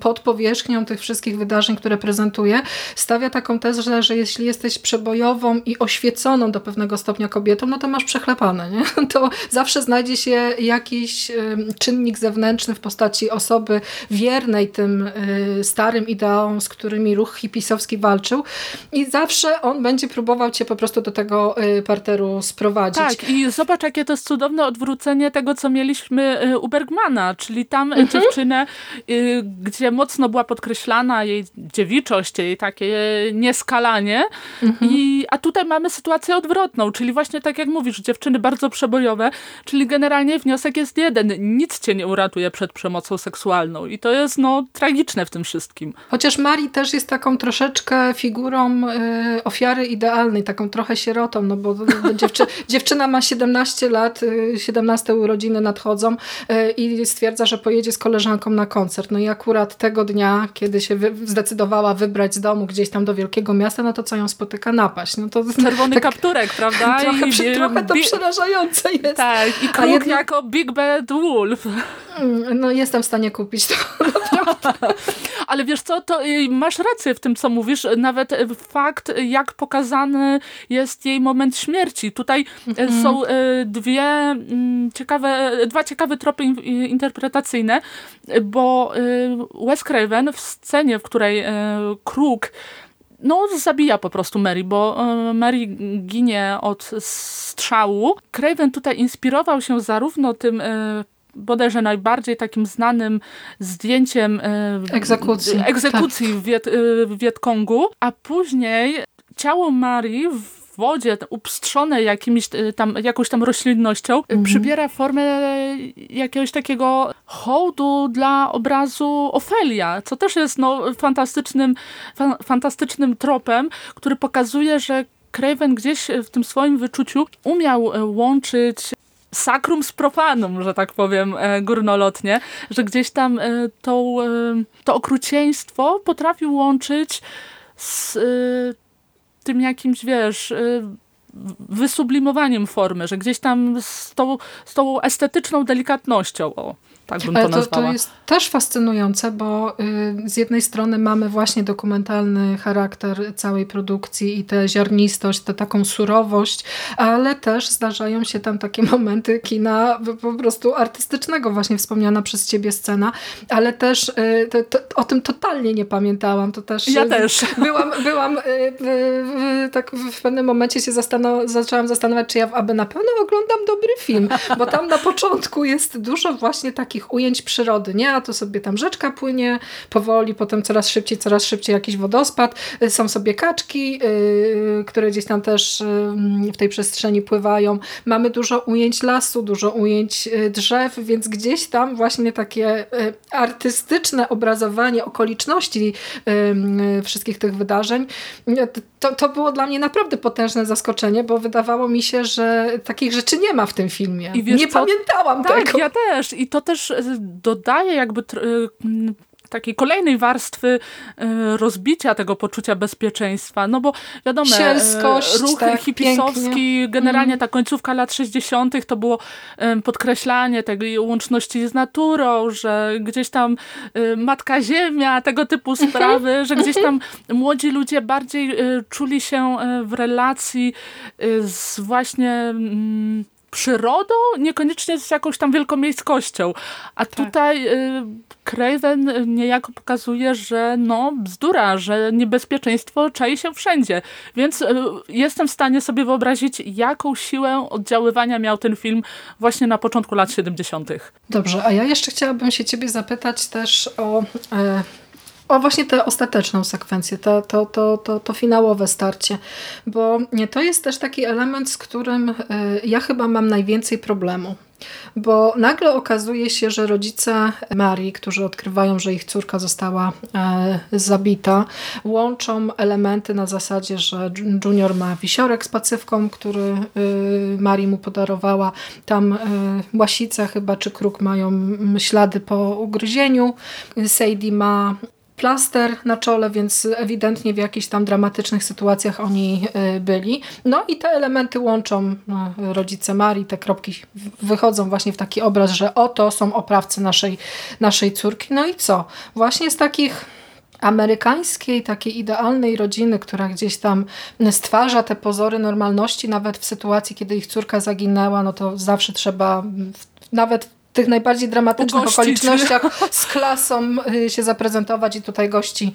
pod powierzchnią tych wszystkich wydarzeń, które prezentuje, stawia taką tezę, że jeśli jesteś przebojową i oświeconą do pewnego stopnia kobietą, no to masz przechlepane, nie? To zawsze znajdzie się jakiś czynnik zewnętrzny w postaci osoby wiernej tym y, starym ideałom, z którymi ruch hipisowski walczył i zawsze on będzie próbował cię po prostu do tego y, parteru sprowadzić. Tak i zobacz jakie to jest cudowne odwrócenie tego, co mieliśmy y, u Bergmana, czyli tam mhm. dziewczynę, gdzie mocno była podkreślana jej dziewiczość, jej takie nieskalanie mhm. i, a tutaj mamy sytuację odwrotną, czyli właśnie tak jak mówisz, dziewczyny bardzo przebojowe, czyli generalnie wniosek jest jeden, nic cię nie uratuje przed przemocą seksualną. I to jest no tragiczne w tym wszystkim. Chociaż Mari też jest taką troszeczkę figurą y, ofiary idealnej, taką trochę sierotą, no bo dziewczy dziewczyna ma 17 lat, y, 17 urodziny nadchodzą y, i stwierdza, że pojedzie z koleżanką na koncert. No i akurat tego dnia, kiedy się wy zdecydowała wybrać z domu gdzieś tam do wielkiego miasta, no to co ją spotyka? Napaść. No to Czerwony tak, kapturek, prawda? Trochę, I, trochę to przerażające jest. Tak, i kruk jedno... jako Big Bad Wolf. Mm, no jestem w stanie kupić to. Ale wiesz co, to y, masz rację w tym, co mówisz. Nawet fakt, jak pokazany jest jej moment śmierci. Tutaj y, mhm. są y, dwie mm, ciekawe, dwa ciekawe tropy interpretacyjne, bo Wes Craven w scenie, w której Kruk no, zabija po prostu Mary, bo Mary ginie od strzału. Craven tutaj inspirował się zarówno tym bodajże najbardziej takim znanym zdjęciem e, egzekucji, egzekucji tak. w, Wiet, e, w Wietkongu, a później ciało Marii w wodzie upstrzone jakimiś e, tam, jakąś tam roślinnością, mhm. przybiera formę jakiegoś takiego hołdu dla obrazu Ofelia, co też jest no, fantastycznym, fa fantastycznym tropem, który pokazuje, że Craven gdzieś w tym swoim wyczuciu umiał łączyć sakrum z profanum, że tak powiem e, górnolotnie, że gdzieś tam e, to, e, to okrucieństwo potrafił łączyć z tym jakimś, wiesz, wysublimowaniem formy, że gdzieś tam z tą, z tą estetyczną delikatnością. O. Tak bym to, to nazwała. To jest też fascynujące, bo y, z jednej strony mamy właśnie dokumentalny charakter całej produkcji i tę ziarnistość, tę taką surowość, ale też zdarzają się tam takie momenty kina po prostu artystycznego, właśnie wspomniana przez ciebie scena, ale też y, to, to, o tym totalnie nie pamiętałam. To też ja też. Byłam, byłam y, tak w pewnym momencie się zastanow zaczęłam zastanawiać, czy ja aby na pewno oglądam dobry film, bo tam na początku jest dużo właśnie takich takich ujęć przyrody, nie? A to sobie tam rzeczka płynie powoli, potem coraz szybciej, coraz szybciej jakiś wodospad. Y, są sobie kaczki, yy, które gdzieś tam też yy, w tej przestrzeni pływają. Mamy dużo ujęć lasu, dużo ujęć yy, drzew, więc gdzieś tam właśnie takie y, artystyczne obrazowanie okoliczności y, wszystkich tych wydarzeń to, to było dla mnie naprawdę potężne zaskoczenie, bo wydawało mi się, że takich rzeczy nie ma w tym filmie. Nie co? pamiętałam tak, tego. ja też. I to też e, dodaje jakby takiej kolejnej warstwy e, rozbicia tego poczucia bezpieczeństwa. No bo wiadomo, Sielskość, ruch tak, hipisowski, pięknie. generalnie mm. ta końcówka lat 60. to było podkreślanie tej łączności z naturą, że gdzieś tam Matka Ziemia, tego typu sprawy, że gdzieś tam młodzi ludzie bardziej czuli się w relacji z właśnie mm, przyrodą, niekoniecznie z jakąś tam wielkomiejskością. A tak. tutaj y, Craven niejako pokazuje, że no bzdura, że niebezpieczeństwo czai się wszędzie. Więc y, jestem w stanie sobie wyobrazić, jaką siłę oddziaływania miał ten film właśnie na początku lat 70. Dobrze, a ja jeszcze chciałabym się ciebie zapytać też o... E o właśnie tę ostateczną sekwencję, to, to, to, to, to finałowe starcie, bo to jest też taki element, z którym e, ja chyba mam najwięcej problemu. Bo nagle okazuje się, że rodzice Marii, którzy odkrywają, że ich córka została e, zabita, łączą elementy na zasadzie, że Junior ma wisiorek z pacywką, który e, Marii mu podarowała. Tam e, łasice chyba czy kruk mają ślady po ugryzieniu. Sadie ma plaster na czole, więc ewidentnie w jakichś tam dramatycznych sytuacjach oni e, byli. No i te elementy łączą no, rodzice Marii, te kropki wychodzą właśnie w taki obraz, że oto są oprawcy naszej, naszej córki. No i co? Właśnie z takich amerykańskiej, takiej idealnej rodziny, która gdzieś tam stwarza te pozory normalności, nawet w sytuacji, kiedy ich córka zaginęła, no to zawsze trzeba nawet tych najbardziej dramatycznych Ugościć. okolicznościach z klasą y, się zaprezentować i tutaj gości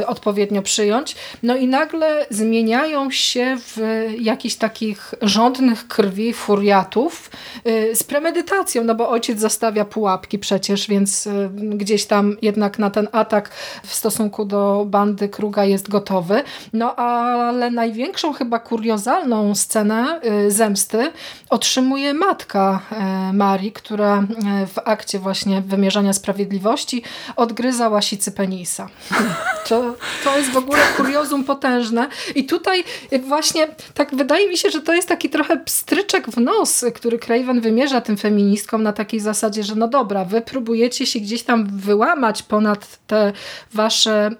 y, odpowiednio przyjąć. No i nagle zmieniają się w jakichś takich rządnych krwi furiatów y, z premedytacją, no bo ojciec zostawia pułapki przecież, więc gdzieś tam jednak na ten atak w stosunku do bandy Kruga jest gotowy. No ale największą chyba kuriozalną scenę zemsty otrzymuje matka Marii, która w akcie właśnie wymierzania sprawiedliwości odgryza łasicy penisa. To, to jest w ogóle kuriozum potężne. I tutaj właśnie tak wydaje mi się, że to jest taki trochę pstryczek w nos, który Craven wymierza tym feministkom na takiej zasadzie, że no dobra, wy próbujecie się gdzieś tam wyłamać ponad te wasze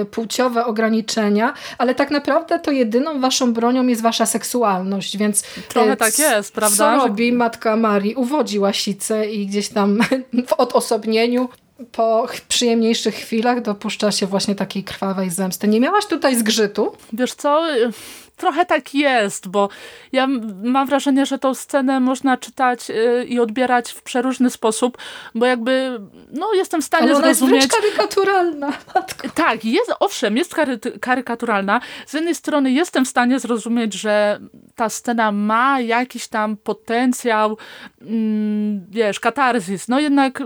y, płciowe ograniczenia, ale tak naprawdę to jedyną waszą bronią jest wasza seksualność, więc trochę y, tak jest, prawda? Co robi matka Marii? Uwodzi łasicę i gdzieś tam w odosobnieniu po przyjemniejszych chwilach dopuszcza się właśnie takiej krwawej zemsty. Nie miałaś tutaj zgrzytu? Wiesz co, trochę tak jest, bo ja mam wrażenie, że tą scenę można czytać y, i odbierać w przeróżny sposób, bo jakby, no jestem w stanie Ale ona zrozumieć... jest karykaturalna. Matko. Tak, jest, owszem, jest kary karykaturalna. Z jednej strony jestem w stanie zrozumieć, że ta scena ma jakiś tam potencjał, mm, wiesz, katarzis, no jednak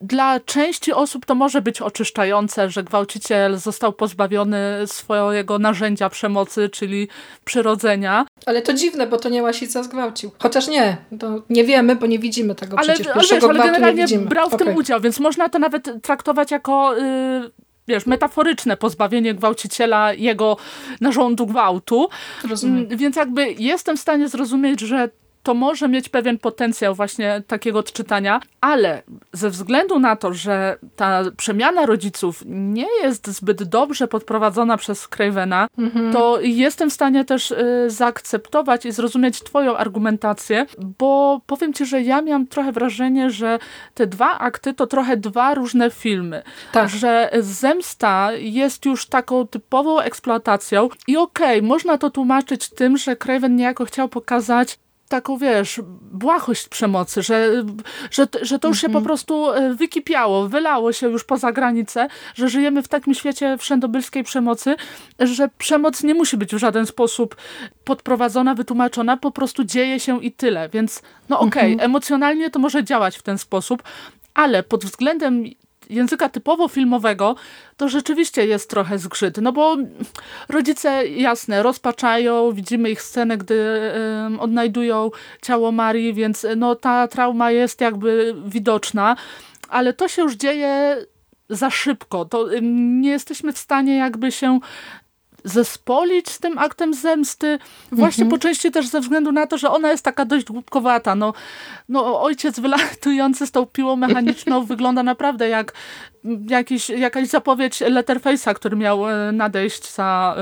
dla części osób to może być oczyszczające, że gwałciciel został pozbawiony swojego narzędzia przemocy, czyli przyrodzenia. Ale to dziwne, bo to nie Łasica zgwałcił. Chociaż nie, to nie wiemy, bo nie widzimy tego ale, przecież. Pierwszego ale, ale generalnie brał w okay. tym udział, więc można to nawet traktować jako... Yy, wiesz, metaforyczne pozbawienie gwałciciela jego narządu gwałtu. Rozumiem. Mm, więc jakby jestem w stanie zrozumieć, że to może mieć pewien potencjał właśnie takiego odczytania, ale ze względu na to, że ta przemiana rodziców nie jest zbyt dobrze podprowadzona przez Cravena, mhm. to jestem w stanie też y, zaakceptować i zrozumieć twoją argumentację, bo powiem ci, że ja miałam trochę wrażenie, że te dwa akty to trochę dwa różne filmy. Tak. Że Zemsta jest już taką typową eksploatacją i okej, okay, można to tłumaczyć tym, że Craven niejako chciał pokazać taką, wiesz, błahość przemocy, że, że, że to już się po mhm. prostu e, wykipiało, wylało się już poza granicę, że żyjemy w takim świecie wszędobylskiej przemocy, że przemoc nie musi być w żaden sposób podprowadzona, wytłumaczona, po prostu dzieje się i tyle. Więc no okej, okay, emocjonalnie to może działać w ten sposób, ale pod względem języka typowo filmowego, to rzeczywiście jest trochę zgrzyt. No bo rodzice, jasne, rozpaczają, widzimy ich scenę, gdy y, odnajdują ciało Marii, więc no ta trauma jest jakby widoczna, ale to się już dzieje za szybko. To nie jesteśmy w stanie jakby się zespolić z tym aktem zemsty. Właśnie mhm. po części też ze względu na to, że ona jest taka dość głupkowata. No, no ojciec wylatujący z tą piłą mechaniczną wygląda naprawdę jak jakiś, jakaś zapowiedź Letterface'a, który miał e, nadejść za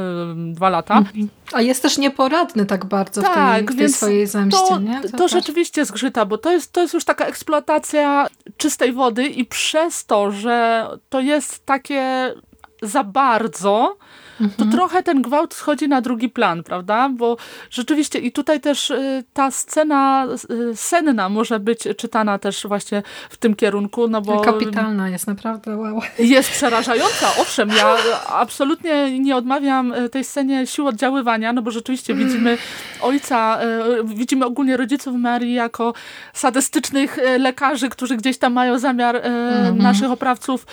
y, dwa lata. Mhm. A jest też nieporadny tak bardzo tak, w tej, w tej swojej zemście. To, nie? to, to rzeczywiście zgrzyta, bo to jest, to jest już taka eksploatacja czystej wody i przez to, że to jest takie za bardzo, to mhm. trochę ten gwałt schodzi na drugi plan, prawda? Bo rzeczywiście i tutaj też y, ta scena y, senna może być czytana też właśnie w tym kierunku, no bo... Kapitalna jest, naprawdę wow. Jest przerażająca, owszem, ja absolutnie nie odmawiam y, tej scenie sił oddziaływania, no bo rzeczywiście mm. widzimy ojca, widzimy ogólnie rodziców Marii jako sadystycznych lekarzy, którzy gdzieś tam mają zamiar mm. naszych oprawców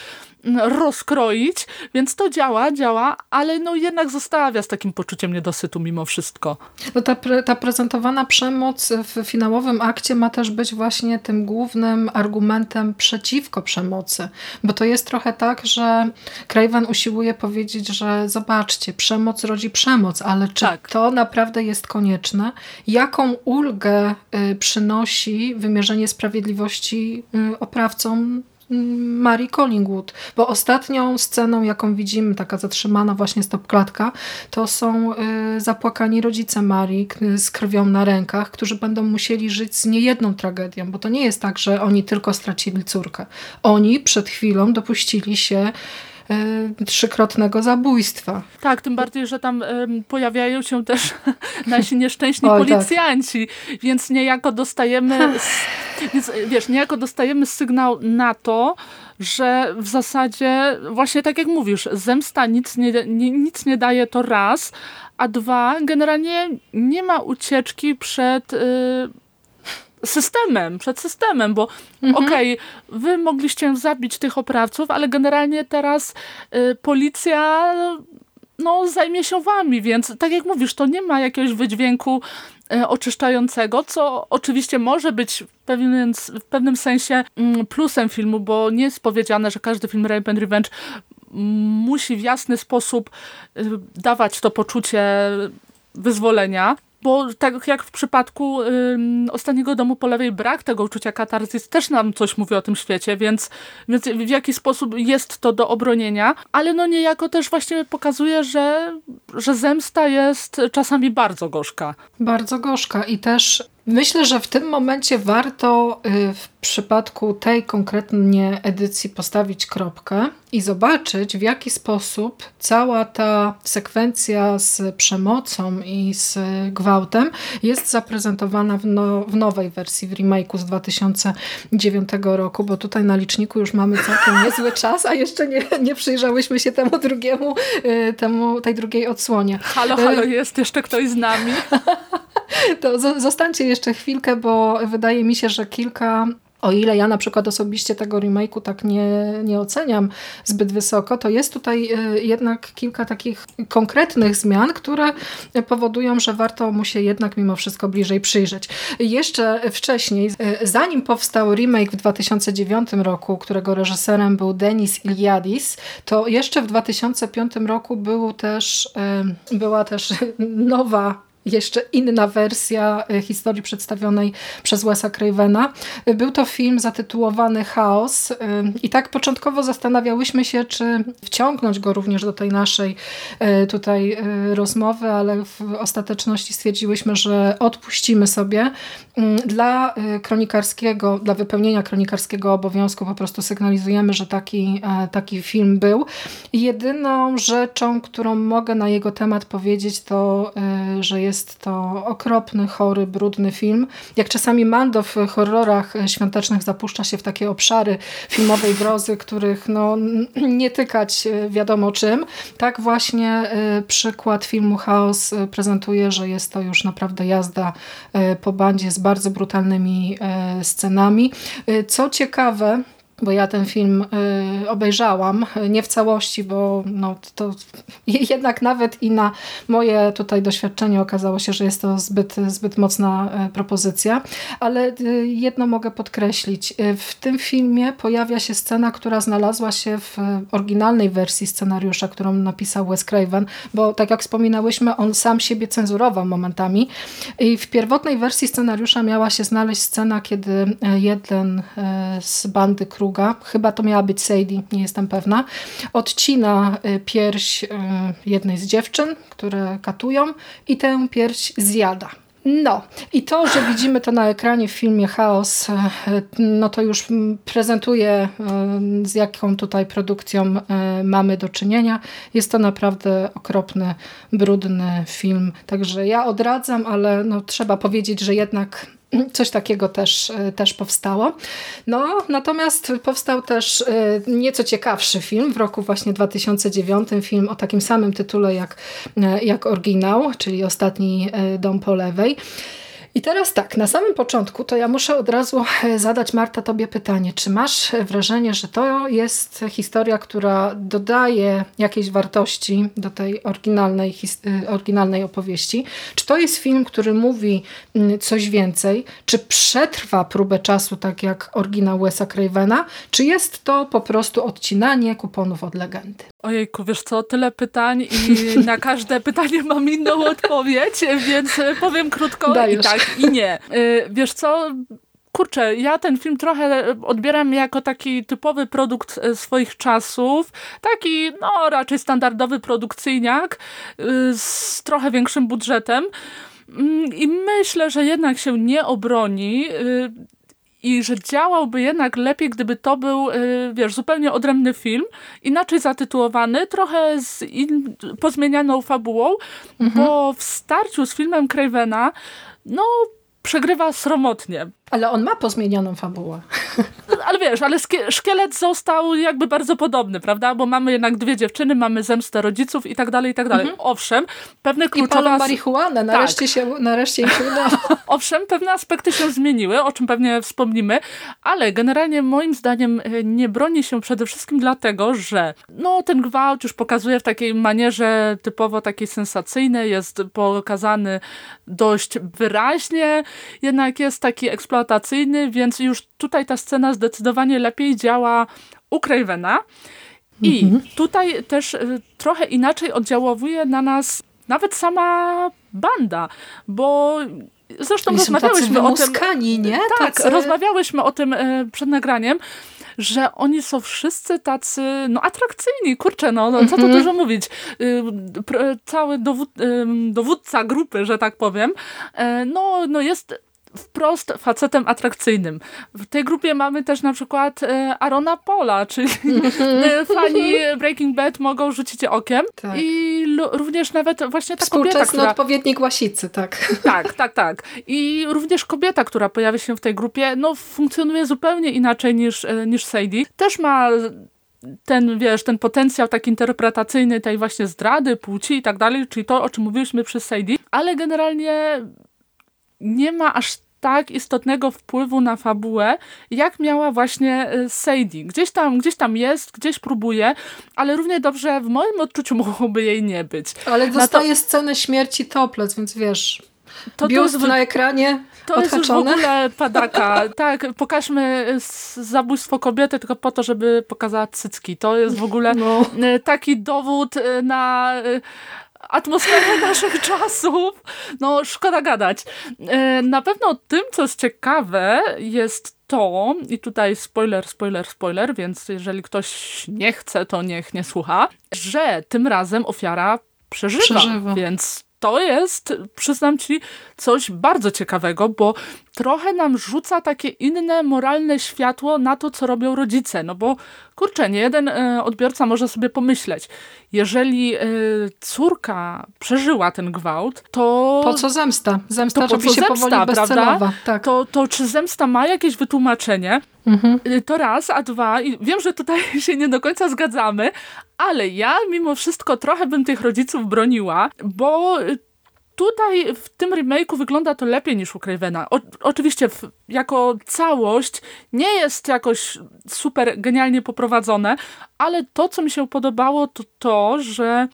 rozkroić, więc to działa, działa, ale no jednak zostawia z takim poczuciem niedosytu mimo wszystko. No ta, pre, ta prezentowana przemoc w finałowym akcie ma też być właśnie tym głównym argumentem przeciwko przemocy, bo to jest trochę tak, że Craven usiłuje powiedzieć, że zobaczcie, przemoc rodzi przemoc, ale czy tak. to naprawdę jest konieczne? Jaką ulgę y, przynosi wymierzenie sprawiedliwości y, oprawcom Mary Collingwood, bo ostatnią sceną, jaką widzimy, taka zatrzymana właśnie stopklatka, to są y, zapłakani rodzice Marii z krwią na rękach, którzy będą musieli żyć z niejedną tragedią, bo to nie jest tak, że oni tylko stracili córkę. Oni przed chwilą dopuścili się trzykrotnego zabójstwa. Tak, tym bardziej, że tam pojawiają się też nasi nieszczęśni tak. policjanci, tak. więc niejako dostajemy, więc, wiesz, niejako dostajemy sygnał na to, że w zasadzie właśnie tak jak mówisz, zemsta nic nie, nie, nic nie daje to raz, a dwa, generalnie nie ma ucieczki przed... Yy, systemem, przed systemem, bo mhm. okej, okay, wy mogliście zabić tych oprawców, ale generalnie teraz y, policja no, zajmie się wami, więc tak jak mówisz, to nie ma jakiegoś wydźwięku y, oczyszczającego, co oczywiście może być w pewnym, w pewnym sensie mm, plusem filmu, bo nie jest powiedziane, że każdy film Rape and Revenge musi w jasny sposób y, dawać to poczucie wyzwolenia, bo tak jak w przypadku Ostatniego Domu po lewej brak tego uczucia katarzys też nam coś mówi o tym świecie, więc, więc w jaki sposób jest to do obronienia, ale no niejako też właśnie pokazuje, że, że zemsta jest czasami bardzo gorzka. Bardzo gorzka i też Myślę, że w tym momencie warto y, w przypadku tej konkretnie edycji postawić kropkę i zobaczyć, w jaki sposób cała ta sekwencja z przemocą i z gwałtem jest zaprezentowana w, no, w nowej wersji, w remake'u z 2009 roku, bo tutaj na liczniku już mamy całkiem niezły czas, a jeszcze nie, nie przyjrzałyśmy się temu drugiemu, y, temu, tej drugiej odsłonie. Halo, halo, jest jeszcze ktoś z nami? To zostańcie jeszcze chwilkę, bo wydaje mi się, że kilka o ile ja na przykład osobiście tego remake'u tak nie, nie oceniam zbyt wysoko, to jest tutaj e, jednak kilka takich konkretnych zmian, które powodują, że warto mu się jednak mimo wszystko bliżej przyjrzeć. Jeszcze wcześniej, e, zanim powstał remake w 2009 roku, którego reżyserem był Denis Iliadis, to jeszcze w 2005 roku był też, e, była też nowa jeszcze inna wersja e, historii przedstawionej przez Wesa Cravena. E, był to film zatytułowany Chaos e, i tak początkowo zastanawiałyśmy się, czy wciągnąć go również do tej naszej tutaj rozmowy, ale w ostateczności stwierdziłyśmy, że odpuścimy sobie. Mm, dla kronikarskiego, dla wypełnienia kronikarskiego obowiązku po prostu sygnalizujemy, że taki, taki film był. Jedyną rzeczą, którą mogę na jego temat powiedzieć, to, że jest to okropny, chory, brudny film. Jak czasami Mando w horrorach świątecznych zapuszcza się w takie obszary filmowej grozy, których no, nie tykać e, wiadomo czym, tak właśnie e, przykład filmu Chaos e, prezentuje, że jest to już naprawdę jazda po bandzie z bardzo brutalnymi scenami. Co ciekawe, bo ja ten film y, obejrzałam, nie w całości, bo no, to jednak nawet i na moje tutaj doświadczenie okazało się, że jest to zbyt, zbyt mocna y, propozycja, ale y, jedno mogę podkreślić. W tym filmie pojawia się scena, która znalazła się w oryginalnej wersji scenariusza, którą napisał Wes Craven, bo tak jak wspominałyśmy, on sam siebie cenzurował momentami i w pierwotnej wersji scenariusza miała się znaleźć scena, kiedy jeden z bandy Kruga chyba to miała być Sadie, nie jestem pewna, odcina y, pierś y, jednej z dziewczyn, które katują i tę pierś zjada. No i to, że widzimy to na ekranie w filmie Chaos, y, no to już prezentuje z jaką tutaj produkcją mamy do czynienia. Jest to naprawdę okropny, brudny film. Także ja odradzam, ale no, trzeba powiedzieć, że jednak Coś takiego też, e, też powstało. No, natomiast powstał też e, nieco ciekawszy film w roku właśnie 2009, film o takim samym tytule jak, e, jak oryginał, czyli Ostatni dom po lewej. I teraz tak, na samym początku to ja muszę od razu e, zadać Marta tobie pytanie, czy masz wrażenie, że to jest historia, która dodaje jakiejś wartości do tej oryginalnej, e, oryginalnej opowieści? Czy to jest film, który mówi mm, coś więcej? Czy przetrwa próbę czasu, tak jak oryginał Wesa Cravena? Czy jest to po prostu odcinanie kuponów od legendy? Ojejku, wiesz co, tyle pytań i na każde pytanie mam inną odpowiedź, więc powiem krótko Dajesz. i tak, i nie. Y, wiesz co, kurczę, ja ten film trochę odbieram jako taki typowy produkt e, swoich czasów, taki no raczej standardowy produkcyjniak y, z trochę większym budżetem mm, i myślę, że jednak się nie obroni y, i że działałby jednak lepiej, gdyby to był, y, wiesz, zupełnie odrębny film, inaczej zatytułowany, trochę z in, pozmienianą fabułą, mhm. bo w starciu z filmem Cravena, no, przegrywa sromotnie. Ale on ma pozmienioną fabułę. Ale wiesz, ale szkielet został jakby bardzo podobny, prawda? Bo mamy jednak dwie dziewczyny, mamy zemstę rodziców i tak dalej, i tak dalej. Mhm. Owszem, pewne kluczowe... I palą marihuanę, nareszcie, tak. się, nareszcie im się udało. Owszem, pewne aspekty się zmieniły, o czym pewnie wspomnimy, ale generalnie moim zdaniem e, nie broni się przede wszystkim dlatego, że no ten gwałt już pokazuje w takiej manierze typowo takiej sensacyjnej, jest pokazany dość wyraźnie, jednak jest taki eksploatacyjny eksploatacyjny, więc już tutaj ta scena zdecydowanie lepiej działa u Cravena. I mhm. tutaj też y, trochę inaczej oddziałuje na nas nawet sama banda, bo zresztą rozmawiałyśmy o tym. nie? Tak, tacy... rozmawiałyśmy o tym y, przed nagraniem, że oni są wszyscy tacy, no atrakcyjni, kurczę, no, no co tu mhm. dużo mówić. Y, cały dowód, dowódca grupy, że tak powiem, no, no jest wprost facetem atrakcyjnym. W tej grupie mamy też na przykład e, Arona Pola, czyli e, fani Breaking Bad mogą rzucić okiem tak. i również nawet właśnie ta kobieta, która... odpowiednik Łasicy, tak. Tak, tak, tak. I również kobieta, która pojawia się w tej grupie, no funkcjonuje zupełnie inaczej niż, e, niż Sadie. Też ma ten, wiesz, ten potencjał taki interpretacyjny tej właśnie zdrady, płci i tak dalej, czyli to, o czym mówiliśmy przy Sadie, ale generalnie nie ma aż tak istotnego wpływu na fabułę, jak miała właśnie y, Sadie. Gdzieś tam, gdzieś tam jest, gdzieś próbuje, ale równie dobrze w moim odczuciu mogłoby jej nie być. Ale dostaje to... scenę śmierci toplec, więc wiesz, to, to, na ekranie to odhaczone. jest w ogóle padaka. tak, pokażmy zabójstwo kobiety tylko po to, żeby pokazać cycki. To jest w ogóle no. Y, taki dowód y, na atmosferę naszych czasów. No, szkoda gadać. E, na pewno tym, co jest ciekawe, jest to, i tutaj spoiler, spoiler, spoiler, więc jeżeli ktoś nie chce, to niech nie słucha, że tym razem ofiara przeżywa. przeżywa. Więc to jest, przyznam ci, coś bardzo ciekawego, bo trochę nam rzuca takie inne moralne światło na to, co robią rodzice. No bo kurczę, nie jeden e, odbiorca może sobie pomyśleć, jeżeli e, córka przeżyła ten gwałt, to... Po co zemsta? Zemsta to robi się zemsta, powoli bezcelowa. Tak. To, to czy zemsta ma jakieś wytłumaczenie? Mhm. To raz, a dwa, i wiem, że tutaj się nie do końca zgadzamy, ale ja mimo wszystko trochę bym tych rodziców broniła, bo Tutaj w tym remake'u wygląda to lepiej niż u Cravena. O, oczywiście w, jako całość nie jest jakoś super genialnie poprowadzone, ale to, co mi się podobało, to to, że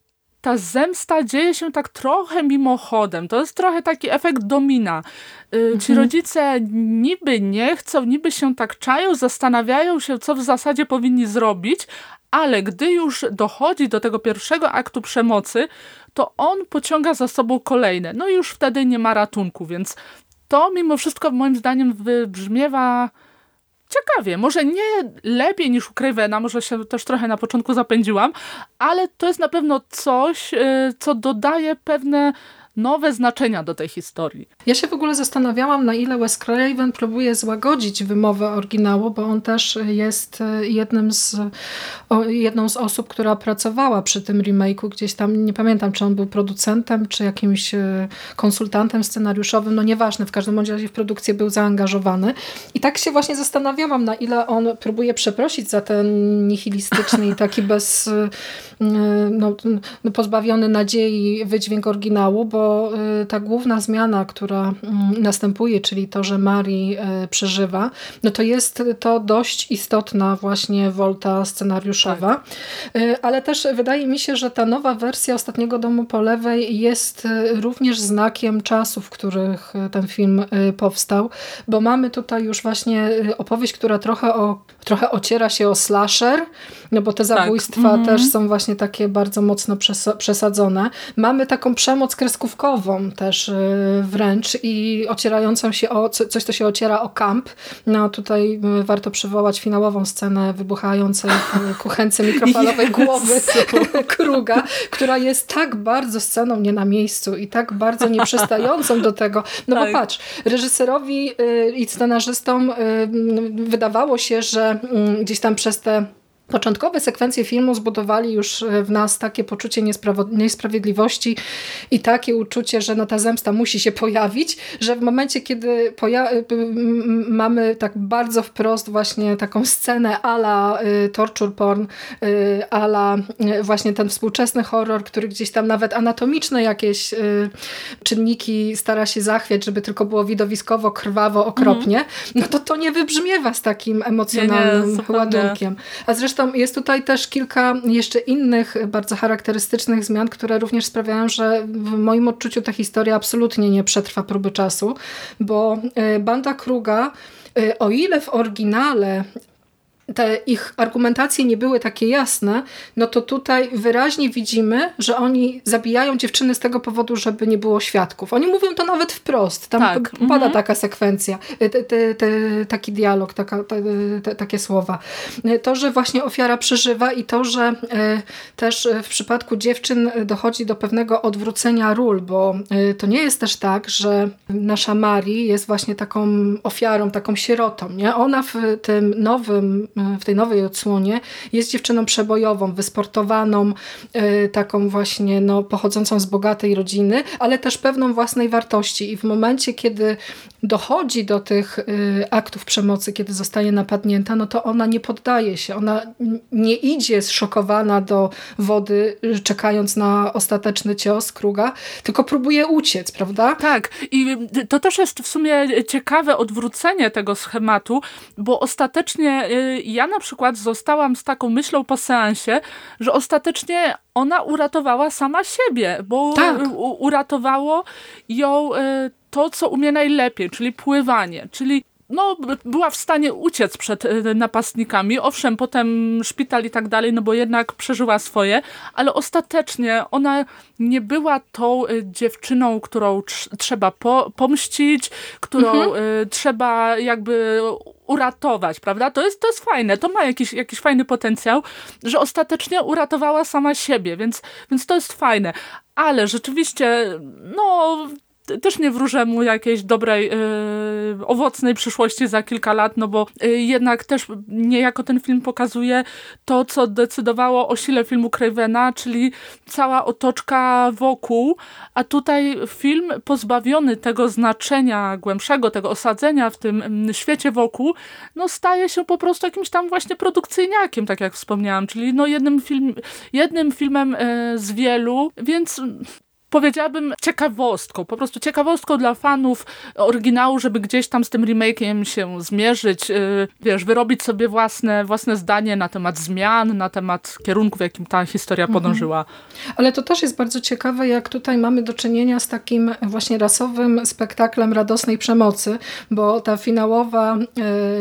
ta zemsta dzieje się tak trochę mimochodem. To jest trochę taki efekt domina. Mhm. Ci rodzice niby nie chcą, niby się tak czają, zastanawiają się, co w zasadzie powinni zrobić, ale gdy już dochodzi do tego pierwszego aktu przemocy, to on pociąga za sobą kolejne. No i już wtedy nie ma ratunku, więc to mimo wszystko moim zdaniem wybrzmiewa ciekawie. Może nie lepiej niż u Cravena, może się też trochę na początku zapędziłam, ale to jest na pewno coś, y, co dodaje pewne nowe znaczenia do tej historii. Ja się w ogóle zastanawiałam, na ile Wes Craven próbuje złagodzić wymowę oryginału, bo on też jest e, jednym z, o, jedną z osób, która pracowała przy tym remake'u. Gdzieś tam, nie pamiętam, czy on był producentem, czy jakimś e, konsultantem scenariuszowym, no nieważne, w każdym razie w produkcję był zaangażowany. I tak się właśnie zastanawiałam, na ile on próbuje przeprosić za ten nihilistyczny i taki bez, e, no, pozbawiony nadziei wydźwięk oryginału, bo Y, ta główna zmiana, która mm, następuje, czyli to, że Marii y, przeżywa, no to jest to dość istotna właśnie wolta scenariuszowa. Tak. Y, ale też wydaje mi się, że ta nowa wersja Ostatniego Domu po lewej jest również znakiem czasów, w których ten film powstał, bo mamy tutaj już właśnie opowieść, która trochę, o, trochę ociera się o slasher, no bo te tak. zabójstwa tak. też są właśnie takie bardzo mocno przesadzone. Mamy taką przemoc kreskówkową, też y, wręcz i ocierającą się o coś, co się ociera o kamp. No tutaj y, warto przywołać finałową scenę wybuchającej kuchence mikrofalowej głowy Kruga, która jest tak bardzo sceną nie na miejscu i tak bardzo nieprzystającą do tego. No tak. bo patrz, reżyserowi y, i scenarzystom wydawało się, że mm, gdzieś tam przez te Początkowe sekwencje filmu zbudowali już e, w nas takie poczucie niesprawiedliwości i takie uczucie, że no ta zemsta musi się pojawić, że w momencie, kiedy mamy tak bardzo wprost właśnie taką scenę ala y, torture porn, y, ala właśnie ten współczesny horror, który gdzieś tam nawet anatomiczne jakieś czynniki stara się zachwiać, żeby tylko było widowiskowo, krwawo, okropnie, mm -hmm. no to to nie wybrzmiewa z takim emocjonalnym nie, nie, ładunkiem. A zresztą Zresztą jest tutaj też kilka jeszcze innych bardzo charakterystycznych zmian, które również sprawiają, że w moim odczuciu ta historia absolutnie nie przetrwa próby czasu, bo e, banda Kruga e, o ile w oryginale te ich argumentacje nie były takie jasne, no to tutaj wyraźnie widzimy, że oni zabijają dziewczyny z tego powodu, żeby nie było świadków. Oni mówią to nawet wprost. Tam tak. pada mhm. taka sekwencja, te, te, te, taki dialog, taka, takie słowa. To, że właśnie ofiara przeżywa i to, że e, też w przypadku dziewczyn dochodzi do pewnego odwrócenia ról, bo e, to nie jest też tak, że nasza Mari jest właśnie taką ofiarą, taką sierotą. Nie? Ona w tym nowym w tej nowej odsłonie jest dziewczyną przebojową, wysportowaną, e, taką właśnie no, pochodzącą z bogatej rodziny, ale też pewną własnej wartości. I w momencie, kiedy dochodzi do tych e, aktów przemocy, kiedy zostaje napadnięta, no to ona nie poddaje się, ona nie idzie zszokowana do wody, czekając na ostateczny cios kruga, tylko próbuje uciec, prawda? Tak i to też jest w sumie ciekawe odwrócenie tego schematu, bo ostatecznie ja na przykład zostałam z taką myślą po seansie, że ostatecznie ona uratowała sama siebie, bo tak. uratowało ją to, co umie najlepiej, czyli pływanie, czyli no, była w stanie uciec przed e, napastnikami. Owszem, potem szpital i tak dalej, no bo jednak przeżyła swoje, ale ostatecznie ona nie była tą e, dziewczyną, którą trzeba po pomścić, którą mhm. trzeba jakby uratować, prawda? To jest, to jest fajne, to ma jakiś, jakiś fajny potencjał, że ostatecznie uratowała sama siebie, więc, więc to jest fajne. Ale rzeczywiście, no, też nie wróżę mu jakiejś dobrej, yy, owocnej przyszłości za kilka lat, no bo yy, jednak też niejako ten film pokazuje to, co decydowało o sile filmu Cravena, czyli cała otoczka wokół, a tutaj film pozbawiony tego znaczenia głębszego, tego osadzenia w tym świecie wokół, no staje się po prostu jakimś tam właśnie produkcyjniakiem, tak jak wspomniałam, czyli no jednym, film, jednym filmem yy, z wielu, więc powiedziałabym ciekawostką, po prostu ciekawostką dla fanów oryginału, żeby gdzieś tam z tym remake'iem się zmierzyć, y, wiesz, wyrobić sobie własne, własne zdanie na temat zmian, na temat kierunku, w jakim ta historia mhm. podążyła. Ale to też jest bardzo ciekawe, jak tutaj mamy do czynienia z takim właśnie rasowym spektaklem radosnej przemocy, bo ta finałowa,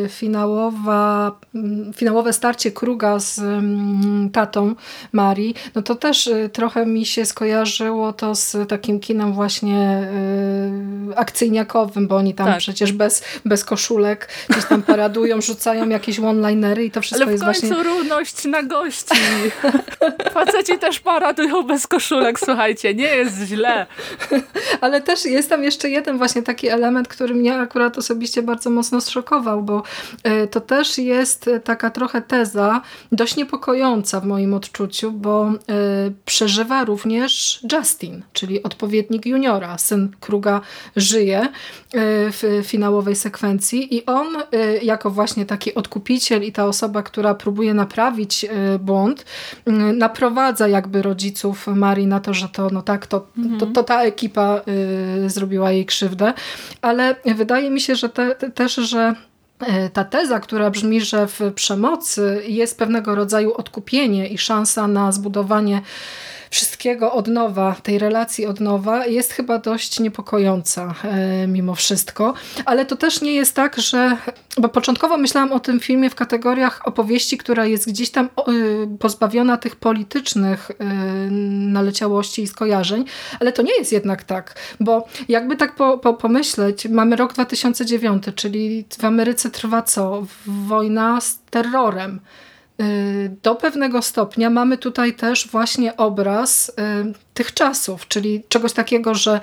y, finałowa, mm, finałowe starcie Kruga z mm, tatą Marii, no to też y, trochę mi się skojarzyło to z takim kinem właśnie y, akcyjniakowym, bo oni tam tak. przecież bez, bez koszulek gdzieś tam paradują, rzucają jakieś one-linery i to wszystko Ale jest właśnie... Ale w końcu równość na gości. Faceci też paradują bez koszulek, słuchajcie, nie jest źle. Ale też jest tam jeszcze jeden właśnie taki element, który mnie akurat osobiście bardzo mocno zszokował, bo y, to też jest taka trochę teza, dość niepokojąca w moim odczuciu, bo y, przeżywa również Justin czyli odpowiednik juniora. Syn Kruga żyje e, w finałowej sekwencji i on e, jako właśnie taki odkupiciel i ta osoba, która próbuje naprawić e, błąd, naprowadza jakby rodziców Marii na to, że to no tak, to, mhm. to, to, ta ekipa zrobiła jej krzywdę, ale wydaje mi się, że te, też, że ta teza, która brzmi, że w przemocy jest pewnego rodzaju odkupienie i szansa na zbudowanie wszystkiego od nowa, tej relacji od nowa jest chyba dość niepokojąca e, mimo wszystko, ale to też nie jest tak, że, bo początkowo myślałam o tym filmie w kategoriach opowieści, która jest gdzieś tam e, pozbawiona tych politycznych e, naleciałości i skojarzeń, ale to nie jest jednak tak, bo jakby tak po, po, pomyśleć, mamy rok 2009, czyli w Ameryce trwa co? Wojna z terrorem. Y, do pewnego stopnia mamy tutaj też właśnie obraz y, tych czasów, czyli czegoś takiego, że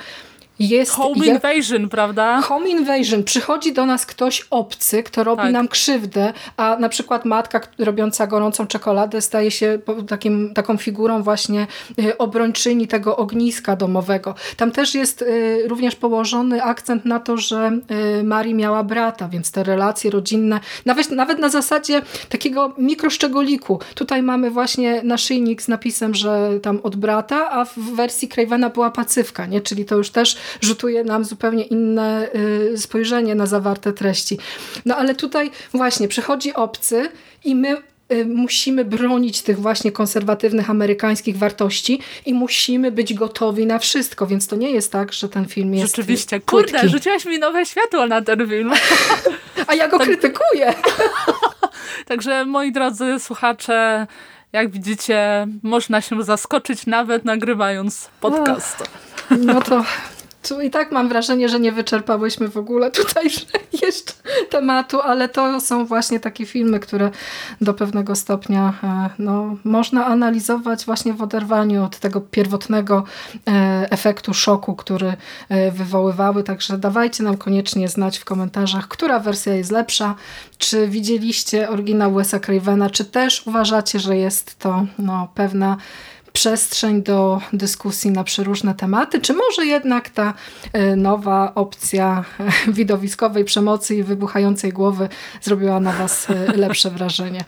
jest... Home invasion, prawda? Home invasion. Przychodzi do nas ktoś obcy, kto robi tak. nam krzywdę, a na przykład matka robiąca gorącą czekoladę staje się takim, taką figurą właśnie y, obrończyni tego ogniska domowego. Tam też jest y, również położony akcent na to, że y, Marii miała brata, więc te relacje rodzinne, nawet, nawet na zasadzie takiego mikroszczegoliku. Tutaj mamy właśnie naszyjnik z napisem, że tam od brata, a w wersji Cravena była pacywka, nie? czyli to już też rzutuje nam zupełnie inne y, spojrzenie na zawarte treści. No ale tutaj właśnie przychodzi obcy i my y, musimy bronić tych właśnie konserwatywnych amerykańskich wartości i musimy być gotowi na wszystko, więc to nie jest tak, że ten film jest Rzeczywiście, kurde, krótki. rzuciłaś mi nowe światło na ten film. A ja go tak. krytykuję. Także moi drodzy słuchacze, jak widzicie, można się zaskoczyć nawet nagrywając podcast. No to tu i tak mam wrażenie, że nie wyczerpałyśmy w ogóle tutaj jeszcze tematu, ale to są właśnie takie filmy, które do pewnego stopnia e, no, można analizować właśnie w oderwaniu od tego pierwotnego e, efektu szoku, który e, wywoływały. Także dawajcie nam koniecznie znać w komentarzach, która wersja jest lepsza, czy widzieliście oryginał Wes'a Cravena, czy też uważacie, że jest to no, pewna przestrzeń do dyskusji na przeróżne tematy, czy może jednak ta e, nowa opcja e, widowiskowej przemocy i wybuchającej głowy zrobiła na Was e, lepsze wrażenie.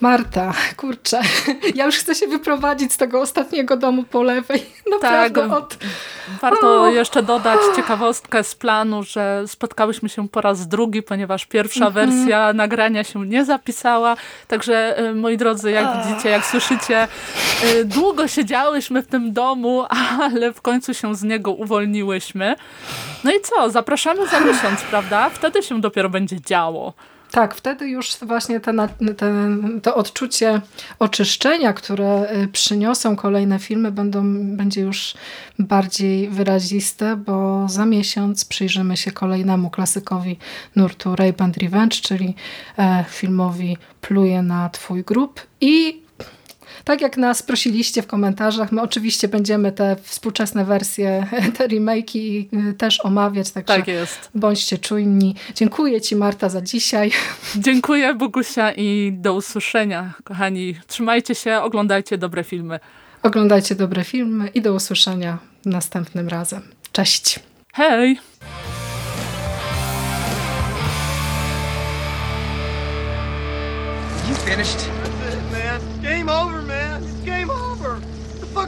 Marta, kurczę, ja już chcę się wyprowadzić z tego ostatniego domu po lewej. Naprawdę tak, od... Warto o. jeszcze dodać ciekawostkę z planu, że spotkałyśmy się po raz drugi, ponieważ pierwsza mm -hmm. wersja nagrania się nie zapisała. Także moi drodzy, jak widzicie, jak słyszycie, długo siedziałyśmy w tym domu, ale w końcu się z niego uwolniłyśmy. No i co? Zapraszamy za miesiąc, prawda? Wtedy się dopiero będzie działo. Tak, wtedy już właśnie te, te, to odczucie oczyszczenia, które y, przyniosą kolejne filmy, będą, będzie już bardziej wyraziste, bo za miesiąc przyjrzymy się kolejnemu klasykowi nurtu Rape and Revenge, czyli e, filmowi Pluje na Twój grób i tak jak nas prosiliście w komentarzach, my oczywiście będziemy te współczesne wersje, te remake'i y, też omawiać, także tak jest. bądźcie czujni. Dziękuję Ci Marta za dzisiaj. Dziękuję Bogusia i do usłyszenia, kochani. Trzymajcie się, oglądajcie dobre filmy. Oglądajcie dobre filmy i do usłyszenia następnym razem. Cześć. Hej! You finished?